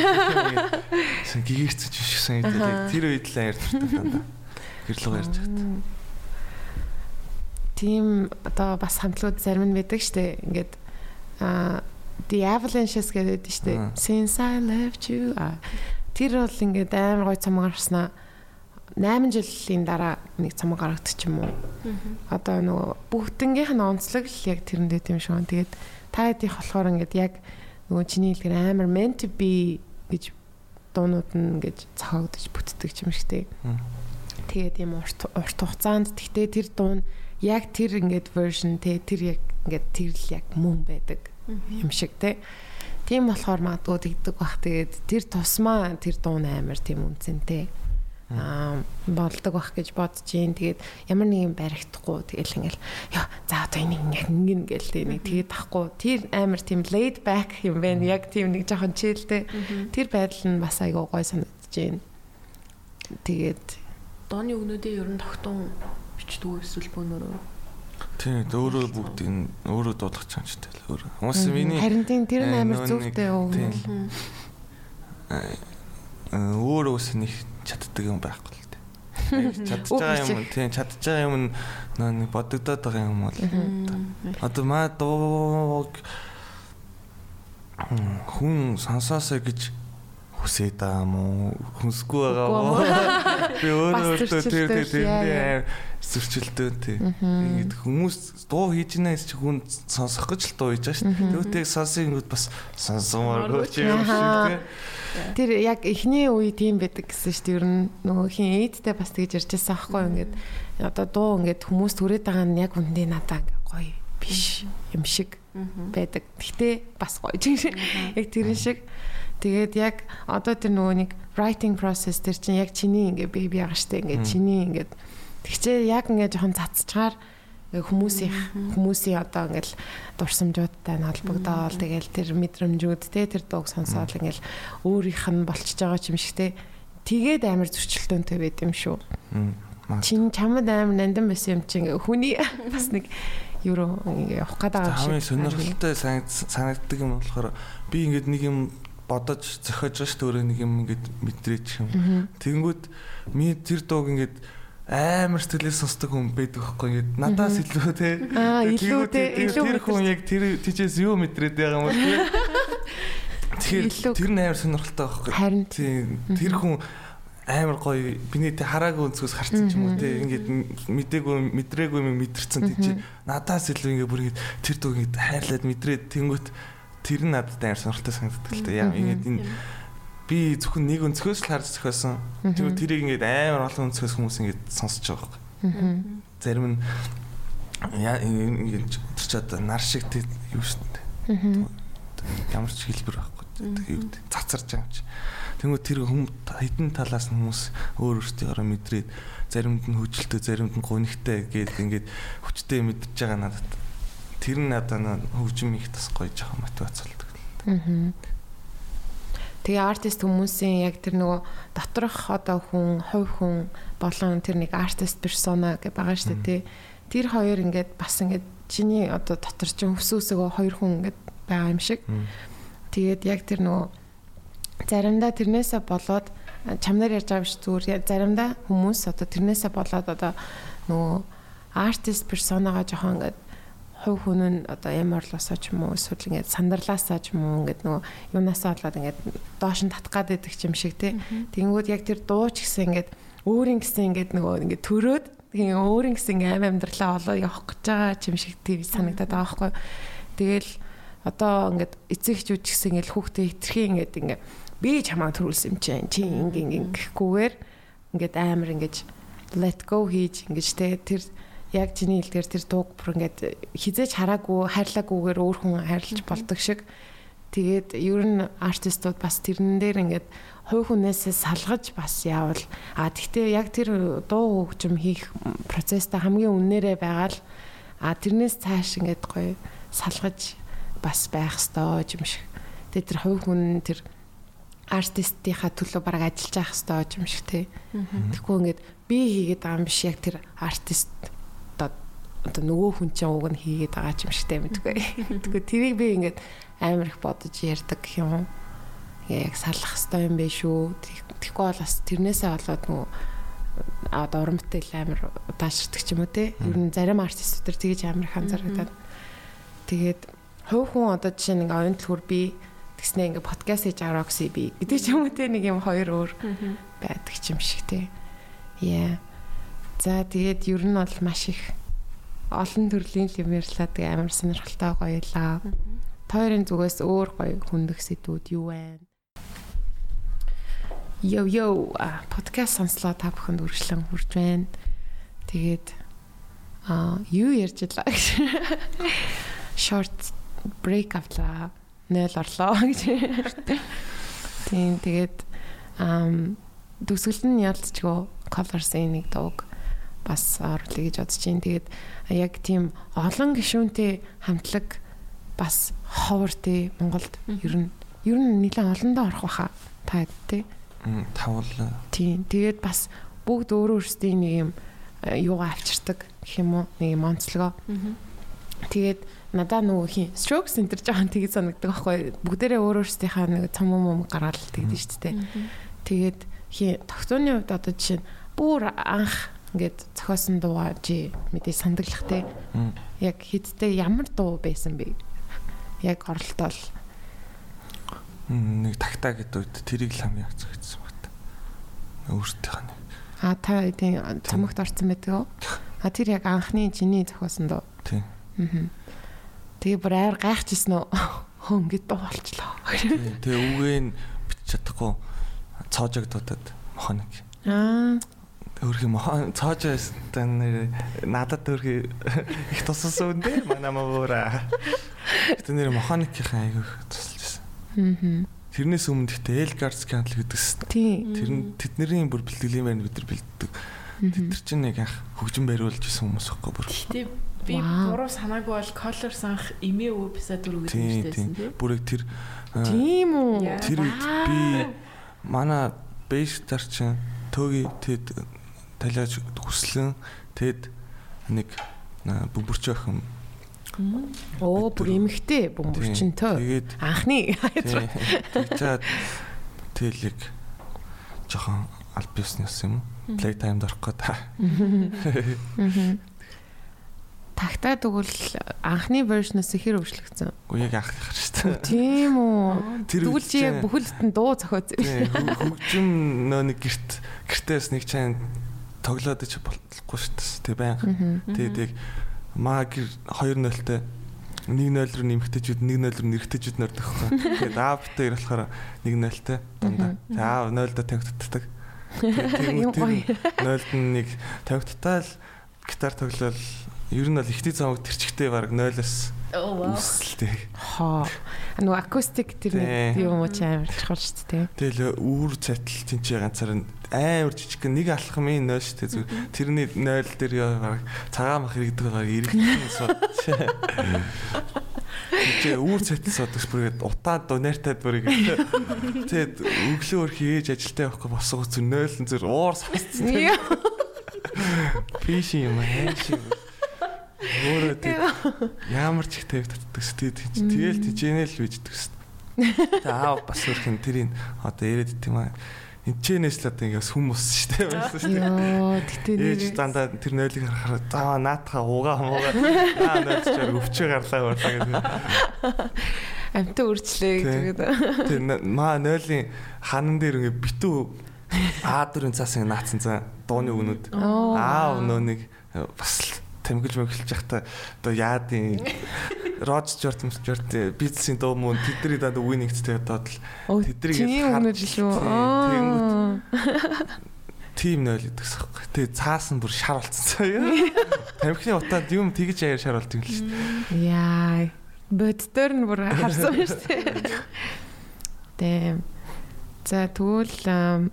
Сэн гэгэрцэж биш гэсэн тэр үед л хайр дуртай дандаа. Гэрлүүгээ ярьж байхдаа. Тийм одоо бас хамтлагууд зарим нь байдаг штэ. Ингээд а The Avalanches гэдэг штэ. Аа. Since I left you. Тэр бол ингээд амар гой цомог гарснаа 8 жилийн дараа нэг цомог гаргадчих юм уу. Одоо нөгөө бүгднгийнх нь онцлог л яг тэрэндээ тийм шүү. Тэгээд та хэдийнх болохоор ингээд яг нөгөө чиний хэлгээр амар meant to be гэж дуунууд нь ингээд цохогдож бүтдэг юм шигтэй. Тэгээд юм урт урт хугацаанд. Тэгтээ тэр дуун яг тэр ингээд version те тэр яг ингээд тэр л яг мөн байдаг юм шиг те. Тийм болохоор магадгүй тэгдэг бах. Тэгээд тэр тусмаа тэр дуун амар тийм үнцэнтэй болдог байх гэж бодож юм. Тэгээд ямар нэгэн баригдахгүй тэгэл ингээл ёо за одоо энийг яг ингэн гээл тэг нэг тэгээд тахгүй. Тэр амар тийм laid back юм байна. Яг тийм нэг жоохон чийлтэй. Тэр байдал нь бас айгүй гой санагдаж байна. Тэгээд дооны өгнөдөө ер нь тогтун бичдэг эсвэл бөөнөрөө Тийм, өөрөө бүгд энэ өөрөө дуулах чанартай л өөрөө. Хүмүүс миний Харин тийм тэр нь амар зүйтэй өгнөл. Өөрөө ус нэг чаддаг юм байхгүй л дээ. [LAUGHS] Чадж байгаа юм тийм чадж байгаа юм нэг бодогдоод байгаа юм бол. Одоо маа дууг хүн сонсоосоо гэж хүсээд байгаа юм уу? Хүсэхгүй байгаа уу? би өөрөө тэр тэр аим зөрчилдөө тий. Ингээд хүмүүс дуу хийж нээс чи хүн сонсох гэж л дуу хийж байгаа шүү дээ. Тэгвэл сонсох юм бас сонсомоор ч юм шиг тий. Тэр яг эхний үе тийм байдаг гэсэн шүү дээ. Ер нь нөгөө хин эйдтэй бас тэгж ярьж байсан аахгүй ингээд одоо дуу ингээд хүмүүс түрээд байгаа нь яг үндэ надаа ингээд гоё биш юм шиг байдаг. Гэтэ бас гоё. Яг тэрэн шиг. Тэгээд яг одоо тэр нөгөө нэг writing process тэр чинь яг чиний ингээд би би байгаа штэ ингээд чиний ингээд тэгчээ яг ингээд жоохон цацчаар ингээ хүмүүсийн хүмүүсийн одоо ингээл дурсамжуудтай нь холбогдоод тэгэл тэр мэдрэмжүүд те тэр дууг сонсоод ингээл өөрийнх нь болчихж байгаа юм шиг те. Тэгээд амар зөрчилдөөнтэй байд юм шүү. Чин чамд амар нандин байсан юм чи ингээ хүний [LAUGHS] бас нэг юу ингээ явах гээд байгаа хамгийн сонирхолтой санаг- санагддаг юм болохоор би ингээд нэг юм бодож зохиож байгаа дээ өөрөө нэг юм ингээд мэдрээч юм. Тэнгүүд ми тэр дууг ингээд амар сэтгэлээс сонсдог хүн байдаг байхгүй ингээд надаас илүү те. Аа, илүү те, илүү Тэр хүн яг тэр тийчээс юу мэдрээд байгаа юм бол. [LAUGHS] Тэгэхээр тэр нь амар сонирхолтой байхгүй. Харин тэр хүн амар гоё биний тэ хараагүй өнцгөөс харсан ч юм уу те. Ингээд мдээгүй мэдрээгүй юм мэдэрсэн тий чи. Надаас илүү ингээд бүр ингээд тэр дуу ингээд хайрлаад мэдрээд тэнгүүт тэр нь надад амар сонирхолтой санагддаг л те яа ингээд энэ би зөвхөн нэг өнцгөөс л харж зохиосон. Тэр тэрийг ингээд амар олон өнцгөөс хүмүүс ингээд сонсож байгаа байхгүй. Зарим нь яа ингээд тэр ч одоо нар шиг тий юу шүү дээ. Ямар ч хэлбэр байхгүй. Гэдэг цацарч байгаа юм чи. Тэнгүү тэр хүм хитэн талаас нь хүмүүс өөр өөртөөрөө мэдрээд заримд нь хөжилтэй, заримд нь гонигтай гээд ингээд хүчтэй мэдчихэж байгаа надад. Тэр нь надад хөгжим их тас гоё жоохон мотивац болдог. Аа. Тэгээ артист хүмүүсийн яг тэр нөгөө доторх одоо хүн, хувь хүн болон тэр нэг артист персона гэж байгаа шүү дээ тий. Тэр хоёр ингээд бас ингээд чиний одоо дотор чинь өсөөсөгөө хоёр хүн ингээд байгаа юм шиг. Тэгээд яг тэр нөгөө заримдаа тэрнээсээ болоод чамнаар ярьж байгаа биш зүгээр заримдаа хүмүүс одоо тэрнээсээ болоод одоо нөгөө артист персонагаа жоохон ингээд хувь хүн нь одоо ямар орлосоо ч юм уу эсвэл ингээд сандарлаасаа ч юм уу ингээд нөгөө юунасаа болоод ингээд доош нь татах гад байдаг юм шиг тий. Тэнгүүд яг тэр дуу ч гэсэн ингээд өөрийн гэсэн ингээд нөгөө ингээд төрөөд тэгээ өөрийн гэсэн ингээд аим амьдралаа олоо явах гэж байгаа юм шиг тий санагдаад байгаа байхгүй. Тэгэл одоо ингээд эцэг эхчүүд ч гэсэн ингээд хүүхдээ хитрхи ингээд ингээд би чамаа төрүүлсэн юм чинь чи ингээ ингээ гэхгүйгээр ингээд амар ингэж let go хийж ингэж те тэр яг чиний хэлдгээр тэр дууг бүр ингээд хизээж хараагүй хайрлаагүйгээр өөр хүн хайрлаж болдог шиг. Тэгээд ер нь артистууд бас тэрэн дээр ингээд хувь хүнээсээ салгаж бас яавал а тэгтээ яг тэр дуу хөгжим хийх процесста хамгийн үннээрээ байгаа л а тэрнээс цааш ингээд гоё салгаж бас байх ёстой юм шиг. Тэгээд тэр хувь хүн тэр артистийнхаа төлөө баг ажиллаж явах хэрэгтэй юм шиг тий. Тэгэхгүй ингээд би хийгээд байгаа юм биш яг тэр артист одоо нөгөө хүн чинь уг нь хийгээд байгаа юм шигтэй мэдгүй. Тэгэхгүй [LAUGHS] тэрийг би ингээд амар их бодож ярьдаг гэх юм. Яг салах хэрэгтэй юм биш үү. Тэгэхгүй бол бас тэрнээсээ болоод нөгөө одоо урамтай амар удаашрдаг ч юм уу те. Ер нь зарим артистууд төр тэгж амар их анзаардаг. Тэгээд хувь хүн одоо жишээ нэг оюун төлхөр би тэгснэ ингээ подкаст хийж Roxy би гэдэг ч юм уу те нэг юм хоёр өөр байдаг ч юм шиг те. Яа. За тэгээд ер нь бол маш их олон төрлийн юм ярьлаа тэгээ амар сонирхолтой гоёлаа. Тойрын зүгээс өөр гоё хүндэх сэдвүүд юу вэ? Йо йо подкаст сонслоо та бүхэнд үргэлжлэн хүрж байна. Тэгээд а юу ярьж илаа гэж. [LAUGHS] Short break авлаа. 0 орлоо [LAUGHS] гэж. Тийм тэгээд ам нь ялцчгүй Colors-ийн нэг дууг бас оруулъя гэж бодож байна. Тэгээд яг тийм олон гишүүнтэй хамтлаг бас ховор тий Монголд ер нь ер нь нэлээд олондоо орох баха та тий. Тавал. Тийм. Тэгээд бас бүгд өөр өөрсдийн нэг юм юугаа авчирдаг гэх юм уу нэг юм онцлогоо. Тэгээд надаа нөгөө хин stroke center жоохон тгий санагддаг байхгүй бүгдээрээ өөр өөрсдийнхээ нэг цом юм гаргаал тэгдэж шүү дээ. Тэгээд хин тогтооны хувьд одоо жишээ нь бүр анх ингээд зохиосон дуугаа чи мэдээ сандаглах те. Яг хэдтэй ямар дуу байсан бэ? Яг оролтол нэг тагтаа гэдэг үед тэрийг л хамгийн их зохицсон багт. Өөртөөх нь. А та тийм цомогт орсон байдаг уу? А тэр яг анхны чиний зохиосон дуу. Тийм. Аа. Тэгээ бүр айр гайхчихсан уу? Хөө ингэж дуу болчлоо. Тэгээ үгээ нь бич чадахгүй цоожогдодод мохоног. Аа. Өөрхий мохон [LAUGHS] цоожоостай нэр надад өөрхий [LAUGHS] их тусалсан үндэ манай мавуура. Гэтэ нэр мохоникийн айгүйх тусалж байсан. Аа. Тэрнээс өмнө гэхдээ скандал гэдэгс. Тийм. Тэр нь тэдний бүр бэлтгэлийн байр бид нар бэлддэг. Тэд нар чинь яг анх хөгжин бариулж исэн хүмүүс байхгүй бүр. Гэтэ би буруу санаагүй бол Colors анх эмээ өвөө эпизод дөрөв гэдэг юм штэйсэн тий. Бүрэг тэр аа, Тийм үү? тэр үед би манай бэйстар чинь төөги тэд талиаж хүслэн тэд нэг бөмбөрч охин Оо, бүр эмхтэй бөмбөрчөнтэй. Тэгээд Анхны тэгчаад тэлэг жоохон аль бизнес юм? Play time-д орох гэдэг. тагтаа тэгвэл анхны вершнээс ихэр өөрчлөгдсөн. Уу яг анх их шүү дээ. Тийм үү? Тэгвэл чи яг бүхэлдэн дуу зохиоц. Хөгжим нөө нэг герт гертээс нэг чайн тоглоод ч болохгүй шүү дээ. Тэг байнга. Тэгээд яг маа гэр 2-0-тэй нэг 0 руу нэмэгтэйчүүд нэг 0 руу нэрэгтэйчүүд нөрдөх байхгүй. Тэгээд А битээр болохоор нэг 0-тай дандаа. За А 0 до тавигддаг. Юм Тэгээд гоё. 0-д нэг тавигдтаа л гитар тоглол ер нь бол ихтэй замаг тэрчгтэй баг 0-аас Оо вау. Үсэлтэй. Хоо. Нөгөө акустик тэр нэг юм уу ч амар чухал шүү дээ. Тэгэл үүр цайтал тэнцээ ганцаар нь амар жижиг нэг алхмын 0 шүү дээ. Тэрний 0 дээр баг цагаан мах иргэдэг байгаа иргэдэн сууд. Тэгээ үүр цайтал суудагс бүргээд утаа донертад бүрийг. Тэгээд өглөө өр хийж ажилтаа явахгүй босгоо зүр 0 зүр уур сасцсан. Яа. Пиш юм аа. Өөрөө тэг ямар ч их тавигддаг сте тэгэл тижэнэл бийддэг сте. Тэг аав бас өөрхөн тэрийг одоо дит юм аа. Энчэнээс л одоо ингээс хүмүүс штэ байсан штэ. Йоо, гэтээ Ээж нэр дандаа тэр нойлыг харахаар заа наатаха угаа муугаа аа нойлч чаар өвчөө гарлаа байлаа гэдэг. амтаа үрчлээ гэдэг. Тэр маа нойлын ханан дээр ингээ битүү [LAUGHS] аа дөрөв цаас ингээ наацсан за дууны өгнүүд. Аа өнөө нэг бас л тамгилж мөглөж явахдаа одоо яадын Род Стюарт Стюарт бизнесийн дуу мөн тэдний даа үгнийгтэй доод л Оо, тэдрийг чиний харж- Аа. тим нойл гэдэгс хэвгүй. Тэгээ цаасан бүр шар болцсон заяа. Тамхины утаад юм тэгж аяар шар болт юм л шүү дээ. Яа. Боддоор нь бүр харсан шүү дээ. Тэм. За тэгвэл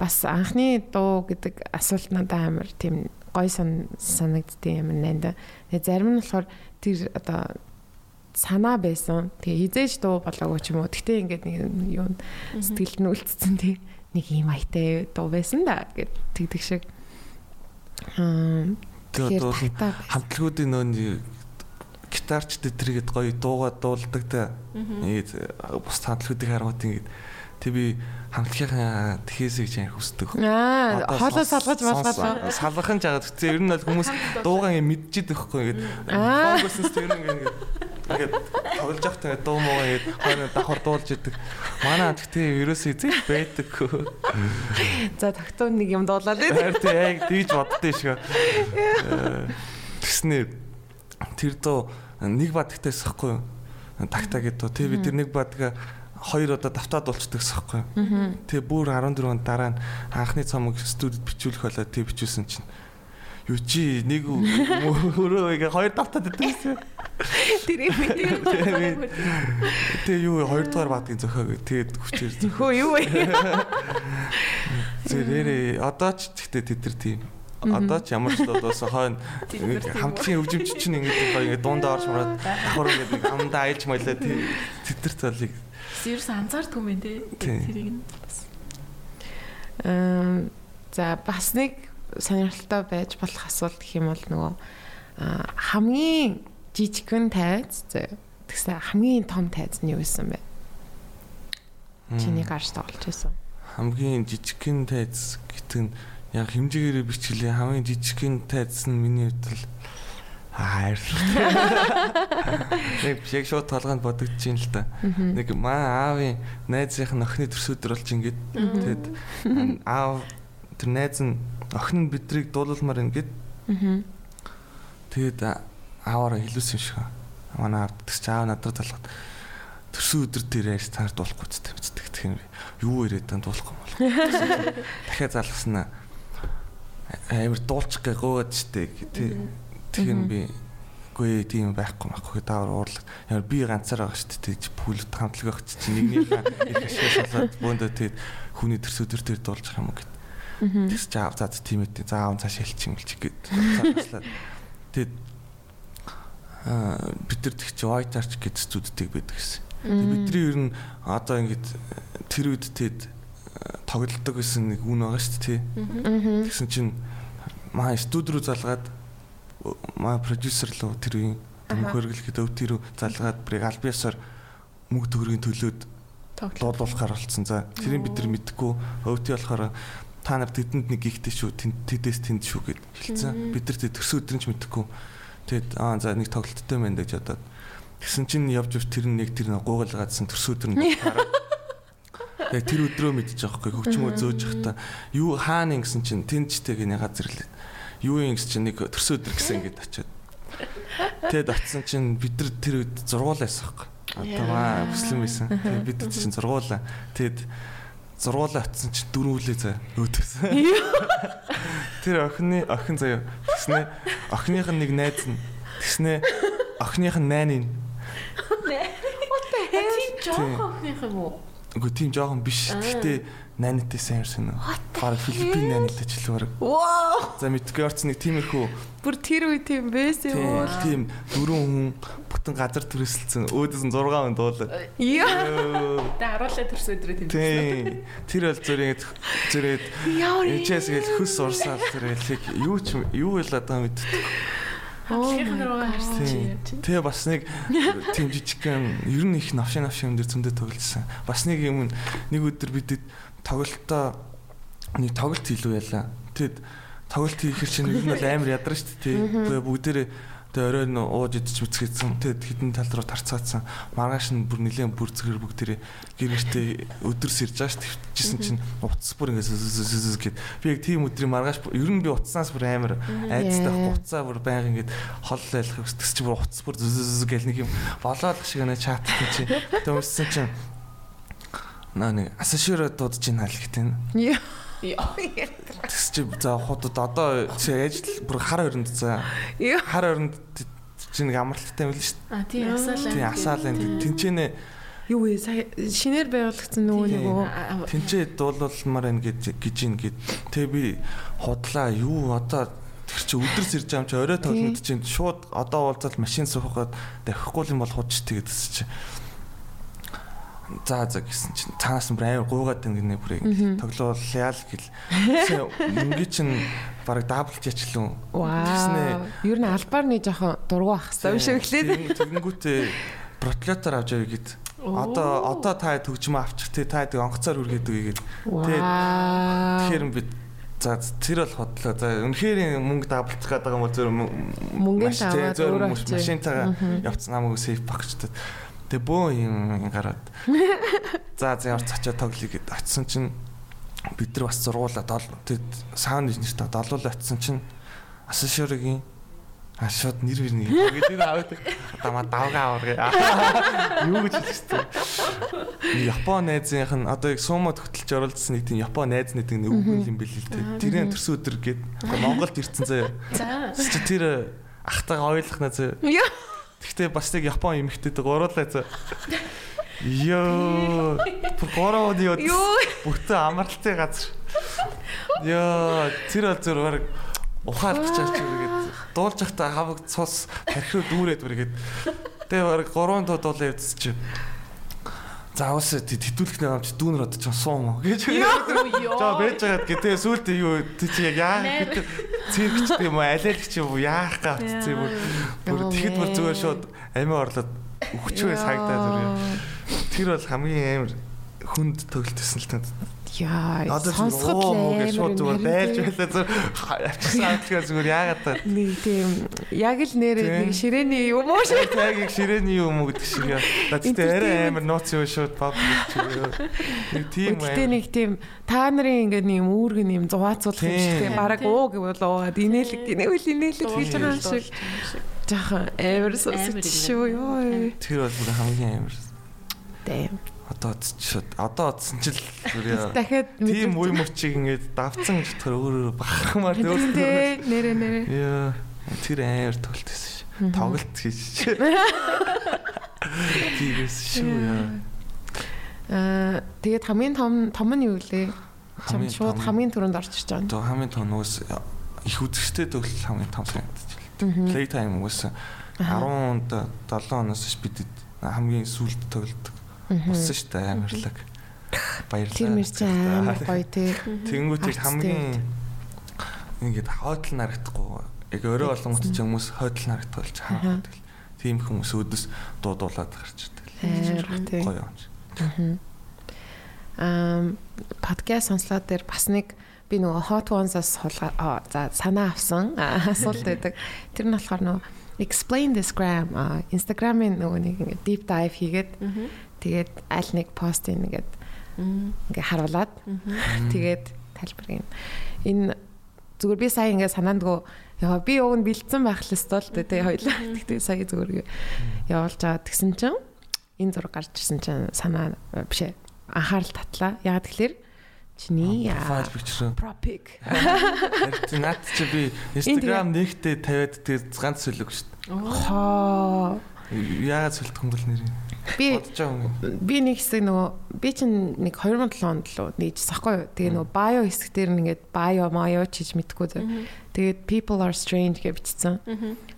бас анхны дуу гэдэг асуулт надад амар тийм гой сан санагддээ юм нэнда. Тэгээ зарим нь болохоор тэр одоо санаа байсан. Тэгээ хизээж дуу болоогүй ч юм уу. Гэтэ ингээд нэг юу сэтгэлд нь үлдсэн тий. Нэг юм айтай дуу байсан да гэд тэгдэг шиг. Аа Тэгээ одоо бол тахтаа хамтлагуудын нөө нэг гитарч тэдрэгэд гоё дуугаа дуулдаг та. Тэгээд бус хамтлагуудыг харангуут ингээд тэг би хамтлагийнхаа тэхээсээ гэж яах хүсдэг. Аа, хоолоо салгаж болгоод сонс- салгах нь жагаад тэгтээ ер нь бол хүмүүс дуугаа ингэ мэдчихэд байхгүй ингээд Аа. фокуснс тэр нэг ингээд ингээд тоглож явахдаа ингээд дуу муугаа ингээд хоёр давхар дуулж идэг. Манай тэгтээ ерөөсөө эзэж байдаггүй. За тагтуу нэг юм дуулаад байд. Хайр тэ яг тийж боддөө шиг. Тэснэ тэр доо нэг бадагтайс байхгүй юу? Тагтаа гэдэг. Тэ би тэр нэг бадгаа хоёр удаа давтаад болчдаг байхгүй юу? Тэ бүр 14 он дараа нь анхны цомог студид бичүүлэх болоо тэ бичүүлсэн чинь. Юу чи нэг [LAUGHS] өөрөө ингээ хоёр давтаад идэгсэн. Тэр юм. [LAUGHS] Ээ. Тэгээ юу хоёр дахь бадгийн зөхөө тэгээд хүчээр Хөө юу вэ? Зэрэг одоо ч гэхдээ тэд нар тийм одоо ч ямар ч дуудаас хойно. Хамтлагийн хөгжимч чинь ингээд гоё ингээд дундаа орж мараад давхар ингээд нэг амдаа айлж маялаа тийм тэд нар цалыг Ерөөс анзаардгүй юм те. Тий. Тэрийг нь Аа за бас нэг сонирхолтой байж болох асуулт гэх юм бол нөгөө хамгийн жижигхэн тайз тэгсэн хамгийн том тайз нь юу байсан бэ? Чиний гарч тоглож байсан. хамгийн жижигхэн тайз гэдэг нь яг хэмжээгээр бичлээ хамгийн жижигхэн тайз нь миний хувьд л хайр. Нэг яг шууд толгойд бодогдож юм л та. Нэг маа аавын найзынх нь охины төрсөдөр болж ингээд тэгэд аав тэр найз нь охин нь бидрийг дуулуулмаар ингээд. Тэгэд ааваараа хэлүүлсэн юм шиг. Манай аав тэгс аав надад талхад төрсөн өдөр дээр яаж таар дуулахгүй ч гэдэг мэддэг. Тэгэхээр би юу яриад тань дуулахгүй юм бол. Дахиад залгсан аа. Амар дуулчих гээ гооад штэ тий. Тэгэхээр би үгүй тийм байхгүй байхгүй даавар уурлаг. Ямар би ганцаар байгаа штэ тий бүлд хамтлаг өгч чи нэгнийхээ их ашиглаад бөөндөө тий хүний төрсөн өдөр дээр дуулчих юм гэд. Тэгс чи аав заа тийм ээ за аав цааш хэлчих юм бэл чи гэд. Тэгэд аа бид нар тэг чи arch гэдэг студидтэй байдаг гэсэн. Бидний ер нь одоо ингэж тэр үед тэд э, тоглолдог гэсэн нэг үн байгаа шүү дээ. Тэгсэн чинь маа студи руу залгаад маа продюсер руу тэр үеийн хөргөлгээд өв тэр залгаад бүрийг альбиасаар мөнгө төгрөгийн төлөөд дуулуулахаар болцсон. За тэрийг бид нар мэдхгүй. Өвти болохоор та нар тэдэнд нэг гихтэй шүү тэнд тэдэс тэнд шүү гэд хэлсэн. Бид нар төрсөн өдрийн ч мэдэхгүй. Тэгэд аа за нэг тоглолттой байна гэж бодоод. Тэгсэн чинь явж явж тэр нэг тэр нэг гуугалгаадсан төрсөн өдөр нь [LAUGHS] хараад Тэгээ тэр өдрөө мэдчих жоохгүй хөгчмөө зөөж явахдаа юу хаана ингэсэн чинь тэнцтэй гинэ газар л юу юм гэсэн чинь нэг төрсөн өдөр гэсэн ингээд очиод Тэгэд очсон чинь бид нар тэр үед зургуулаас байхгүй. Одоо маа бүслэн байсан. Тэгээд бид нар чинь зургуулаа. Тэгэд зургуулаа очсон чинь дөрөв үлээ заа өөдөөс. Тэр охины охин заяа. Тэгснэ охиных нь нэг найз нь. Тэгснэ охиных нь найны нь. Тийм жоохон охиных юм уу? Үгүй тийм жоохон биш. Гэхдээ найнтай сайн ирсэн үү? Бараг Филиппин найнтай ч илүү бараг. Вау. За мэдгүй орцсон нэг тиймэрхүү Бүр тэр үе тийм байсан юм уу? тийм дөрөв хүн бүтэн газар төрөсөлцөн өөдөөс нь 6 хүн дуулаа. Яа. Тэ харуулаа төрс өдрөө тийм. Тийм. Тэр бол зүрээд зүрээд Яа. Эчээс гэл хөс урсаал лиг юу ч юу байлаа даа мэд. Хамтлагийнх нь руугаа харсан Тийм. чи. Тэгээ бас нэг тийм жижигхэн ер нь их навшин навшин дээр зөндөө тоглосон. Бас нэг юм нэг өдөр бидэд тоглолтоо нэг тоглолт хийлүү яла. Тэгэд тоглолт хийхэр чинь ер нь бол амар ядарна шүү дээ. Бүгдээрээ тэгээ орой нь ууж идэж үцгээсэн. Тэгэд хідэн тал руу тарцаацсан. Маргааш нь бүр нэлээд бүр зэрэг бүгдээрээ гэр гэртээ өдөр сэрж байгаа шүү дээ. Жисэн чинь утас бүр ингэж гэд. Би яг тийм өдрийн маргааш ер нь би утаснаас бүр амар айцтай утасаа бүр байнга ингэж хол айлах өстөс чи бүр утас бүр зүз гэл нэг юм болоод шиг нэ чат чи. Тэмсэн чинь наа нэг асаширо дуудаж ин хаалгтэн. Яа. Тэс чи за худад одоо чи ажил бүр хар хоринд за хар хоринд чи нэг амралттай юм л шүү дээ. А тийм асаалаа. Тийм асаалаа тэнчэнэ Юу вэ? Сая шинээр байгуулагдсан нөгөө нэг үү? тэнчээ дуулуулмаар байна гэж гэж ин гэд. Тэгээ би худлаа юу одоо тэр чи өдөр сэрж байгаа юм чи орой тоглолт чинь шууд одоо уулзаад машин суухад дахихгүй юм бол худч тэгээс чи за за гэсэн чинь цаанаас нь амар гуугаад байна гинэ бүр ингэ тоглоулъя л гэл. Мөнгө чинь бараг даблж ячлаа. Вау. Ер нь албаар нэг жоохон дургу ах хэвээр шиг эхлээд. Тэгэнгүүтээ проклятор авч явъя гэд. Одоо одоо та төгжмө авчих те та тэг онгоцоор үргээд үгүй гэд. Тэгэхээр бид за тэр бол хотлоо. За үнэхээр мөнгө даблцах гэдэг юм бол зөв Мөнгөний таваад өөрөө машинтайгаа явцсан намайг сейф багчтад. Тэгээ бөө юм гараад. [LAUGHS] За за ямар ч очиод тоглоё гэд очисон чинь бид нар бас зургуулаа дол тэр саунд инженертэй долуулаа очисон чинь асашоргийн А шууд нэр бэр нэг гэдэг аваад дама давга аварга. [LAUGHS] Юу гэж хэлсэн. Япон найзынх нь одоо яг сумод хөтөлж оруулсан нэг тийм Япон найз нэг нэг үг юм бэл л дээ. Тэрийн төрсөн өдөр гээд [LAUGHS] Монголд ирсэн заяа. За. Чи тэр ахтайгаа ойлгох нэ заяа. Гэхдээ бас нэг Япон эмэгтэйдэг гуруулаа заяа. Йоо. Удаа Юу? бүтэн амралтын газар. Йоо, тэр бол зөв баг ухаалж чаач үргээд дуулж явахдаа хаваг цус тархиу дүүрээд үргээд тэгээ баг гурван дууд дуулаа явцчих. За уус тэтүүлэх нэг амч дүүнэр одож суум гэж. За байж байгаад гэдэг сүултээ юу тий чи яг яа гэдэг циркч юм уу алиалагч юм уу яах гаавц юм уу. Бүр тэгэхэд бүр зүгээр шууд амиа орлоод өгчвээ сагдаа зүгээр. Тэр бол хамгийн амар хүнд тоглолтсэн л танд. Яа. Сонсоход л шууд зүгээр байлж байлаа зүгээр авчихсан авчихаа зүгээр яагаад та Нэг тийм яг л нэр нэг ширээний юм уу шиг. Тайгийг ширээний юм уу гэдэг шиг яа. Тэгтээ арай амар нууц юу шууд пап гэж. Нэг тийм Гэтэ нэг тийм та нарын ингээд нэг үүргэн юм зугаацуулах юм шиг Тийм. бараг уу гэвэл уугаад инээлэг инэвэл инээлэг хийж байгаа юм шиг. Жаахан амар сонсож шүү ёо. Тэр бол бүр хамгийн амар. Дэм. Одоо шууд одоо одсон ч л. Дахиад Тийм үе мөчийг ингээд давцсан гэж тэр өөр бахмаар Тэ нэрэ нэрэ. Яа. Тэр амар тоглолтсэн ш. Тоглолт хийж. Тийгээс [LAUGHS] шүү яа. Аа тэгээд хамгийн том том нь юу лээ? Чам шууд хамгийн түрүүнд орчиж байгаа. Одоо хамгийн том нуус их үзэгчтэй тоглол хамгийн том санагдаж байна. Playtime уус 10-нд 7 оноос ш бид хамгийн сүүлд тоглодог. Болсон шүү дээ амарлаг. Баярлалаа. Тэр мэр чи амар гоё тий. Тэнгүүтийг хамгийн ингээд хойдол нарагдахгүй. Яг өрөө болонгот ч хүмүүс хойдол нарагдах болж хаа. Тийм хүмүүс өдөөс дуудуулаад гарч ирдэг. Гоё юм. Аа подкаст сонслоо дээр бас нэг би нөгөө hot ones-аас суулгаа аа, за санаа авсан асуулт байдаг. Тэр нь болохоор нөгөө explain this gram Instagram-ийн нөгөө нэг deep dive хийгээд тэгээд аль нэг постыг нэгээд ингээ харуулад [LAUGHS] тэгээд тайлбар юм. Энэ зүгээр би сая ингээ санаандгөө Яа би уг нь бэлдсэн байх л өстөл тэ хоёлаа. Тэгтээ сая зүгээр явуулж байгаа тэгсэн чинь энэ зураг гарч ирсэн чинь санаа э, биш ээ анхаарал татлаа. Ягаад тэгэхээр чиний Профайл picture. пропик. [LAUGHS] Наад чи би Instagram нэгтээ тавиад тэгээд ганц сүлэг шүү дээ. Хоо Яагаад сүлдэх юм бол нэрийг? би Бодож байгаа юм. би нэг хэсэг нөгөө би чинь нэг 2007 онд л нээжсэн хгүй юу. Тэгээ нөгөө bio хэсэг дээр нь ингээд bio маё чиж мэдхгүй зэ. Тэгээд people are strange гэж бичсэн.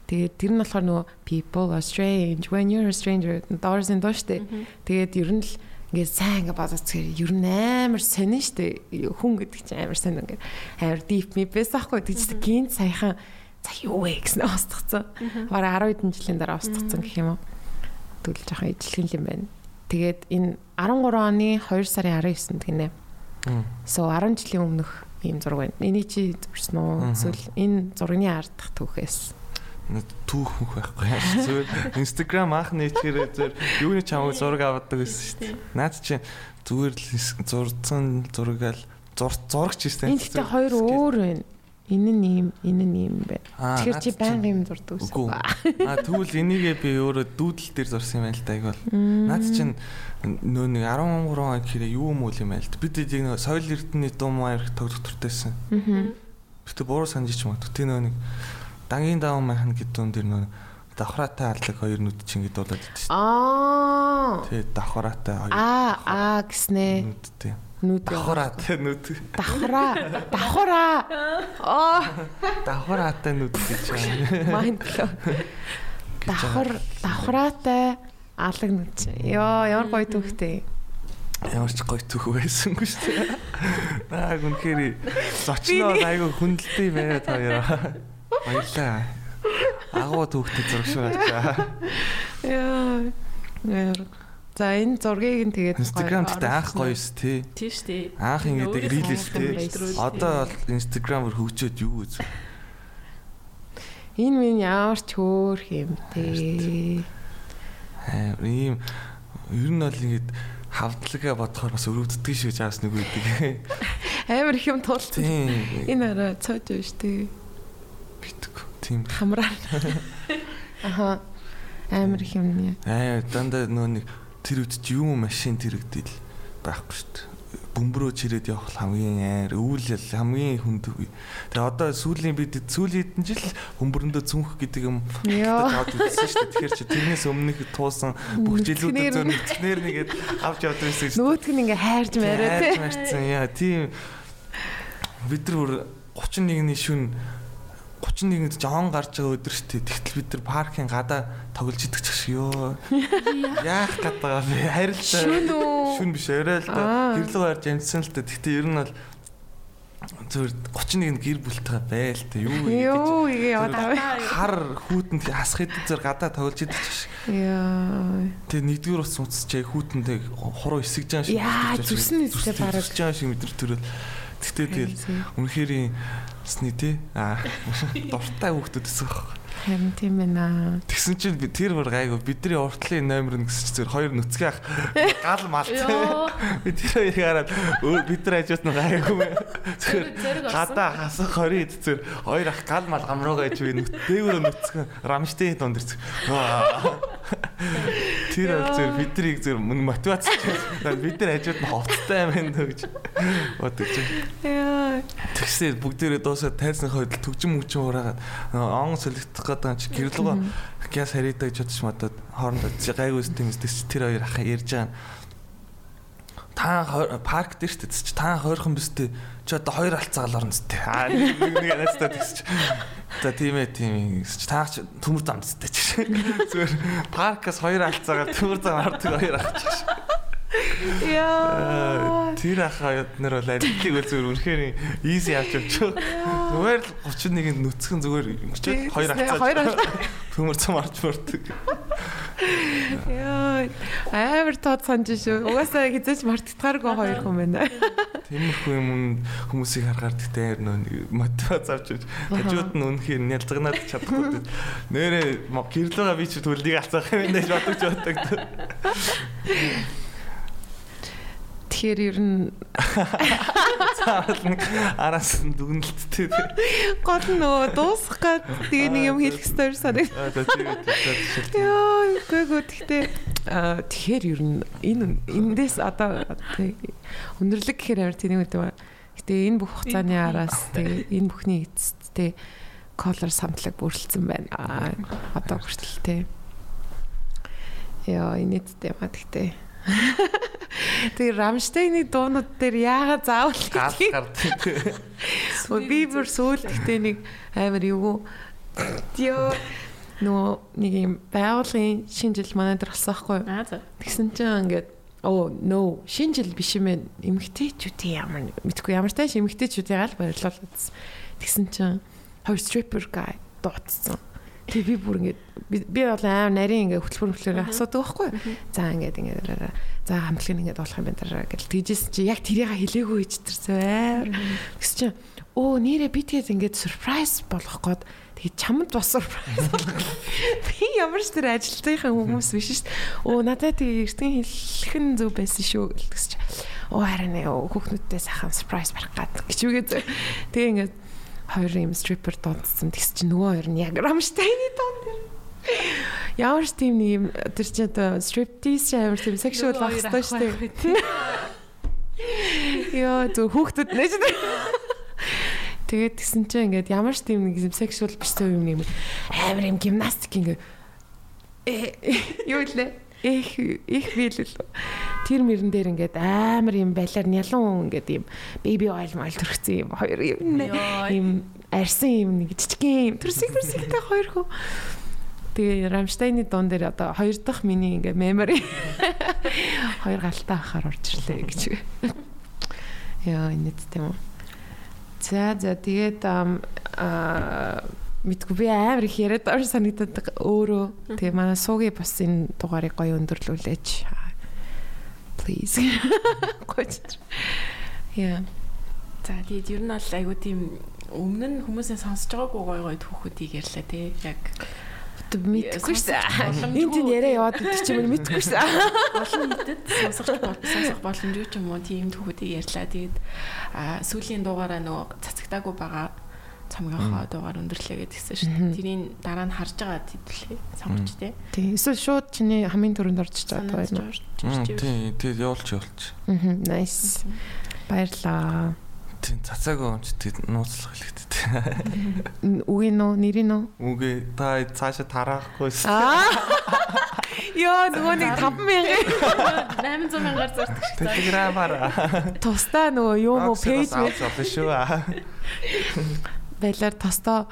Тэгээд тэр нь болохоор нөгөө people are strange when you're a stranger doors in дooshтэй. Тэгээд ер нь л ингээд сайн ингээд бодоцгоо ер нь амар сонин штэ хүн гэдэг чинь амар сонин ингээд амар deep me бэс ахгүй тэгж гинт саяхан за юу вэ гэсэн устгацсан. Бараг 10 хэдэн жилийн дараа устгацсан гэх юм уу. Тэгвэл жоохон ижлэх юм байна. Тэгээд энэ 13 оны 2 сарын 19-нд гинэ. So 10 жилийн өмнөх ийм зураг байна. Энийг чи зурсан уу? Эсвэл энэ зургийн ард дахь түүхээс. Түүх мөх байхгүй яаш зүгээр Instagram анх нээчихээрээ зүгээр юуны чамаг зураг авдаг гэсэн шүү дээ. Наад чи зүгээр л зурцсан зураг л зур зурагч гэсэн. Энэ гэхдээ хоёр өөр байна. Энэ нь ийм, энэ нь ийм байна. Тэгэхээр чи байнга юм зурдаг гэсэн. Аа тэгвэл энийгээ би өөрөө дүүдэл дээр зурсан юм байл та яг бол. Наад чинь нөө нэг 13 он гэхээр юу юм уу юм байл. Бид яг нэг соёл эрдэнэний дум маяг тоглох төртэйсэн. Аа. Гэтэ буруу санаж ч магадгүй. Тэ нөө нэг дангийн даван махан гэдэг дүн дээр нөө давхраатай алдаг хоёр нүд чинь гэдэг болоод идэв. Аа. Тэ давхраатай хоёр Аа, аа гэснэ. нүдтэй. Нүд. Давхраатай нүд. Давхраа. Давхраа. Аа, Давхраатай нүд гэж байна. mind blow. Давхар, давхраатай алаг нүд. Йоо, ямар гоё түүхтэй. Ямар ч гоё түүх байсангүй шүү дээ. Аа гүнхээр зочноо айгүй хүндэлтэй байгаад хоёроо. Баярлаа. Агуу түүхтэй зурагш байна. Яа. Яа. За энэ зургийг нь тэгээд Instagram гоё гэдэг анх оруулсан. гоё эс тий. Дээ. Анх ингээд Өөрөөс рилээс тий. Одоо бол Instagram-аар хөгжөөд юу үз. Энэ минь ямар ч хөөх юм те. Аа ийм ер нь бол ингээд хавдлагаа бодохоор бас өрөвддөг шүү жаас нэг үйдэг. Амар их юм. Тийм. Энэ арай цоож байна штэ. битг. Тийм. Хамраа. [LAUGHS] Аха. Амар их юм нэ. Аа дандаа нөө нэг тэр үед чи юу машин тэрэгдэл байхгүй шүү дээ. Бөмбөрөө чирээд явах хамгийн аяар өвөл хамгийн хүнд үе. Тэгээ одоо сүүлийн бид сүүлийн хэдэн жил бөмбөрөндөө цүнх гэдэг юм [LAUGHS] таад үзсэн шүү дээ. Тэгэхээр чи тэрнээс өмнөх туусан бүх жилүүдэд Нүцгнэр. зөв нүцгнэр нэгээд авч явдаг шүү дээ. Нөгөөтг нь ингээ хайрж мээрээ марцсан яа тийм бид нар бүр 31-ний шүн 31-нд жоон гарч байгаа өдөр шүү дээ. Тэгтэл бид нар паркийн гадаа тоглож идэх ч шиг ёо. [LAUGHS] Яах гээд байгаа бэ? Харилтаа. Шүн үү? Шүн биш орой л да. Гэрлэг барьж амжсан л да. Тэгтээ ер нь бол зөвөр 31-нд гэр бүлтэй байл та юу вэ гэж. Юу игээ яваад аваа. Хар хүүтэнд хасах хэд зөв гадаа тоглож идэх ч шиг. Яа. Тэгээ нэгдүгээр ус унцчээ хүүтэндээ хуруу эсэж байгаа шиг. Яа, байгаа. эсгээ бараг. зүсэж байгаа шиг мэдэр төрөл. Тэгтээ тэгэл үнэхээр сни тий аа [LAUGHS] дуртай хүүхдүүд эсэх баг. Харин тийм байна. Тэгсэн чинь би тэр бүр гайгүй бидний уртлын номер нь гэсэн чинь зөв хоёр нүцгэн ах гал мал тий. Йоо. [LAUGHS] Би тэр хоёрыг хараад бид нар хажууд нь гайгүй мэ. Орсон. Гадаа хасах хорийн эд зэр хоёр ах гал мал гамруугаа ич би нүт дээгүүр нүцгэн рамштейн дунд ирц. Тэр бол зөв биднийг зөв мотивац бид нар хажууд нь ховцтой юм байна гэж бодож байна. Тэгсээ бүгдээрээ дуусаад тайрсны хойд төгжим мөгжим ураагаад он солигдох гэдэг чи гэрлэгөө гяс харийдаг ч бодож мадад хоорондоо чи гайгүйс тэмээс тэр хоёр ах ярьж байгаа. Та парк дээр дээ чи та хойрхон бистэй чи одоо хоёр алцаал орно зү. Аа нэг нэг анастаа тэгсч. За тийм ээ тийм ээ гэсч та ч төмөр зам зү чи. Зүгээр паркас хоёр алцаагаар төмөр зам ордог хоёр ах чи. Яа. Тэр ахаа нар бол алийг бол зүгээр үнэхээр easy авч явчих. Зүгээр л 31-нд нүцгэн зүгээр өчөөд хоёр хацаа. Төмөр цам орж мөрдөг. Яа. Амар тод санаж шүү. Угаасаа хизээч мартагдахааргүй хоёр хүн байна. Тиймэрхүү юм хүмүүсийг харахаар тэгтээ нөө мотивац авч явж хажууд нь үнэхээр нялзгнаад чадахгүй. Нэрээ гэрлэгээ би ч төлөлийг алцах юм байна гэж бодож боддог. Тэгэхээр ер нь Цаавал нэг араас нь дүгнэлттэй. гол нь нөгөө дуусах гад тэгээ нэг юм хэлэх ёстой санаг. Йоо, үгүй аа тэгэхээр ер нь энэ эндээс одоо тэг өндөрлөг гэхээр амар тийм үү дээ. Гэтэ энэ бүх хугацааны араас тэг энэ бүхний эцэст тэг колор самтлаг бүрэлдсэн байна. Аа одоо хүртэл тэг. Яа, инээдтэй маа тэгтээ. Тэгээ Рамштейны дуунууд дээр яагаад заавал гардаг. Өө би бүр сүүл гэхдээ нэг амар юу Йоо нөө нэг юм байгуулгын шинэ жил манай дээр болсон байхгүй юу? Аа за. Тэгсэн чинь ингээд оо no шинэ жил биш юм байна. Эмгтээчүүдийн ямар мэдгүй ямар тааш эмгтээчүүдийн гал гэсэн. Тэгсэн чинь хоёр stripper guy дуудсан. Тэгээ би бүр ингээд би бол аим нарийн ингээд хөтөлбөр хөтөлбөр асуудаг байхгүй? За ингээд ингээд за хамтлагын ингээд болох юм байна дараа гэж тэгжсэн чи яг тэрийг хэлээгүй гэж тэрсэн. Тэгс чи оо нэрэ би тэгээд ингээд surprise болох гээд тэгээд чамд бас surprise болох. [LAUGHS] Би ямар ч тэр ажилтныхаа хүмүүс биш шүү дээ. Оо надад тэгээд эртхэн хэлэх нь зөв байсан шүү гэсэн чи. Оо харин хүүхнүүдтэй сайхан surprise барих гад гэж үгээд тэгээ ингээд хоёр юм stripper донцсон тэгс чи нөгөө хоёр нь яг Рамштайны дон дээр Ямар ч тийм нэг юм тэр чи одоо striptease амар тийм sexual байх хэрэгтэй шүү дээ. [LAUGHS] Йоо зөв хүүхдүүд нэж. Тэгээд гисэн чи ингээд ямар ч тийм нэг sexual биш юм юм. Амар юм гимнастик ингээд. Э [LAUGHS] юу лээ их их билэл тэр мөрөн дээр ингээд амар юм балиар нялан ингээд юм baby oil мал төрчихсэн юм. Хоёр юм юм арьсан юм нэг жижигхэн юм. Төрсөг төрсөгтэй хоёр хөө. Тэгээ Рамштайны дуун дээр одоо хоёр дахь миний ингээ мемори хоёр галтаа ахаар орж ирлээ гэж. Яа энэ тийм үү. За за тэгээд аа мэдгүй би амар их яриад ор санагдаад өөрөө тэгээ манай суугийн бас энэ дугаарыг гоё өндөрлүүлээч. Please. [LAUGHS] Гоч. Яа. За тэгээд ер нь бол айгуу тийм өмнө нь хүмүүсээ сонсож байгаагүй гоё гоё түүхүүдийг ярьлаа тий. Яг мэдгүй шээ. Энд чинь яриа яваад идэх юм мэдгүй шээ. [LAUGHS] олон нийтэд сонсох сонсох боломжгүй ч юм уу тийм түүхүүдийг ярьлаа. Тэгээд сүүлийн дугаараа нөгөө цацагтаагүй байгаа цамгийнхаа дугаар өндөрлөө гэдгийгсэн шүү дээ. Тэрийн дараа нь харж байгаа хэвлээ. Сонгоч тий. Тийм эсвэл шууд чиний хамгийн түрүүнд орж чад Санаад байна уу? Тий, тий явуулч явуулч. Аа nice. Баярлаа. Тий цацаагүй юм чи тий нууцлах хэлэхтэй. Н- Үгийн нөө нэрийн нөө? Үгүй та цаашаа тараахгүйс. Аа. Йоо нөгөө нэг 5000 800 мянгаар зардаг шүү дээ. Телеграмаар. тусдаа нөгөө юу мө пэйж авч [LAUGHS] байлаар тостоо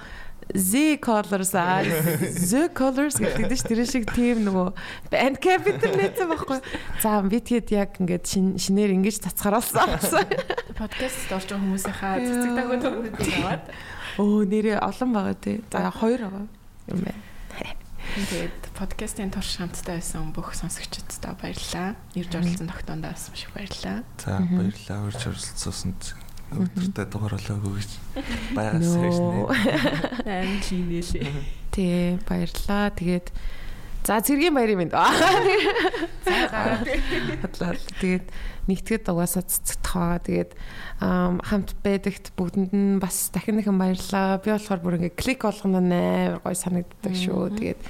Z colors аа Z colors гэдэг нь тэр шиг тийм нөгөө band capital нээсэн байхгүй. За би тэгэд яг ингээд шин- шинээр ингэж цацгаруулсан. Подкаст орж байгаа хүмүүсийнхаа цэцэгдээгүй түүхүүдийг аваад Өө нэрээ олон байгаа тий. За хоёр байгаа юм байна. тэгээд подкастын турш хамтдаа байсан бүх сонсогчдод баярлалаа. Ирж оролцсон тогтоондоо бас маш их баярлалаа. За баярлалаа урьж оролцсоосонд өдөртөө дугаар болоогүй гэж Нөө. шнэ. Айн чинэлээ. Тий баярлаа. Тэгээд за цэргийн баяр юм байна. Хадлаа. Тэгээд нэгтгэд угаасаа байгаа. Тэгээд ам, хамт байдагт бүгдэнд нь бас дахин дахин баярлаа. Би болохоор бүр ингээ клик болгоно нээр гой санагддаг шүү. Тэгээд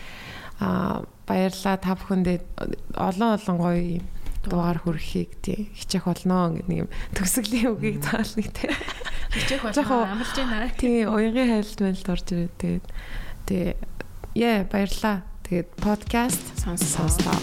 аа баярлаа та бүхэндээ олон олон гоё юм дугаар хүрэхийг тий хичээх болно гэдэг нэг юм төгсгөлийн үгийг таал нэг тий. Хичээх болно амлаж байна. Тий, уянгийн хайлт мэлд орж ирээд тэгээд тий яа баярлаа. Тэгээд подкаст сонслоо.